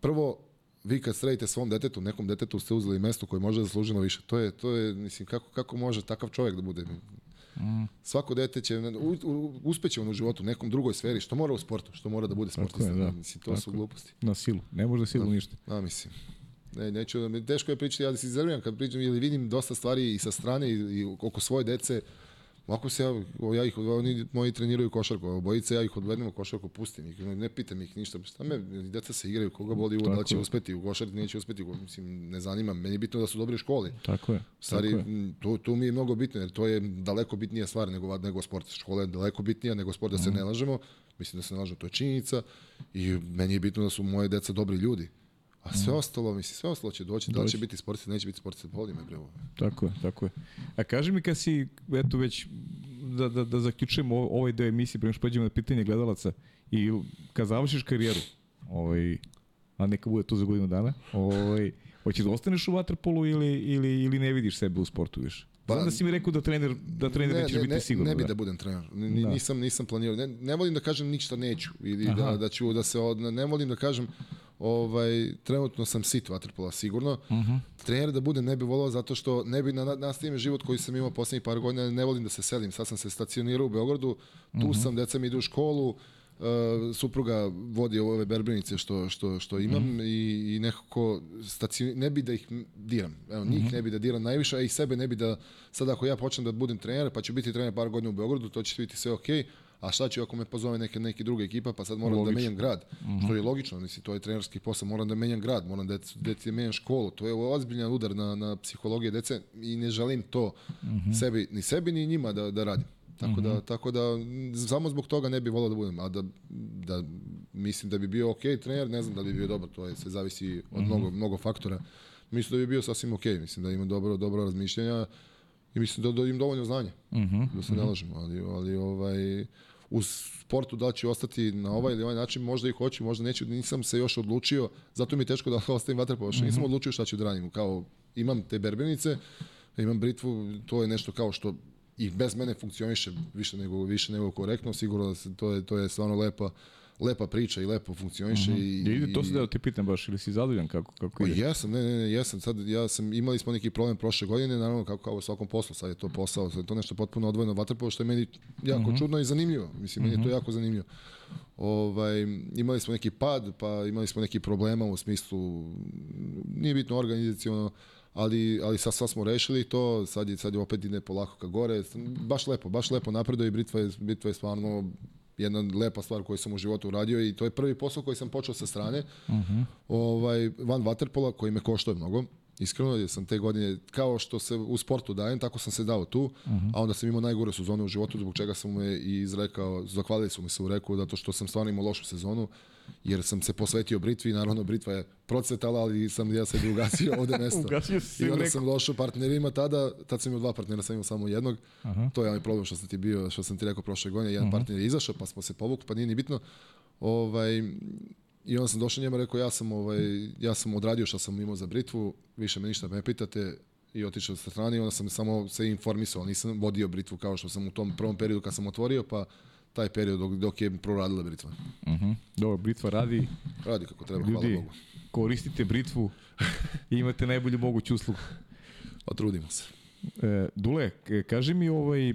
prvo vi kad sredite svom detetu, nekom detetu ste uzeli mesto koje može da zasluženo više. To je to je mislim kako kako može takav čovjek da bude Mm. Svako dete će u, u, uspeće on u životu u nekom drugoj sferi, što mora u sportu, što mora da bude sportista. je, da. Mislim to su Tako je. gluposti. Na silu, ne može da silu ništa. A mislim. Ne, neću, da mi- teško je pričati, ja da se iznerviram kad pričam ili vidim dosta stvari i sa strane i, i oko svoje dece. Ovako se ja, ja ih, oni moji treniraju košarku, obojice ja ih odvedem u košarku, pustim ih, ne, pitam ih ništa, šta me, deca se igraju, koga boli da li će uspeti u košarci, neće uspeti, mislim, ne zanima, me. meni je bitno da su dobri u školi. Tako je. Stvari, tako je. to, to mi je mnogo bitno, jer to je daleko bitnija stvar nego, nego sport. Škola je daleko bitnija nego sport, da se ne lažemo. Mislim da se ne lažemo, to je činjenica. I meni je bitno da su moje deca dobri ljudi. A sve Mhm. ostalo, mislim, sve ostalo će doći. Da li će biti sportista, neće biti sportista, boli me bre. Tako je, tako je. A kaži mi kad si, eto već, da, da, da zaključujemo ovaj deo emisije, prema što pređemo na pitanje gledalaca, i kad završiš karijeru, ovaj, a neka bude to za godinu dana, ovaj, hoćeš da ostaneš u vaterpolu ili, ili, ili ne vidiš sebe u sportu više? Pa, Znam da si mi rekao da trener, da trener nećeš biti ne, sigurno. Ne bi da. da budem trener. Ni- Da. Nisam, nisam planirao. Ne, ne volim da kažem ništa neću. Ili Aha. da, da ću da se... Od, ne volim da kažem ovaj, trenutno sam sit vaterpola sigurno. Uh Mhm. -huh. Trener da budem ne bi volao zato što ne bi na, nastavim život koji sam imao poslednjih par godina, ne volim da se selim. Sad sam se stacionirao u Beogradu, tu Mhm. uh -huh. sam, deca mi idu u školu, Uh, supruga vodi ove berbenice što, što, što imam Mhm. i, i nekako stacion, ne bi da ih diram. Evo, njih Mhm. ne bi da diram najviše, a i sebe ne bi da, sad ako ja počnem da budem trener, pa ću biti trener par godina u Beogradu, to će biti sve okej, a šta ću ako me pozove neke, neke druga ekipa, pa sad moram Logično. da menjam grad, što je logično, mislim, to je trenerski posao, moram da menjam grad, moram da deci menjam školu, to je ozbiljan udar na, na psihologije dece i ne želim to sebi, ni sebi, ni njima da, da radim. Tako da, tako da, samo zbog toga ne bih volao da budem, a da, da mislim da bi bio ok trener, ne znam da li bi bio dobar, to je, sve zavisi od mnogo, mnogo faktora. Mislim da bi bio sasvim ok, mislim da ima dobro, dobro razmišljanja i mislim da, da im dovoljno znanja, da se ne lažemo, ali, ali ovaj, u sportu da ću ostati na ovaj ili ovaj način, možda i hoću, možda neću, nisam se još odlučio, zato mi je teško da ostavim vaterpolo, što nisam odlučio šta ću da radim, kao imam te berbenice, imam britvu, to je nešto kao što i bez mene funkcioniše više nego više nego korektno, sigurno da se, to je to je stvarno lepa lepa priča i lepo funkcioniše uh -huh. i, I to se da ti pitam baš, ili si zadovoljan kako, kako Pa ide? jesam, ne, ne, ne, jesam. Sad ja sam imali smo neki problem prošle godine, naravno kako kao u svakom poslu, sad je to posao, sad je to nešto potpuno odvojeno od vaterpola što je meni jako uh -huh. čudno i zanimljivo. Mislim, meni je to jako zanimljivo. Ovaj imali smo neki pad, pa imali smo neki problema u smislu nije bitno organizaciono, ali ali sad sad smo rešili to, sad je sad je opet ide polako ka gore. Baš lepo, baš lepo napreduje i Britva je Britva je stvarno jedna lepa stvar koju sam u životu uradio i to je prvi posao koji sam počeo sa strane. Uh -huh. ovaj van waterpola koji me koštao mnogo. Iskreno, jer sam te godine, kao što se u sportu dajem, tako sam se dao tu, uh -huh. a onda sam imao najgore sezone u životu, zbog čega sam me i izrekao, zahvalili su mi se u reku, zato što sam stvarno imao lošu sezonu, jer sam se posvetio Britvi, naravno Britva je procvetala, ali sam ja se ugasio ovde mesto. Ugasio si I onda sam došao partnerima tada, tad sam imao dva partnera, sam imao samo jednog. Aha. To je onaj problem što sam ti bio, što sam ti rekao prošle godine, jedan Aha. partner je izašao, pa smo se povukli, pa nije ni bitno. Ovaj, I onda sam došao njemu i rekao, ja sam, ovaj, ja sam odradio što sam imao za Britvu, više me ništa ne pitate, i otišao sa strane i onda sam samo se informisao, nisam vodio Britvu kao što sam u tom prvom periodu kad sam otvorio, pa taj period dok, dok je proradila Britva. Uh -huh. Dobro, Britva radi, Radi kako treba, hvala ljudi, Bogu. koristite Britvu i imate najbolju moguću uslugu. Pa trudimo se. E, Dule, kaži mi, ovaj, e,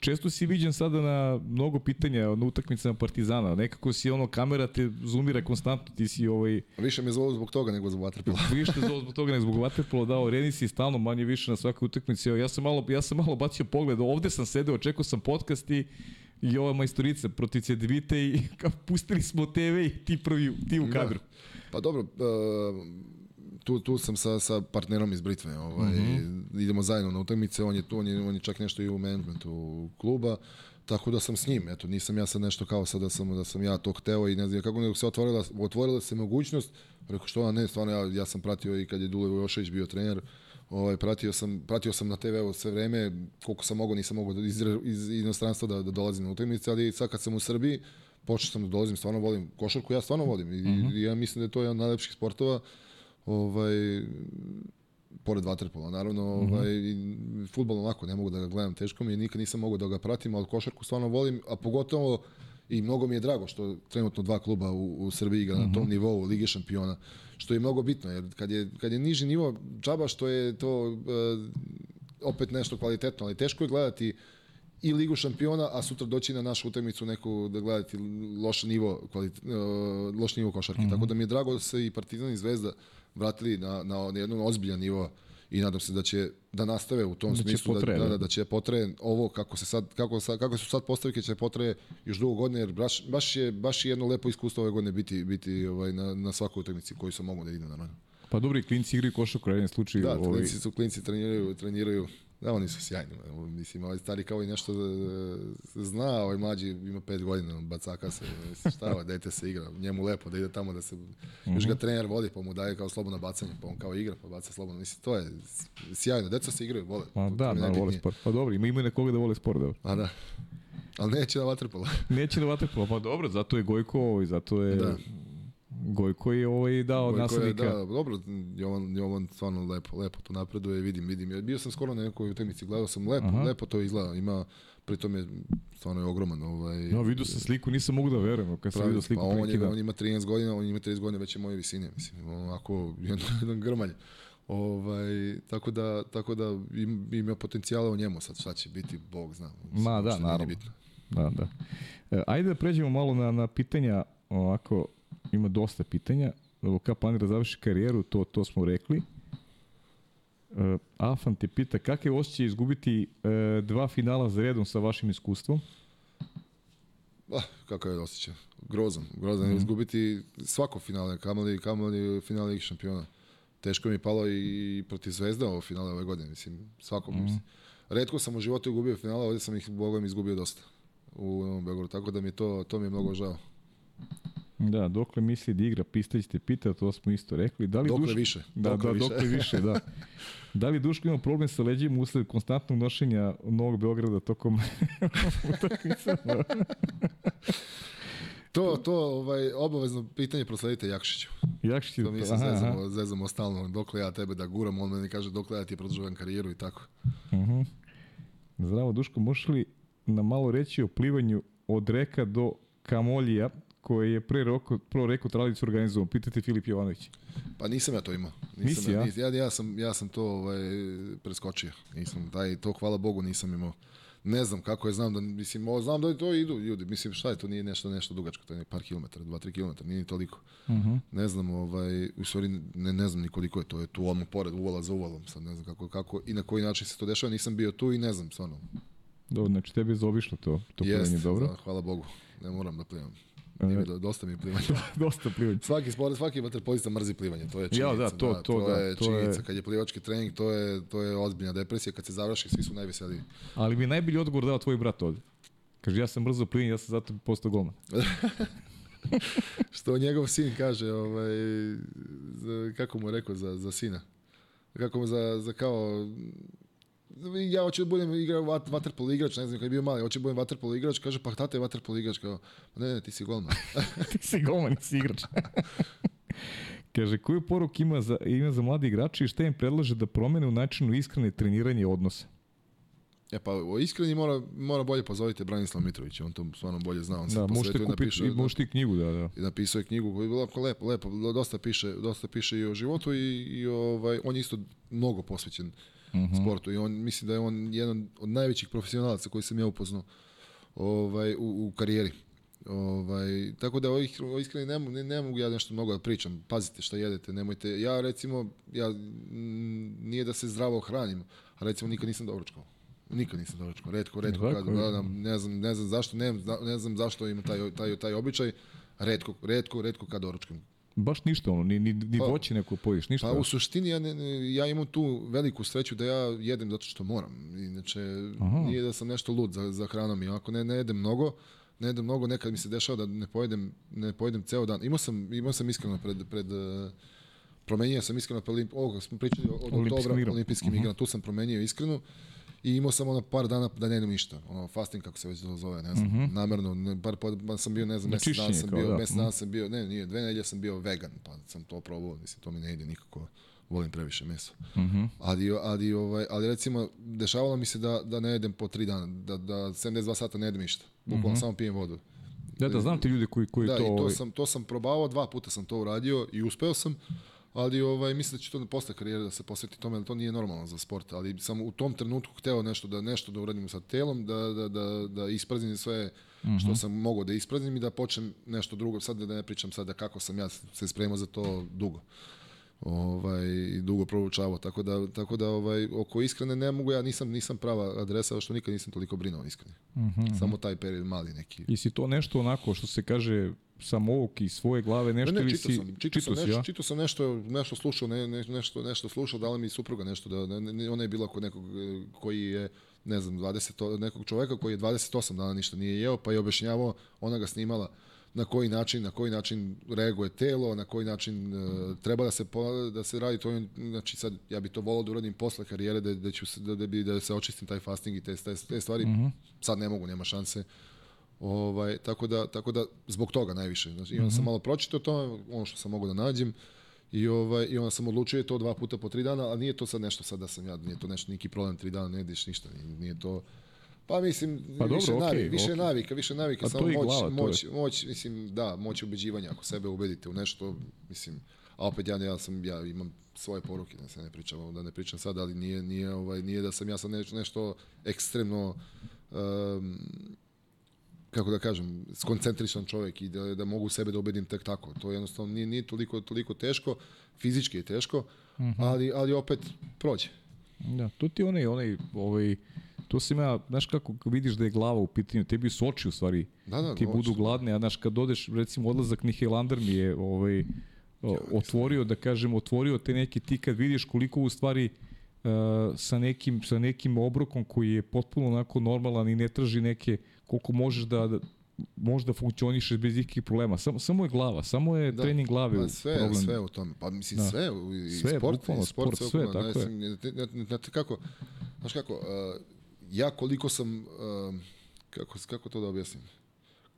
često si viđen sada na mnogo pitanja na utakmicama Partizana. Nekako si ono, kamera te zoomira konstantno, ti si ovaj, Više me zovu zbog toga nego zbog vaterpola. više zbog zbog toga nego zbog Waterpola dao Reni si stalno manje više na svakoj utakmici. Ja sam malo ja sam malo bacio pogled, ovde sam sedeo, čekao sam podcast i i ova majstorica protiv Cedevite i kao pustili smo TV i ti prvi ti u kadru. Pa dobro, uh, tu, tu sam sa, sa partnerom iz Britve. Ovaj, mm -hmm. Idemo zajedno na utakmice, on je tu, on je, on je čak nešto i u managementu kluba. Tako da sam s njim, eto, nisam ja sad nešto kao sad da sam, da sam ja to hteo i ne znam kako, nego se otvorila, otvorila se mogućnost, rekao što ona ne, stvarno ja, ja sam pratio i kad je Dule Vojošević bio trener, ovaj, pratio, sam, pratio sam na TV-u sve vreme, koliko sam mogao, nisam mogao da iz, iz inostranstva da, da dolazim na utakmice, ali sad kad sam u Srbiji, počeo sam da dolazim, stvarno volim košarku, ja stvarno volim i, mm -hmm. i ja mislim da je to jedan od najlepših sportova, ovaj, pored vaterpola, naravno, ovaj, futbol onako, ne mogu da ga gledam, teško mi je, nikad nisam mogao da ga pratim, ali košarku stvarno volim, a pogotovo i mnogo mi je drago što trenutno dva kluba u, u Srbiji igra na tom nivou Lige šampiona, što je mnogo bitno, jer kad je, kad je niži nivo, džaba što je to uh, opet nešto kvalitetno, ali teško je gledati i Ligu šampiona, a sutra doći na našu utakmicu neku da gledati loš nivo, kvalit, uh, loš nivo košarke. Mm -hmm. Tako da mi je drago da se i Partizan i Zvezda vratili na, na jedan ozbiljan nivo i nadam se da će da nastave u tom Da smislu da, da, da. da, će potraje ovo kako se sad kako sad, kako su sad postavke će potraje još dugo godine jer baš, baš je baš je jedno lepo iskustvo ove godine biti biti ovaj na na svakoj utakmici koju sam mogao da idem naravno. Pa dobro, i klinci igraju košarku, u jednom slučaju. Da, ovaj, klinci su klinci treniraju, treniraju Da, oni su sjajni. Mislim, ovaj stari kao i nešto e, zna, ovaj mlađi ima pet godina, bacaka se, šta ovo, dete se igra, njemu lepo da ide tamo da se, mm -hmm. još ga trener vodi, pa mu daje kao slobodno bacanje, pa on kao igra, pa baca slobodno. Mislim, to je sjajno, deca se igraju, vole. Pa To- da, to da, vole sport. Pa dobro, ima ima nekoga da vole sport, dobro. A da. Ali neće na vaterpola. Neće da vaterpola, pa dobro, zato je Gojko, ovaj, zato je Da. Gojko je ovaj dao Gojko je, naslednika. Da, dobro, Jovan, Jovan stvarno lepo, lepo to napreduje, vidim, vidim. Ja Bio sam skoro na nekoj utakmici, gledao sam lepo, Aha. lepo to izgleda, ima, pritom je stvarno je ogroman. Ovaj, No, vidio sam sliku, nisam mogu da verujem, kad sam vidio sliku pa on, je, on ima 13 godina, on ima 30 godina već je moje visine, mislim, onako jedan, jedan grmalj. Ovaj, tako da, tako da im, ima potencijala u njemu sad, šta će biti, Bog zna. Mislim, Ma da, naravno. Da, da. E, ajde da pređemo malo na, na pitanja, ovako, ima dosta pitanja. Ka planira završi karijeru, to, to smo rekli. E, Afan te pita, kakav je osjećaj izgubiti e, dva finala za redom sa vašim iskustvom? Ah, kakav je osjećaj? Grozan, grozan. Mm -hmm. Izgubiti svako finale, kamali, kamali finale Lige šampiona. Teško mi je palo i protiv Zvezda ovo finale ove godine, mislim, svako. Mm -hmm. Redko sam u životu gubio finale, ovdje sam ih, bogom, izgubio dosta u Novom Beogradu, tako da mi to, to mi je mnogo žao. Da, dokle misli da igra, Pistać te pita, to smo isto rekli. Da li Dokle Duško- više, Da, dokle da, više. dokle više, da. Da li Duško ima problem sa leđima usled konstantnog nošenja Novog Beograda tokom utakmica? To, to ovaj, obavezno pitanje prosledite Jakšiću. Jakšić To mi se zezamo, zezamo stalno. Dokle ja tebe da guram, on meni kaže dokle ja ti produžujem karijeru i tako. Mhm. Zdravo Duško, možeš li nam malo reći o plivanju od reka do Kamoljija, koje je pre roko, pro reku tradicu organizovan? Pitate Filip Jovanović. Pa nisam ja to imao. Nisam, Nisi, ja, nis- ja, ja, sam, ja sam to ovaj, preskočio. Nisam, taj, to hvala Bogu nisam imao. Ne znam kako je, znam da, mislim, ovo, znam da to idu ljudi, mislim, šta je, to nije nešto, nešto dugačko, to je par kilometara, dva, tri kilometra, nije ni toliko. Mhm. Ne znam, ovaj, u stvari, ne, ne znam ni koliko je to, je tu odmah pored, uvala za uvalom, sad ne znam kako, kako i na koji način se to dešava, nisam bio tu i ne znam, stvarno. Dobro, znači tebi je zaobišlo to, to Jest, dobro. da, hvala Bogu, ne moram da plivam. Nije mi do- dosta mi je plivanje. Dosta plivanje. Svaki sport, svaki vaterpolista mrzi plivanje, to je Ja, činjenica. da, to- to to da, je to činjenica. je- Kad je plivački trening, to je, to je ozbiljna depresija. Kad se završi, svi su najveseliji. Ali mi je najbolji odgovor dao tvoj brat ovde. Kaže, ja sam brzo plivanje, ja sam zato postao golman. Što njegov sin kaže, ovaj, za, kako mu je rekao za, za sina? Kako mu za, za kao... Ja hoću da budem igrao vat, vaterpolo igrač, ne znam, kad je bio mali, hoću da budem vaterpolo igrač, kaže, pa tata je vaterpolo igrač, kao, ne, ne, ti si golman. Ti si golman, nisi igrač. Kaže, koju poruk ima za, ima za mladi igrači i šta im predlaže da promene u načinu iskrene treniranja i odnosa? E pa, o iskreni mora, mora bolje pozovite Branislav Mitrović, on to stvarno bolje zna, on se Da, možete kupiti, napiše- i možete i knjigu, da, da. i napisao je knjigu koja je bila lepo, lepo, dosta piše, dosta piše i o životu i, i ovaj, on je isto mnogo posvećen Mhm. sportu i on mislim da je on jedan od najvećih profesionalaca koji sam ja upoznao ovaj, u, u karijeri. Ovaj, tako da ovih, iskreno ne, ne, ne mogu ja nešto mnogo da pričam. Pazite šta jedete, nemojte. Ja recimo, ja, nije da se zdravo hranim, a recimo nikad nisam doručkao. Nikad nisam doručkao. Redko Tako kad gledam, ne znam, ne znam zašto, ne, ne znam zašto ima taj, taj, taj običaj. Redko, redko, redko kad doručkam. Baš ništa ono, ni, ni, ni Pa- voće neko pojiš, ništa. Pa u suštini ja, ne, ja imam tu veliku sreću da ja jedem zato što moram. Inače, Aha. nije da sam nešto lud za, za hranom i ako ne, ne jedem mnogo, ne jedem mnogo, nekad mi se dešava da ne pojedem, ne pojedem ceo dan. Imao sam, imao sam iskreno pred, pred uh, promenio sam iskreno pred. Ovo smo pričali od Olimpijskim oktobra igrama. olimpijskim Mhm. igrama, tu sam promenio iskreno i imao sam ono par dana da ne jedem ništa. Ono fasting kako se već to zove, ne znam. Namerno, ne, par, par, pa sam bio, ne znam, Na mesec dana sam bio, da. mesec Mhm. dana sam bio, ne, nije, dve nedelje sam bio vegan, pa sam to probao, mislim, to mi ne ide nikako. Volim previše mesa. Mhm. Ali, ali, ovaj, ali recimo, dešavalo mi se da, da ne jedem po tri dana, da, da 72 sata ne jedem ništa. Bukvalno samo pijem vodu. Da, da, znam ti ljudi koji, koji Da, to... i to ovaj, sam, to sam probao, dva puta sam to uradio i uspeo sam, ali ovaj, mislim da će to posle karijere da se posveti tome, jer to nije normalno za sport, ali sam u tom trenutku hteo nešto da nešto da uradim sa telom, da, da, da, da ispraznim sve što sam mogao da ispraznim i da počnem nešto drugo, sad da ne pričam sada kako sam ja se spremao za to dugo ovaj dugo proučavao tako da tako da ovaj oko iskrene ne mogu ja nisam nisam prava adresa što nikad nisam toliko brinuo iskreno. Samo taj period mali neki. I si to nešto onako što se kaže samouk iz svoje glave nešto Ne, ne, ili čitao si... sam, čitao sam, nešto, ja? čitao sam nešto, nešto slušao, ne, ne, nešto, nešto slušao, dala mi supruga nešto, da, ne, ne, ona je bila kod nekog e, koji je, ne znam, 20, o- nekog čoveka koji je 28 dana ništa nije jeo, pa je objašnjavao, ona ga snimala na koji način, na koji način reaguje telo, na koji način e, treba da se da se radi to, znači sad ja bi to volao da uradim posle karijere da da ću se, da, da bi da se očistim taj fasting i te te, te stvari. Sad ne mogu, nema šanse. Ovaj, tako, da, tako da zbog toga najviše. Znači, i onda sam malo pročitao to, ono što sam mogao da nađem i, ovaj, i onda sam odlučio je to dva puta po tri dana, ali nije to sad nešto sad da sam ja, nije to nešto, neki problem, tri dana ne jedeš ništa, nije, nije to... Pa mislim, Pa dobro, više, okej, navik, više okej. navika, više navika, Pa samo moć, glava, to je. moć, moć, mislim, da, moć ubeđivanja, ako sebe ubedite u nešto, mislim, a opet ja, ja sam, ja imam svoje poruke, da se ne pričam, da ne pričam sad, ali nije, nije, ovaj, nije da sam ja sad nešto, nešto ekstremno, um, kako da kažem, skoncentrisan čovjek i da, da mogu sebe da ubedim tek tako. To jednostavno nije, nije toliko, toliko teško, fizički je teško, ali, ali opet prođe. Da, to ti onaj, onaj, ovaj, to sam ja, znaš kako vidiš da je glava u pitanju, tebi su oči u stvari, Da, da, ti oči budu gladne, a znaš kad odeš, recimo odlazak Nihelander mi je ovaj, o, otvorio, da kažem, otvorio te neke, ti kad vidiš koliko u stvari uh, sa, nekim, sa nekim obrokom koji je potpuno onako normalan i ne traži neke, koliko možeš da, da možda funkcioniše bez ikakvih problema. Samo, samo je glava, samo je da, trening glave pa sve, problem. sve u tome. Pa mislim Da. sve, i Sve, sport, bukvalno, i sport, sport, sve, sve, tako je. ne, ne, ne, ne, kako, znaš kako, uh, ja koliko sam, kako, kako to da objasnim,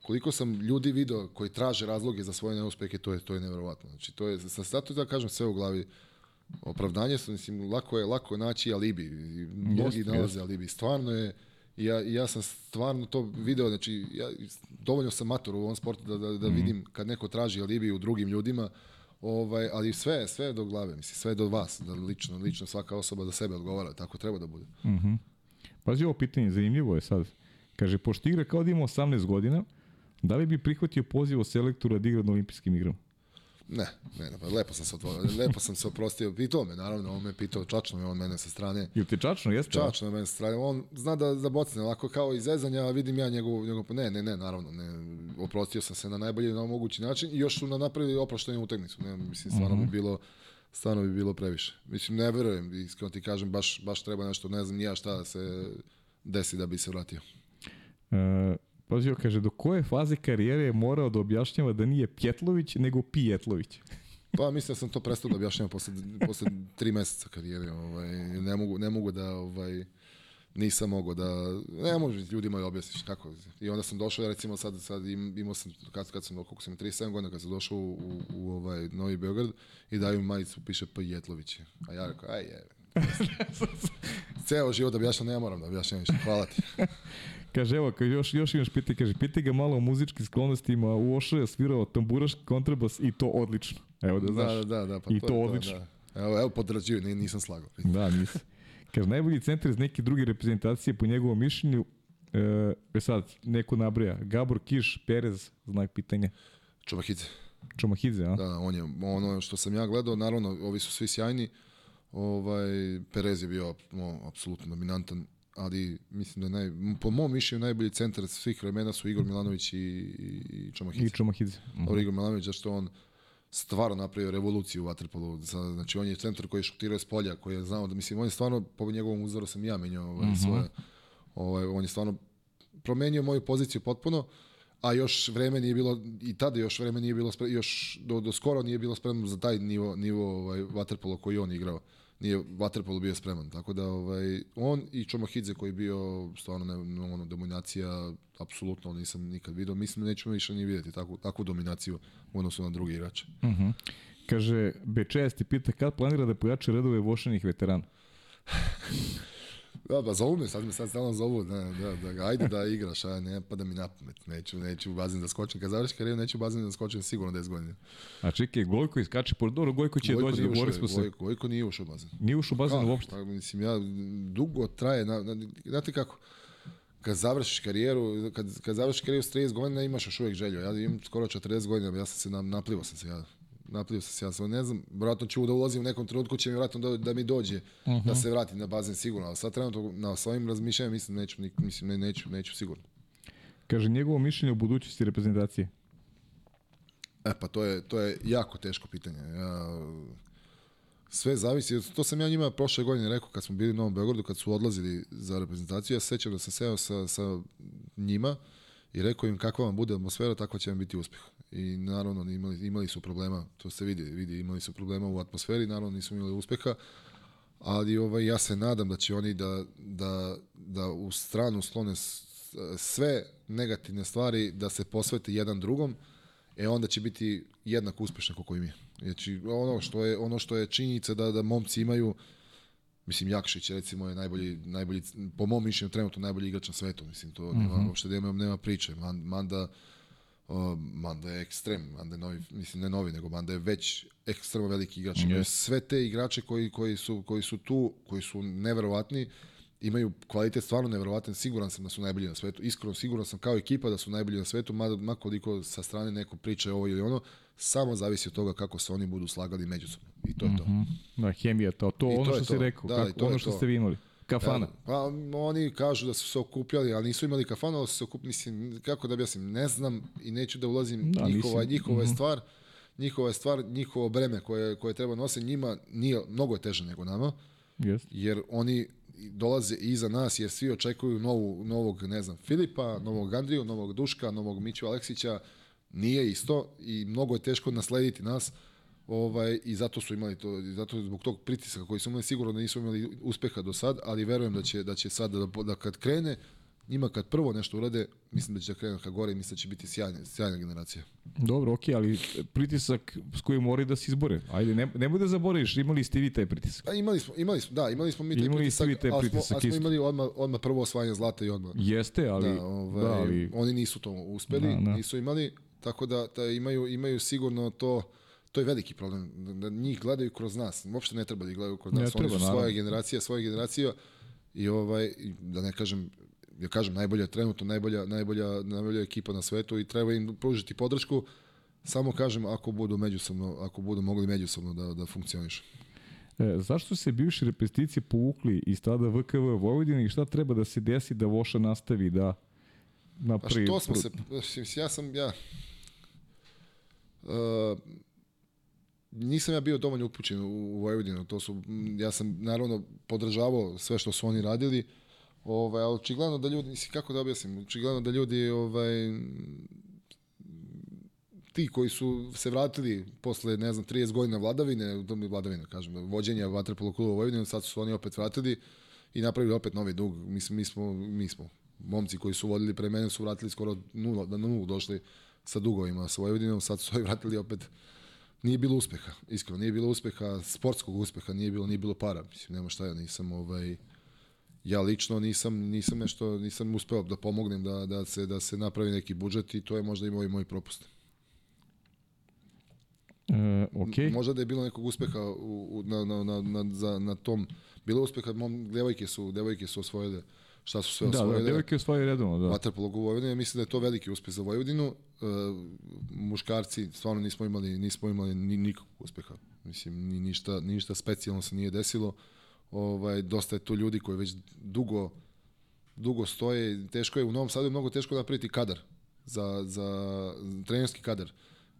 koliko sam ljudi video koji traže razloge za svoje neuspehe, to je to je neverovatno. Znači to je sa zato da kažem sve u glavi. Opravdanje su mislim lako je lako je naći alibi. Mnogi Jeste, nalaze alibi. Stvarno je ja, ja sam stvarno to video, znači ja dovoljno sam mator u ovom sportu da, da, da vidim kad neko traži alibi u drugim ljudima, ovaj, ali sve, sve do glave, mislim, sve do vas, da lično, lično svaka osoba za sebe odgovara, tako treba da bude. Pazi ovo pitanje, zanimljivo je sad. Kaže, pošto igra kao da ima 18 godina, da li bi prihvatio poziv od selektora da igra na olimpijskim igrama? Ne, ne, ne, pa lepo sam se otvorio, lepo sam se oprostio, pitao me, naravno, on me pitao, čačno je on mene sa strane, Jel ti čačno, jeste? čačno je mene sa strane, on zna da, da bocne, ovako kao iz zezanja, vidim ja njegov, njegov, ne, ne, ne, naravno, ne, oprostio sam se na najbolji na mogući način i još su na napravili oproštajnu utakmicu, ne, mislim, stvarno bi bilo, stvarno bi bilo previše. Mislim, ne verujem, iskreno ti kažem, baš, baš treba nešto, ne znam ni ja šta da se desi da bi se vratio. E, pazi ovo, kaže, do koje faze karijere je morao da objašnjava da nije Pjetlović, nego Pijetlović? Pa mislim da sam to prestao da objašnjavam posle, posle tri meseca karijere. Ovaj, ne, mogu, ne mogu da, ovaj, nisam mogao da, ne može ljudima da objasniš kako. I onda sam došao, recimo sad, sad im, imao sam, kad, kad sam, koliko sam, 37 godina, kad sam došao u, u, u ovaj Novi Beograd i daju mi majicu, piše P. Jetlović. A ja rekao, aj je. Ceo život objašnjam, ne moram da objašnjam više. Hvala ti. Kaže, evo, još, još imaš pitanje, kaže, pitaj ga malo o muzičkim sklonostima, u Oša je svirao tamburaški kontrabas i to odlično. Evo da znaš. Da, da, da. Pa I to je odlično. Da. Evo, evo podrađuju, ni- nisam slagao. Da, nisi. Kaže, najbolji centar iz neke druge reprezentacije, po njegovom mišljenju, e, e sad, neko nabraja, Gabor Kiš, Perez, znak pitanja, Čobahidze. Čomahidze, a? Da, on je ono što sam ja gledao, naravno, ovi su svi sjajni. Ovaj Perez je bio no, apsolutno dominantan, ali mislim da je naj, po mom mišljenju najbolji centar svih vremena su Igor Milanović i, i, i Čomahidze. I Čomahidze. Mhm. Igor Milanović, zašto on stvarno napravio revoluciju u Waterpolu. Sa- Znači, on je centar koji je šutirao s polja, koji je znao da, mislim, on je stvarno, po njegovom uzoru sam ja menjao ovaj, Mhm. svoje, ovaj, on je stvarno promenio moju poziciju potpuno, a još vreme nije bilo, i tada još vreme nije bilo, spre, još do, do skoro nije bilo spremno za taj nivo, nivo ovaj, Waterpolo koji on igrao. Nije Waterpolo bio spreman, tako da ovaj, on i Čomahidze koji je bio stvarno ne, ono, dominacija, apsolutno nisam nikad vidio, mislim da nećemo više ni vidjeti takvu, takvu dominaciju u odnosu na druge igrače. Kaže, B6 ti pita kad planira da pojače redove vošenih veterana. Da, ba, zovu me, sad me sad stalno zovu, da, da, da, ajde da igraš, a ne, pa da mi na pamet, neću, neću u bazen da skočim, kad završi karijeru, neću u bazen da skočim sigurno 10 godina. A čekaj, Gojko iskače, po dobro, Gojko će Gojko doći, nije govorili smo se. Gojko, Gojko nije ušao u bazen. Nije ušao u bazen Kako? uopšte. Pa, mislim, ja, dugo traje, na, na, znate kako, kad završiš karijeru, kad, kad završiš karijeru s 30 godina, imaš još uvijek želju. Ja imam skoro 40 godina, ja sam se, na, naplivao sam se, ja, naplivao sam se, ja sam, ne znam, vjerojatno ću da ulazim u nekom trenutku, će mi vjerojatno da, da mi dođe, da se vratim na bazen sigurno, ali sad trenutno na svojim razmišljanjima mislim, neću, mislim, ne, neću, neću sigurno. Kaže, njegovo mišljenje o budućnosti reprezentacije. E pa to je, to je jako teško pitanje. Ja, sve zavisi, to sam ja njima prošle godine rekao kad smo bili u Novom Beogradu, kad su odlazili za reprezentaciju, ja se sećam da sam seo sa, sa njima i rekao im kakva vam bude atmosfera, takva će vam biti uspeh. I naravno imali, imali su problema, to se vidi, vidi, imali su problema u atmosferi, naravno nisu imali uspeha, ali ovaj, ja se nadam da će oni da, da, da u stranu slone sve negativne stvari, da se posvete jedan drugom, e onda će biti jednako uspešno kako i mi. Znači, ono što je, ono što je činjenica da, da momci imaju, mislim, Jakšić recimo je najbolji, najbolji, po mom mišljenju trenutno najbolji igrač na svetu, mislim, to nema, uopšte nema, nema priče. Man, Manda, Manda je ekstrem, Manda je novi, mislim ne novi, nego Manda je već ekstremno veliki igrač. Imaju Sve te igrače koji, koji, su, koji su tu, koji su neverovatni, imaju kvalitet stvarno neverovatan, siguran sam da su najbolji na svetu, iskreno siguran sam kao ekipa da su najbolji na svetu, mada ma koliko sa strane neko priča ovo ili ono, samo zavisi od toga kako se oni budu slagali međusobno. I to je to. Da, hemija, to, to I ono to što si to. rekao, Da, kako, ono što to. ste vi imali. Kafana. Da, pa oni kažu da su se okupljali, ali nisu imali kafanu, ali su se okupili, mislim, kako da objasnim, ne znam i neću da ulazim, Da, njihova, mislim, njihova je stvar, njihova je stvar, njihovo breme koje, koje treba nositi njima nije, mnogo je teže nego nama, Jeste. jer oni dolaze iza nas jer svi očekuju novu, novog, ne znam, Filipa, novog Andriju, novog Duška, novog Miću Aleksića, nije isto i mnogo je teško naslediti nas ovaj, i zato su imali to, i zato zbog tog pritiska koji su imali sigurno da nisu imali uspeha do sad, ali verujem da će, da će sad da, da kad krene, njima kad prvo nešto urade, mislim da će da krenu ka gore i mislim da će biti sjajna, sjajna generacija. Dobro, okej, okay, ali pritisak s kojim moraju da se izbore. Ajde, ne, nemoj da zaboraviš, imali ste vi taj pritisak. A imali smo, imali smo, da, imali smo mi taj Imali pritisak, vi taj pritisak smo, ali smo imali odmah, odmah prvo osvajanje zlata i odmah. Jeste, ali... Da, ovaj, da, ali oni nisu to uspeli, Da, da. nisu imali, tako da, da imaju, imaju sigurno to, to je veliki problem, da, da njih gledaju kroz nas, uopšte ne treba da ih gledaju kroz Ne nas, oni treba, su svoja naravno. generacija, svoja generacija i ovaj, da ne kažem, ja kažem najbolja trenutno najbolja najbolja najbolja ekipa na svetu i treba im pružiti podršku samo kažem ako budu međusobno ako budu mogli međusobno da da funkcionišu. E, zašto se bivši repestici povukli iz tada VKV Vojvodine i šta treba da se desi da Voša nastavi da Pa napravi... što smo se mislim, ja sam ja uh, nisam ja bio dovoljno upućen u, u Vojvodinu, to su, ja sam naravno podržavao sve što su oni radili, ovaj, ali očigledno da ljudi, mislim, kako da objasnim, očigledno da ljudi, ovaj, ti koji su se vratili posle, ne znam, 30 godina vladavine, to mi je vladavina, kažem, vođenja Vatrpolo kluba Vojvodine, sad su se oni opet vratili i napravili opet novi dug. Mislim, mi smo, mi smo, momci koji su vodili pre mene su vratili skoro nula, na nulu došli sa dugovima sa Vojvodinom, sad su se vratili opet nije bilo uspeha, iskreno, nije bilo uspeha, sportskog uspeha, nije bilo, nije bilo para, mislim, nema šta ja nisam, ovaj, ja lično nisam, nisam nešto, nisam uspeo da pomognem da, da, se, da se napravi neki budžet i to je možda i moj, moj propust. E, okej. Možda da je bilo nekog uspeha u, u, na, na, na, na, za, na tom, bilo je uspeha, mom, devojke su, devojke su osvojile, šta su sve Da, osvojile. da, devojke osvajaju redovno, da. Vaterpolo u Vojvodini, mislim da je to veliki uspeh za Vojvodinu. E, muškarci stvarno nismo imali nismo imali ni nikakvog uspeha. Mislim ni ništa ništa specijalno se nije desilo. Ovaj dosta je to ljudi koji već dugo dugo stoje, teško je u Novom Sadu je mnogo teško napraviti kadar za za trenerski kadar.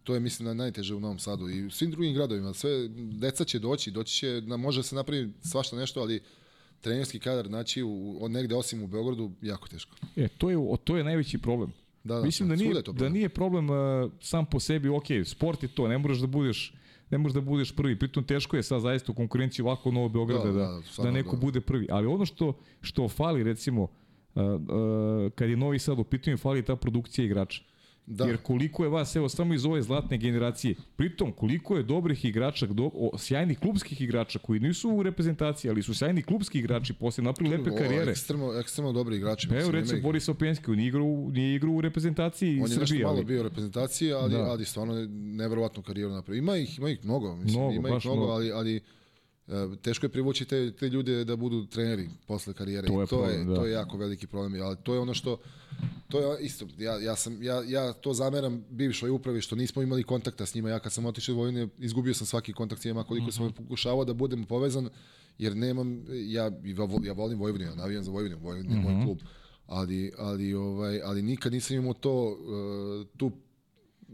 To je mislim da najteže u Novom Sadu i u svim drugim gradovima. Sve deca će doći, doći će, na, može se napraviti svašta nešto, ali trenerski kadar naći u, od negde osim u Beogradu jako teško. E, to je, to je najveći problem. Da, da, Mislim da svuda nije, da nije problem uh, sam po sebi, ok, sport je to, ne moraš da budeš ne možeš da budeš prvi. Pritom teško je sad zaista u konkurenciji ovako Novo Beograda da, Da, da, da, da, neko da. bude prvi. Ali ono što, što fali, recimo, uh, uh, kad je Novi Sad u pitanju, fali ta produkcija igrača. Da. Jer koliko je vas, evo, samo iz ove zlatne generacije, pritom koliko je dobrih igrača, do, o, sjajnih klubskih igrača koji nisu u reprezentaciji, ali su sjajni klubski igrači, posle napravili lepe O, karijere. Ekstremno, ekstremno dobri igrači. Pa evo recimo Boris Openski, on nije igrao, u- nije igrao u reprezentaciji on je nešto Srbije, malo ali bio u reprezentaciji, ali, Da. ali stvarno neverovatnu karijeru napravio. Ima ih, ima ih mnogo, mislim, Mnogo, ima ih mnogo, mnogo. ali, ali teško je privući te, te ljude da budu treneri posle karijere. To I je to, problem, je, da. to je jako veliki problem, ali to je ono što to je isto, ja, ja, sam, ja, ja to zameram bivšoj upravi što nismo imali kontakta s njima, ja kad sam otišao u Vojvodinu izgubio sam svaki kontakt s njima koliko sam pokušavao da budem povezan jer nemam, ja, ja volim Vojvodinu, ja navijam za Vojvodinu, Vojvodina je moj klub, ali, ali, ovaj, ali nikad nisam imao to, uh, tu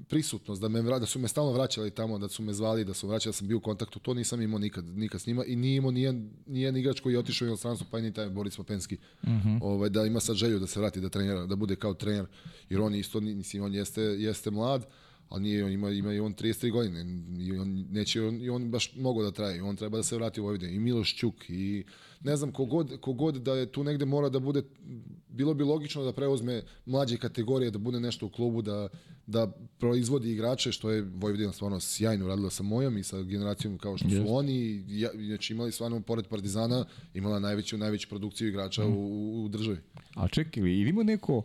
prisutnost, da, me, da su me stalno vraćali tamo, da su me zvali, da su vraćali, da sam bio u kontaktu, to nisam imao nikad, nikad s njima i nije imao nijedan, nijedan igrač koji je otišao u inostranstvo, pa i ni taj Boris Papenski, ovaj, da ima sad želju da se vrati, da trenira, da bude kao trener, jer on isto, ni- mislim, on jeste, jeste mlad, ali nije, on ima, ima i on 33 godine i on neće on, i on baš mnogo da traje, on treba da se vrati u Vojvodinu i Miloš Ćuk i ne znam kogod, kogod da je tu negde mora da bude bilo bi logično da preuzme mlađe kategorije, da bude nešto u klubu, da, da proizvodi igrače, što je Vojvodina stvarno sjajno radila sa mojom i sa generacijom kao što su Jeste. oni. Ja, znači imali stvarno, pored Partizana, imala najveću, najveću produkciju igrača Mm. u, u državi. A čekaj, ili ima neko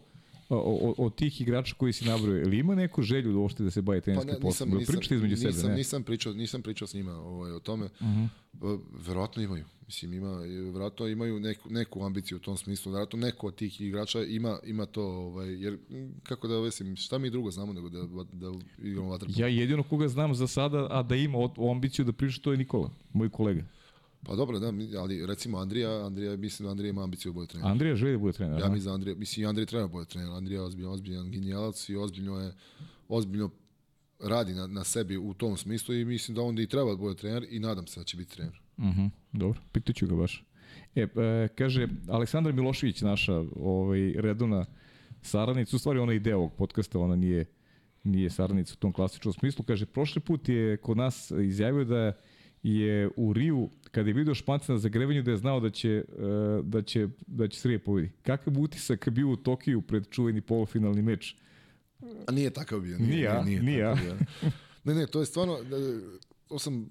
o- o- od tih igrača koji si nabrojao, ili ima neko želju da uopšte da se bavi Pa trenerskim ne, poslom? nisam, nisam, pričate između nisam, sebe, ne? nisam pričao, nisam pričao s njima ovaj, o tome. Uh Mhm. -huh. Verovatno imaju. Mislim, ima, verovatno imaju neku, neku ambiciju u tom smislu. Verovatno neko od tih igrača ima, ima to, ovaj, jer kako da mislim, šta mi drugo znamo nego da, da igramo vaterpolo. Ja jedino koga znam za sada, a da ima o- ambiciju da priča, to je Nikola, moj kolega. Pa dobro, da, ali recimo Andrija, Andrija, mislim da Andrija ima ambiciju da bude trener. Andrija želi da bude trener. Ja a? mislim da Andrija, mislim i Andrija treba da bude trener. Andrija je ozbiljan, ozbiljan genijalac i ozbiljno je, ozbiljno radi na, na sebi u tom smislu i mislim da onda i treba da bude trener i nadam se da će biti trener. Mhm, dobro, pitaću ga baš. E, e, kaže, Aleksandar Milošević, naša ovaj, redovna saradnica, u stvari ona je deo ovog podcasta, ona nije, nije saradnica u tom klasičnom smislu, kaže, prošli put je kod nas izjavio da je u Riju, kada je vidio Španca na zagrevanju, da je znao da će, e, da će, da će Srbije pobedi. Kakav utisak bio u Tokiju pred čuveni polufinalni meč? A nije takav bio. Nije, Nije, nije, Nije, bio. Ne, ne, to je stvarno, e, to sam,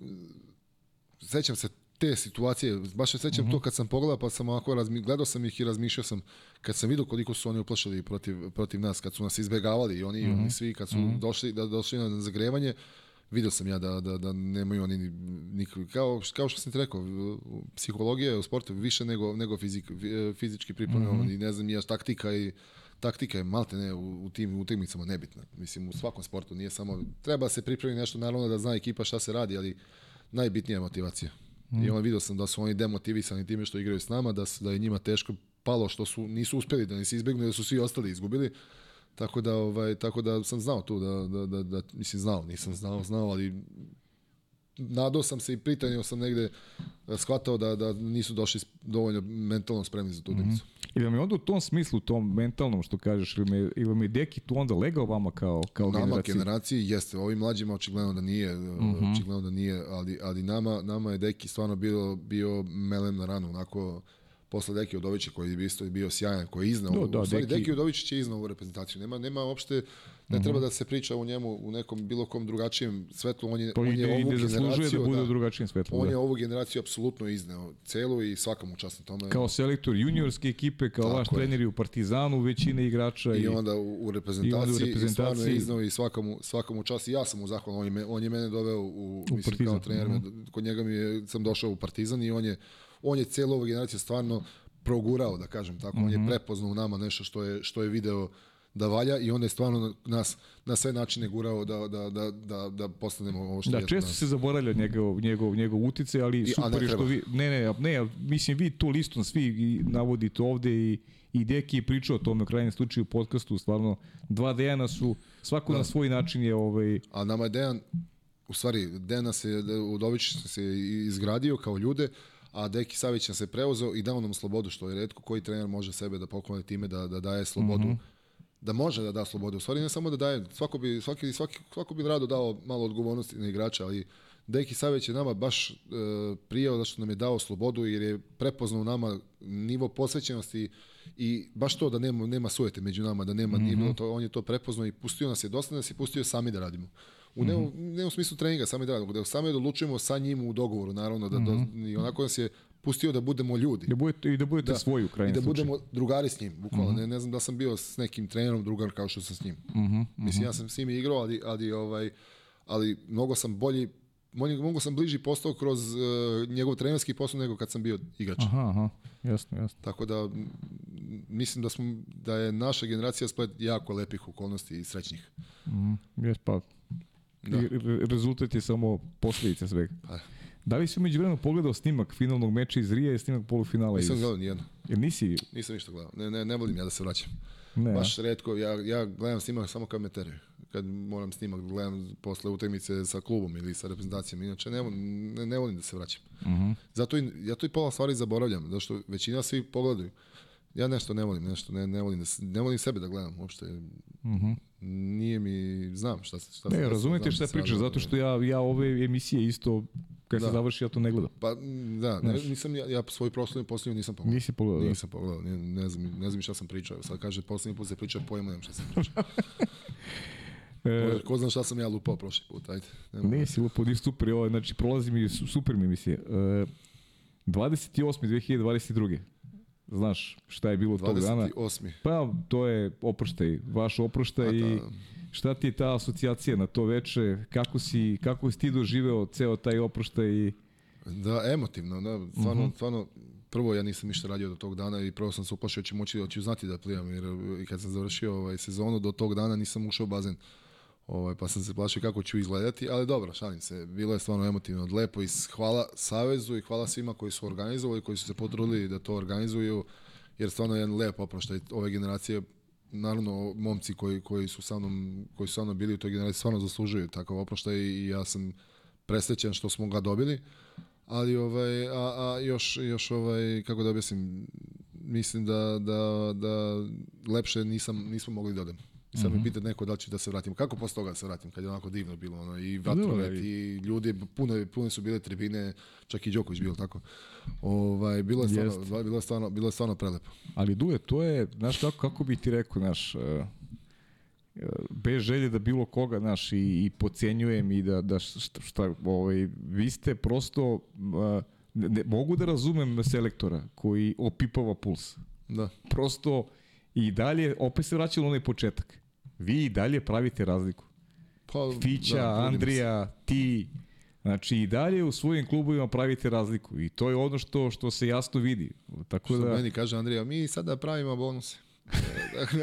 sećam se te situacije, baš se sećam to kad sam pogledao, pa sam ovako, razmi, gledao sam ih i razmišljao sam, kad sam vidio koliko su oni uplašili protiv, protiv nas, kad su nas izbegavali i oni, i oni svi, kad su došli, da, došli na zagrevanje, vidio sam ja da, da, da nemaju oni ni, ni kao, kao što sam ti rekao, psihologija je u sportu više nego, nego fizik, fizički pripremljen i ne znam, ja taktika i taktika je malte ne u, u tim utakmicama nebitna. Mislim, u svakom sportu nije samo, treba se pripremiti nešto, naravno da zna ekipa šta se radi, ali najbitnija je motivacija. I onda vidio sam da su oni demotivisani time što igraju s nama, da, su, da je njima teško palo što su nisu uspeli da se izbegnu, da su svi ostali izgubili. Tako da ovaj tako da sam znao tu da da da, da mislim znao, nisam znao, znao, ali nadao sam se i pritanio sam negde shvatao da da nisu došli dovoljno mentalno spremni za tu utakmicu. I da mi onda u tom smislu, tom mentalnom što kažeš, ili me, ili me Deki tu onda legao vama kao, kao Nama generaciji? generaciji jeste, ovim mlađima očigledno da nije, Mhm. očigledno da nije, ali, ali nama, nama je Deki stvarno bio, bio melem na ranu, onako posle Deki Udovića koji je isto bio sjajan, koji je iznao, Da, da, u stvari Deki- Deki Udović će iznao ovu reprezentaciju, nema, nema uopšte, ne treba Mhm. da se priča o njemu u nekom bilo kom drugačijem svetlu, on je, To on je ovu ide zaslužuje da generaciju, bude da, u drugačijem svetlu. on da. je ovu generaciju apsolutno izneo, celu i svaka mu čast na tome. Kao selektor juniorske ekipe, kao Tako vaš je. trener i u Partizanu, većine igrača. I onda u, u reprezentaciji, i, stvarno je iznao i svakamu, svakamu čast. I ja sam mu zahvalan, on je, on je mene doveo u, u mislim, Partizan, kao trener, me- kod njega mi je, sam došao u Partizan i on je, on je cijelu ovu generaciju stvarno progurao, da kažem tako. On je prepoznao u nama nešto što je, što je video da valja i onda je stvarno nas na sve načine gurao da, da, da, da, da postanemo ovo što Da, jesmo često danas. se zaboravlja njegov, njegov, njegov utice, ali I- ne super je što vi... Ne, ne, ne, mislim, vi tu listom svi navodite ovde i, i Deki je pričao o tome u krajnjem slučaju u podcastu, stvarno, dva Dejana su, svako na svoj način je ovaj, A nama je Dejan, u stvari, Dejan se, Udović se izgradio kao ljude, a Deki Savić nas se preuzeo i dao nam slobodu, što je redko koji trener može sebe da poklone time da, da daje slobodu da može da da slobodu. U stvari ne samo da daje, svako bi, svaki, svaki, svako bi rado dao malo odgovornosti na igrača, ali Deki Savić je nama baš e, prijao da što nam je dao slobodu jer je prepoznao u nama nivo posvećenosti i baš to da nema, nema sujete među nama, da nema, nije bilo to, on je to prepoznao i pustio nas je, dosta nas je pustio sami da radimo. U ne, u- ne u smislu treninga, sami da radimo, da sami da odlučujemo sa njim u dogovoru, naravno, da, da, i onako nas je pustio da budemo ljudi. da budete, i da budete Da. svoj u I krajnjem da slučaju. budemo drugari s njim, bukvalno. ne, ne znam da sam bio s nekim trenerom drugar kao što sam s njim. Mislim, ja sam s njim igrao, ali, ali, ovaj, ali mnogo sam bolji, mnogo, sam bliži postao kroz uh, njegov trenerski posao nego kad sam bio igrač. Aha, aha, jasno, jasno. Tako da mislim da smo da je naša generacija splet jako lepih okolnosti i srećnih. Jes, pa, Da. i re- rezultat je samo posledica svega. Pa. Da li si umeđu vremenu pogledao snimak finalnog meča iz Rije i snimak polufinala iz... Nisam gledao nijedno. Jer nisi... Nisam ništa gledao. Ne, ne, ne volim ja da se vraćam. Ne, Baš redko, ja, ja gledam snimak samo kad me teraju. Kad moram snimak da gledam posle utakmice sa klubom ili sa reprezentacijom. Inače, ne, ne, ne volim da se vraćam. Zato i, ja to i pola stvari zaboravljam, zato što većina svi pogledaju. Ja nešto ne volim, nešto ne, ne volim da, se- ne volim sebe da gledam uopšte. Nije mi, znam šta se šta se Ne, razumete šta se pričaš, zato što ja, ja ove emisije isto, kad se Da. završi, ja to ne gledam. Pa, da, ne, nisam, ja, ja svoju prošlu posljednju nisam pogledao. Nisi pogledao, da. Nisam pogledao, ne, ne, znam, ne znam šta sam pričao. Sad kaže, posljednji put se priča, pojma nemam šta sam pričao. E, Ko zna šta sam ja lupao prošli put, ajde. Nema ne, si lupo, ni super, ovo, znači prolazi mi, su- super mi emisije. E, 28. 2022. Znaš šta je bilo tog dana? 28. Pa, to je oproštaj, vaš oproštaj A, i da. šta ti je ta asocijacija na to veče, kako si, kako si ti doživeo ceo taj oproštaj i... Da, emotivno, da, stvarno, Mhm. stvarno, prvo ja nisam ništa radio do tog dana i prvo sam se uplašio da ću moći, da ću znati da plivam, jer i kad sam završio ovaj, sezonu, do tog dana nisam ušao u bazen. Ovaj, pa sam se plašio kako ću izgledati, ali dobro, šalim se, bilo je stvarno emotivno, lepo i hvala Savezu i hvala svima koji su organizovali, koji su se potrudili da to organizuju, jer stvarno je jedan lep oproštaj ove generacije, naravno momci koji, koji su sa mnom, koji su sa mnom bili u toj generaciji stvarno zaslužuju takav oproštaj i ja sam presrećan što smo ga dobili, ali ovaj, a, a još, još ovaj, kako da objasnim, mislim da, da, da lepše nisam, nismo mogli da odem. I sad mm -hmm. me pita neko da li ću da se vratim. Kako posle toga da se vratim, kad je onako divno bilo, ono, i vatromet, i ljudi, puno, puno su bile tribine, čak i Đoković bilo tako. Ovaj, bilo, je stvarno, bilo, je stvarno, bilo je stvarno prelepo. Ali Duje, to je, znaš kako, kako bi ti rekao, znaš, uh, bez želje da bilo koga, znaš, i, i pocenjujem i da, da šta, šta ovaj, vi ste prosto, uh, ne, mogu da razumem selektora koji opipava puls. Da. Prosto i dalje, opet se vraćalo onaj početak. Vi i dalje pravite razliku. Pa, Fića, da, Andrija, ti, Znači i dalje u svojim klubovima pravite razliku i to je ono što što se jasno vidi. Tako što da meni kaže Andrija, mi sada pravimo bonuse.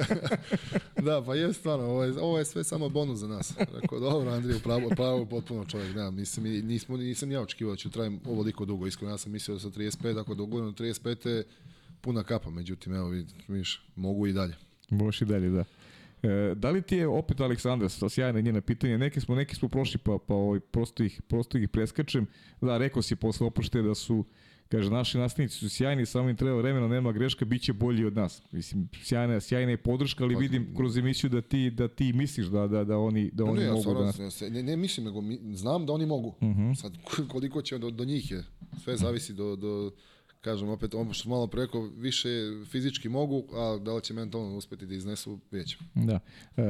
da, pa je stvarno, ovo je, ovo je sve samo bonus za nas. Rekao, dobro, Andrija, pravo, pravo potpuno čovjek, nemam, nisam, nismo, nisam ja očekivao da ću trajem ovoliko dugo, iskreno, ja sam mislio da sa 35, ako na 35 puna kapa, međutim, evo, vidiš, mogu i dalje. Možeš i dalje, da. E, da li ti je opet Aleksandra, sjajna njena pitanja, neki smo, neki smo prošli pa, pa ovaj, prosto, ih, prosto ih preskačem. Da, rekao si posle oprošte da su Kaže, naši nastavnici su sjajni, samo im treba vremena, nema greška, bit će bolji od nas. Mislim, sjajna, sjajna je podrška, ali pa, vidim kroz emisiju da ti, da ti misliš da, da, da oni, da pa oni ne, mogu ja, da. Ne, ne mislim, nego mi, znam da oni mogu. Uh mhm. -huh. Sad, koliko će do, do njih je. Sve zavisi do, do kažem opet, ono što malo preko, više fizički mogu, a da li će mentalno uspeti da iznesu, vidjet Da. E,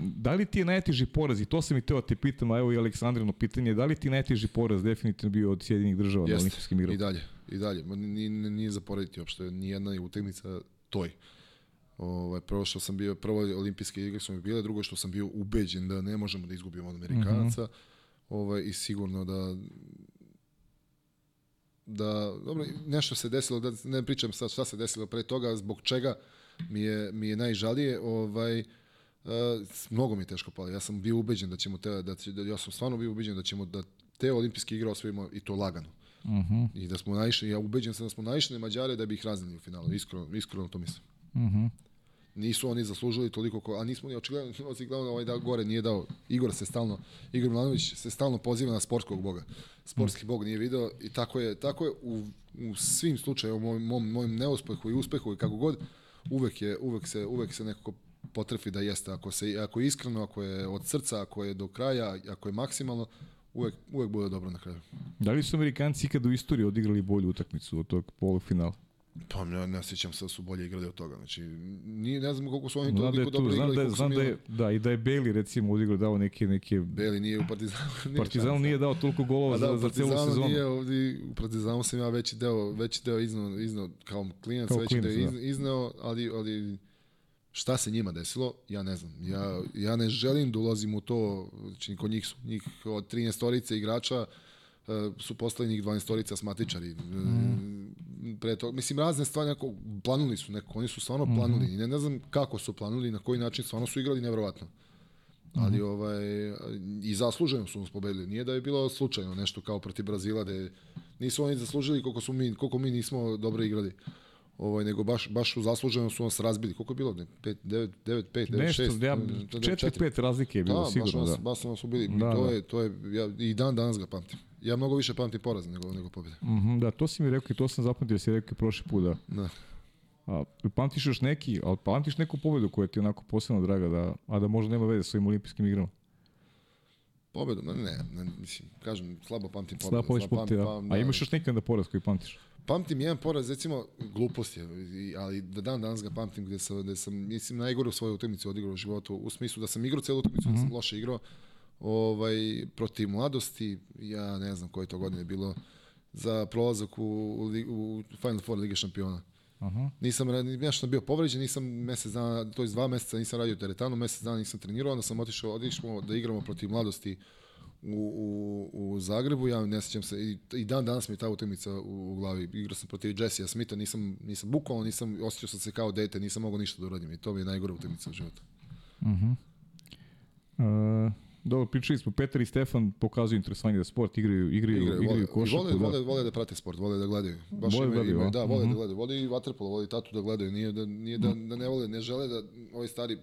da li ti je najteži poraz, i to sam i teo da te pitam, a evo i Aleksandrino pitanje, da li ti je najteži poraz definitivno bio od Sjedinih država Jeste, na olimpijskim igrama? i dalje, i dalje. Nije, nije zaporediti uopšte, nijedna utakmica toj. Ovaj, prvo što sam bio, prvo olimpijske igre su mi bile, drugo što sam bio ubeđen da ne možemo da izgubimo od Amerikanaca, mhm. -huh. ovaj, i sigurno da da dobro, nešto se desilo, da ne pričam sad šta se desilo pre toga, zbog čega mi je, mi je najžalije, ovaj, uh, mnogo mi je teško palo. Ja sam bio ubeđen da ćemo te, da, će, da ja sam stvarno bio ubeđen da ćemo da te olimpijske igre osvojimo i to lagano. Uh mhm. -huh. I da smo naišli, ja ubeđen sam da smo naišli Mađare da bi ih raznili u finalu, iskreno, iskreno to mislim. Uh mhm. -huh nisu oni zaslužili toliko, ko, a nismo ni očigledno, očigledno ovaj da gore nije dao, Igor se stalno, Igor Milanović se stalno poziva na sportskog boga. Sportski bog nije video i tako je, tako je u, u svim slučajevima, mojim, mojim, mojim neuspehu i uspehu i kako god, uvek, je, uvek, se, uvek se nekako potrefi da jeste. Ako, se, ako je iskreno, ako je od srca, ako je do kraja, ako je maksimalno, uvek, uvek bude dobro na kraju. Da li su Amerikanci ikada u istoriji odigrali bolju utakmicu od tog polufinala? Pa ne, ne sjećam se da su bolje igrali od toga. Znači, nije, ne znam koliko su oni toliko da dobro igrali. Znam da, znam da, je, da, i da je Beli recimo odigrao dao neke... neke... Beli nije u Partizanu. Nije Partizanu nije dao toliko golova da, za, za celu sezonu. Nije, ovdje, u Partizanu sam ja veći deo, veći deo iznao, iznao kao klinac, kao veći klinac, deo da. iznao, ali, ali šta se njima desilo, ja ne znam. Ja, ja ne želim da ulazim u to, znači kod njih su, njih od 13 storice igrača, su postali njih 12 storica asmatičari. Mm. Pre to, mislim, razne stvari, neko, planuli su neko, oni su stvarno mm. planuli. I ne, ne znam kako su planuli, na koji način, stvarno su igrali nevjerovatno. Ali mm. ovaj, i zasluženo su nas pobedili. Nije da je bilo slučajno nešto kao protiv Brazila, da nisu oni zaslužili koliko, su mi, koliko mi nismo dobro igrali ovaj nego baš baš su zasluženo su nas razbili. Koliko je bilo? 5 9 9 5 9 6. Ja 4 5 razlike je bilo da, sigurno, baš da. Baš su nas ubili. Da, to da. je to je ja i dan danas ga pamtim. Ja mnogo više pamtim poraz nego, nego pobjede. Mm -hmm, da, to si mi rekao i to sam zapamtio, si rekao i prošli put, da. Da. A, pamtiš još neki, ali pamtiš neku pobedu koja ti je onako posebno draga, da, a da možda nema veze sa ovim olimpijskim igrama? Pobedu? Ne, ne, ne, mislim, kažem, slabo pamtim pobedu. Slabo pamtim, pamtim, da. A imaš još neki onda poraz koji pamtiš? Pamtim jedan poraz, recimo, glupost je, ali da dan danas ga pamtim gde sam, gde sam mislim, najgore u svojoj utakmici odigrao u životu, u smislu da sam igrao celu utakmicu, mm -hmm. da sam mhm. loše igrao, ovaj, protiv mladosti, ja ne znam koje to godine bilo, za prolazak u, u, u Final Four Lige šampiona. Aha. Nisam, ja što sam bio povređen, nisam mesec dana, to je dva meseca nisam radio teretanu, mesec dana nisam trenirao, onda sam otišao, odišao da igramo protiv mladosti u, u, u Zagrebu, ja ne sećam se, i, i dan danas mi je ta utakmica u, u glavi. Igrao sam protiv Jessija Smitha, nisam, nisam bukvalno, nisam, osjećao sam se kao dete, nisam mogao ništa da uradim i to mi je najgore utakmica u životu. Uh -huh. uh, Dobro, pričali smo, Petar i Stefan pokazuju interesovanje za sport, igraju, igraju, igraju, igraju vole, košarku. vole, da. vole, vole da prate sport, vole da gledaju. Baš Vole da imaju- gledaju, imaju- a? Da, vole Mhm. da gledaju. Vole i vaterpolo, vole i tatu da gledaju. Nije da, nije da, da, da ne vole, ne žele da, ovi stari,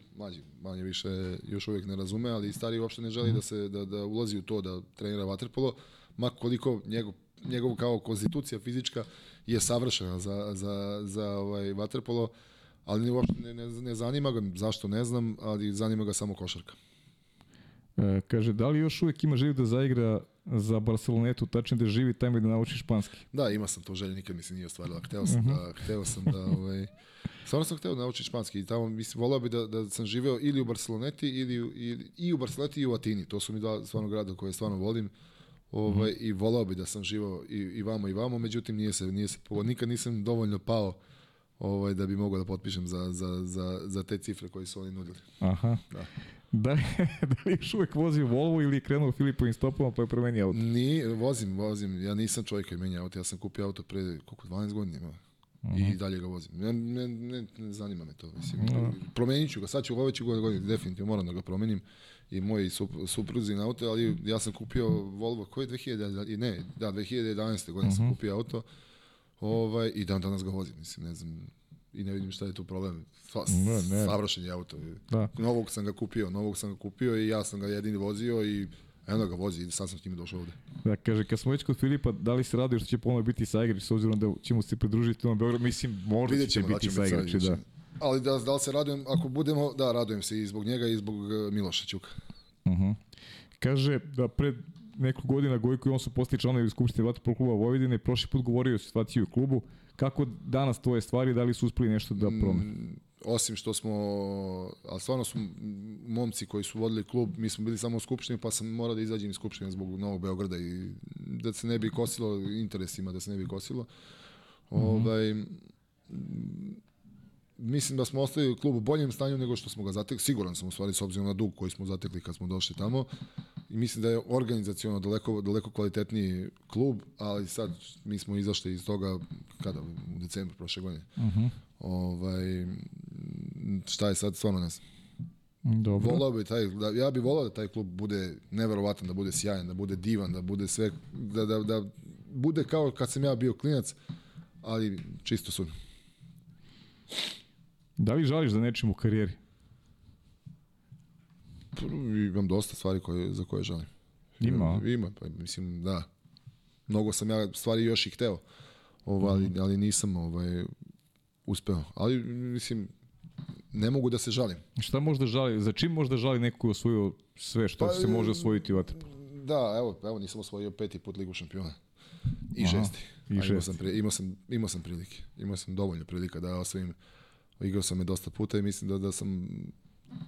manje više, još uvijek ne razume, ali i stari uopšte ne želi Mhm. da se, da, da ulazi u to, da trenira vaterpolo, ma koliko njegov, njegov kao konstitucija fizička je savršena za, za, za ovaj vaterpolo, ali uopšte ne, ne, ne zanima ga, zašto ne znam, ali zanima ga samo košarka. E, kaže, da li još uvijek ima želju da zaigra za Barcelonetu, tačnije da živi tamo i da nauči španski? Da, ima sam to želje, nikad mi se nije ostvarila. Hteo sam da, hteo sam da, ovaj, stvarno sam hteo da naučiti španski i tamo, mislim, volao bi da, da sam živeo ili u Barceloneti, ili, ili i u Barceloneti i u Atini. To su mi dva stvarno grada koje stvarno volim. Ovaj, I volao bi da sam živao i, i vamo i vamo, međutim nije se, nije se. Nikad nisam dovoljno pao ovaj, da bi mogao da potpišem za, za, za, za te cifre koje su oni nudili. Aha. Da. Da, da li još uvijek vozi Volvo ili je krenuo Filipovim stopama pa je promenio auto? Ni, vozim, vozim. Ja nisam čovjek koji menja auto. Ja sam kupio auto pre, koliko, 12 godina ima. I dalje ga vozim. Ne, ne, ne, ne zanima me to. Mislim, Promenit ću ga. Sad ću ove ću godine, definitivno moram da ga promenim. I moj sup, supruzi na auto, ali ja sam kupio Volvo, koji je 2000, i ne, da, 2011. godine sam kupio auto. Ovaj, I dan danas ga vozim, mislim, ne znam, i ne vidim šta je tu problem. Sva, Ne, ne. Savršen je auto. Da. Novog sam ga kupio, novog sam ga kupio i ja sam ga jedini vozio i eno ga vozi i sad sam s njime došao ovde. Da, kaže, kad smo već kod Filipa, da li se radi što će ponovno biti saigrač, s obzirom da ćemo se pridružiti na Beograd, mislim, možda Vidjet će ćemo da biti će biti saigrači, da. Ali da, da li se radujem, ako budemo, da, radujem se i zbog njega i zbog e, Miloša Ćuka. Kaže da pred nekoliko godina Gojko i on su postali članovi Skupštine Vaterpolo kluba Vojvodine, prošli put govorio o situaciji u klubu. Kako danas tvoje stvari, da li su uspeli nešto da promene? Mm, Osim što smo, ali stvarno su momci koji su vodili klub, mi smo bili samo u Skupštini, pa sam morao da izađem iz Skupštine zbog Novog Beograda i da se ne bi kosilo interesima, da se ne bi kosilo. Ovaj, m, mislim da smo ostali u klubu u boljem stanju nego što smo ga zatekli. Siguran sam u stvari s obzirom na dug koji smo zatekli kad smo došli tamo. I mislim da je organizaciono daleko, daleko kvalitetniji klub, ali sad mi smo izašli iz toga kada u decembru prošle godine. Ovaj m, šta je sad stvarno ne znam. Dobro. Volao bi taj da, ja bih volao da taj klub bude neverovatan, da bude sjajan, da bude divan, da bude sve da, da, da bude kao kad sam ja bio klinac, ali čisto su. Da li žališ za nečim u karijeri? Imam dosta stvari koje, za koje želim. Ima? Ima, pa mislim, da. Mnogo sam ja stvari još i hteo, ovo, ali, Mhm. ali nisam ovaj, uspeo. Ali, mislim, ne mogu da se žalim. Šta možda žali, za čim možda žali neko ko je osvojio sve što Pa, se može osvojiti u Vaterpolu? Da, evo, evo nisam osvojio peti put Ligu šampiona. I Aha, šesti. i A imao, šesti. sam, pri- imao, sam, imao sam prilike. Imao sam dovoljno prilika da osvojim. Igrao sam je dosta puta i mislim da, da sam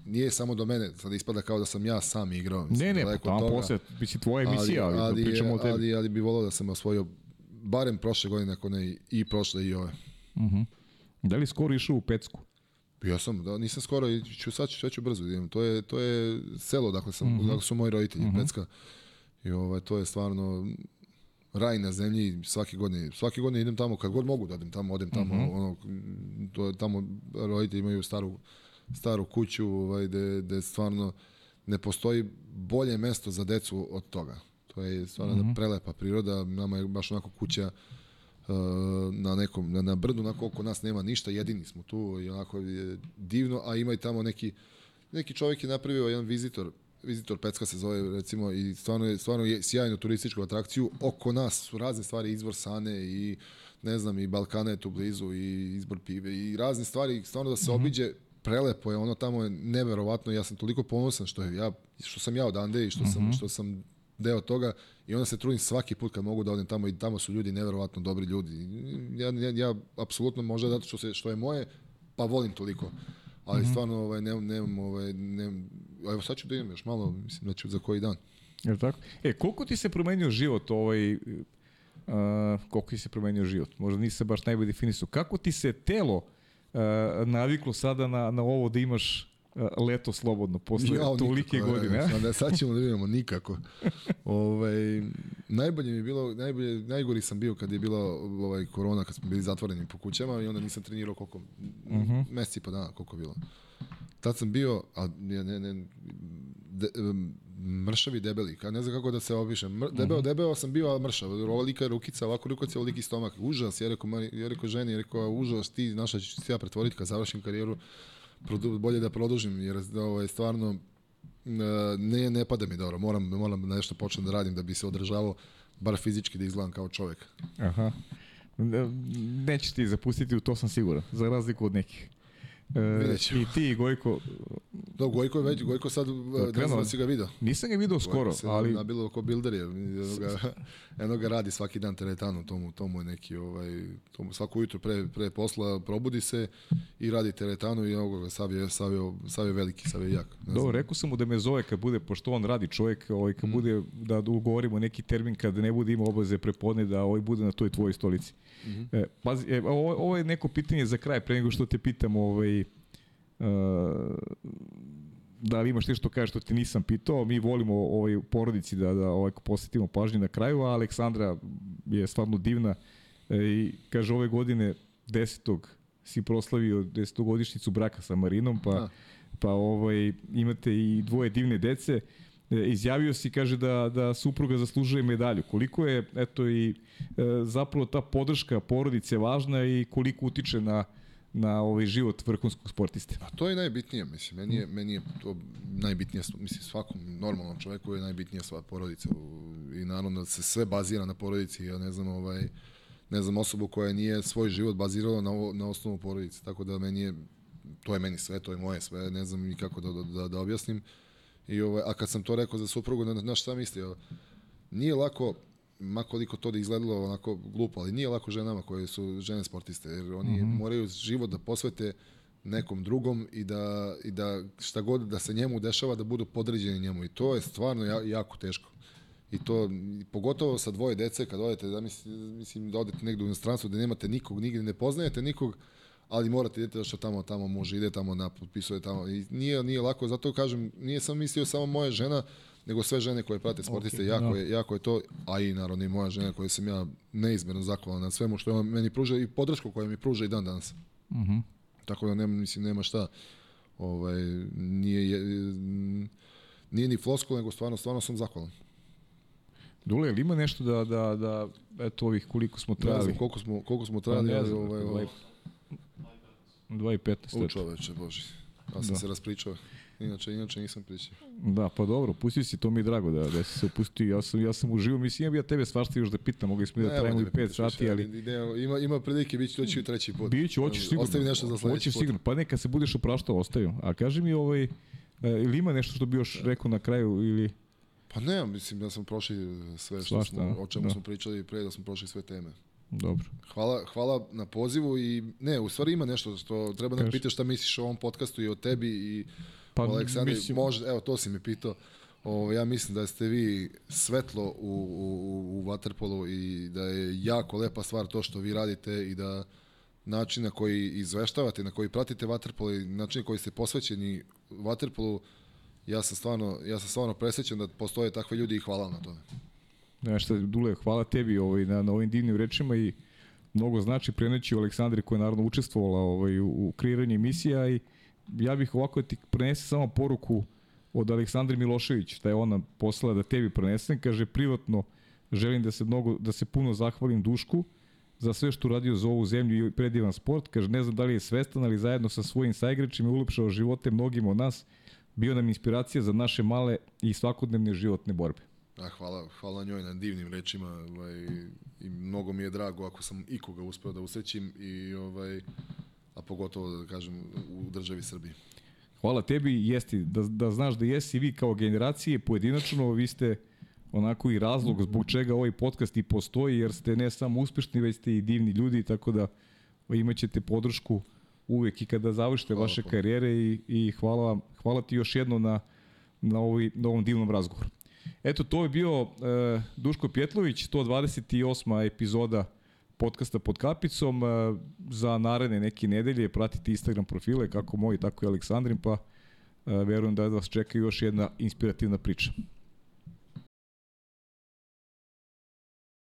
nije samo do mene, sad ispada kao da sam ja sam igrao. Mislim, Ne, ne, pa tamo toga. posle, mislim, tvoja emisija, ali, ali, da pričamo o tebi. ali, ali bi volao da sam osvojio barem prošle godine, ako ne i- prošle i ove. Da li skoro išao u Pecku? Ja sam, da, nisam skoro, ću, sad ću, sad ću brzo da idem. To je, to je selo, dakle, sam, dakle su moji roditelji, Pecka. I ovaj, to je stvarno raj na zemlji svake godine. Svake godine idem tamo, kad god mogu da odem tamo, odem tamo, ono, to je tamo roditelji imaju staru, staru kuću, ovaj, gde, gde stvarno ne postoji bolje mesto za decu od toga. To je stvarno mm prelepa priroda, nama je baš onako kuća uh, na nekom, na, na brdu, onako oko nas nema ništa, jedini smo tu i onako je divno, a ima i tamo neki, neki čovjek je napravio jedan vizitor, vizitor Pecka se zove recimo i stvarno je, stvarno je sjajnu turističku atrakciju, oko nas su razne stvari, izvor Sane i ne znam, i Balkana je tu blizu i izbor pive i razne stvari, stvarno da se obiđe prelepo je ono tamo je neverovatno ja sam toliko ponosan što je ja što sam ja odande i što sam što sam deo toga i onda se trudim svaki put kad mogu da odem tamo i tamo su ljudi neverovatno dobri ljudi. Ja, ja, ja apsolutno možda zato što, se, što je moje, pa volim toliko. Ali stvarno ovaj, nemam, nemam, ovaj, nemam, evo sad ću da idem još malo, mislim da ću za koji dan. Je tako? E, koliko ti se promenio život ovaj, uh, koliko ti se promenio život? Možda nisi se baš najbolje definisao. Kako ti se telo naviklo sada na, na ovo da imaš leto slobodno posle Jao, tolike nikako, godine? Sad, da, sad ćemo da vidimo, nikako. ovaj, najbolje mi je bilo, najbolje, najgori sam bio kad je bila ovaj, korona, kad smo bili zatvoreni po kućama i onda nisam trenirao koliko, uh Mhm. -huh. meseci pa dana, koliko je bilo. Tad sam bio, a ne, ne, ne, de, em, mršavi debeli, ka ne znam kako da se opišem. Mr, debeo, debeo sam bio, ali mršav. Ova lika rukica, ovako rukica, liki stomak. Užas, ja rekao, ja rekao ženi, ja rekao, užas, ti, naša ću se ja pretvoriti kad završim karijeru, produ, bolje da produžim, jer ovo je stvarno, e, ne, ne pada mi dobro, moram, moram nešto počnem da radim da bi se održavao, bar fizički da izgledam kao čovek. Aha. Ne- Nećeš ti zapustiti, u to sam siguran, za razliku od nekih. E. I ti, Gojko, Do, Gojko, je već, Gojko sad, e, ne znam da si ga video. nisam ga video skoro, se ali nabilo oko builder je, eno ga, radi svaki dan teretanu, tomu, tomu je neki, ovaj, tomu svako jutro pre, pre posla probudi se i radi teretanu i evo ga, sav je, sav je, sav je veliki, sav je jak. Dobro, rekao sam mu da me zove kad bude, pošto on radi čovjek, ovaj, kad bude da ugovorimo neki termin kad ne bude imao obaveze prepodne da ovaj bude na toj tvojoj stolici. E, pazi, e, ovo, ovo je neko pitanje za kraj, pre nego što te pitam ovaj, e, da li imaš nešto kaže što ti nisam pitao. Mi volimo ovaj, porodici da, da ovaj, posjetimo pažnju na kraju, a Aleksandra je stvarno divna e, i kaže ove godine 10. si proslavio 10. godišnicu braka sa Marinom, pa, Da. pa ovaj, imate i dvoje divne dece. E, izjavio si, kaže da, da supruga zaslužuje medalju. Koliko je, eto i e, zapravo ta podrška porodice važna i koliko utiče na, na ovaj život vrhunskog sportiste? A to je najbitnije, mislim, meni je, meni je to najbitnije, mislim, svakom normalnom čoveku je najbitnija sva porodica i naravno da se sve bazira na porodici, ja ne znam, ovaj, ne znam osobu koja nije svoj život bazirala na, na osnovu porodice, tako da meni je, to je meni sve, to je moje sve, ne znam ni kako da, da, da, objasnim. I ovaj, a kad sam to rekao za suprugu, na, na šta mislio? Nije lako, ma koliko to da izgledalo onako glupo, ali nije lako ženama koje su žene sportiste, jer oni mm -hmm. moraju život da posvete nekom drugom i da, i da šta god da se njemu dešava da budu podređeni njemu i to je stvarno ja, jako teško. I to, pogotovo sa dvoje dece, kad odete, da mislim, mislim da odete negde u inostranstvo gde nemate nikog, nigde ne poznajete nikog, ali morate idete što tamo tamo može ide tamo na potpisuje tamo i nije nije lako zato kažem nije sam mislio samo moja žena nego sve žene koje prate sportiste Ok, okay, jako da. je jako je to a i naravno i moja žena koja sam ja neizmerno zahvalan na svemu što on meni pruža i podršku koju mi pruža i dan danas. Mhm. Tako da nema mislim nema šta ovaj nije je, nije ni floskula nego stvarno stvarno sam zahvalan. Dule, ili ima nešto da, da, da eto ovih koliko smo Ne trajali? znam koliko smo koliko smo Pa trajali, ne ali znam, ovaj, ovaj i- dva i 15. u čoveče, bože. Ja sam Da. se raspričao. Inače, inače nisam pričao. Da, pa dobro, pustio si, to mi je drago da, da si se opustio. Ja sam, ja sam uživo, mislim, ja bi ja tebe svašta još da pitam, mogli smo da trajimo da i me 5 pitaš više, sati, ali Ne, ima, ima prilike, bit će doći i treći put. Biću, hoćeš sigurno. Ostavi nešto za sledeći Hoćeš put. sigurno. Pa neka se budeš opraštao, ostaju. A kaži mi, ovaj, e, ili ima nešto što bi još rekao na kraju, ili... Pa ne, mislim da smo prošli sve što Svašta, smo, o čemu da. smo pričali pre, da smo prošli sve teme. Dobro. Hvala, hvala na pozivu i ne, u stvari ima nešto što treba da pitaš šta misliš o ovom podcastu i o tebi i Pa, Aleksandri. mislim- Može, evo, to si me pitao. O, ja mislim da ste vi svetlo u, u, u Waterpolu i da je jako lepa stvar to što vi radite i da način na koji izveštavate, na koji pratite Waterpolo i način na koji ste posvećeni Waterpolu, ja sam stvarno, ja sam stvarno presrećen da postoje takve ljudi i hvala na tome. Nešto, Dule, hvala tebi ovaj, na, na ovim divnim rečima i mnogo znači preneći u Aleksandri koja je naravno učestvovala ovaj, u, u kreiranju emisija i ja bih ovako da ti prenese samo poruku od Aleksandre Milošević, da je ona poslala da tebi prenesem, kaže privatno želim da se mnogo da se puno zahvalim Dušku za sve što uradio za ovu zemlju i predivan sport. Kaže, ne znam da li je svestan, ali zajedno sa svojim saigračima ulepšao živote mnogim od nas. Bio nam inspiracija za naše male i svakodnevne životne borbe. A, hvala, hvala njoj na divnim rečima ovaj, i mnogo mi je drago ako sam ikoga uspeo da usrećim i ovaj, a pogotovo da kažem u državi Srbiji. Hvala tebi, jesti, da, da znaš da jesi vi kao generacije pojedinačno, vi ste onako i razlog zbog čega ovaj podcast i postoji, jer ste ne samo uspešni, već ste i divni ljudi, tako da imaćete podršku uvek i kada završite Hvala vaše karijere i, i hvala, vam, hvala ti još jedno na, na, ovoj, na ovom divnom razgovoru. Eto, to je bio uh, Duško Pjetlović, 128. epizoda podcasta pod kapicom. Uh, za naredne neke nedelje pratite Instagram profile, kako moj, tako i Aleksandrin, pa uh, verujem da vas čeka još jedna inspirativna priča.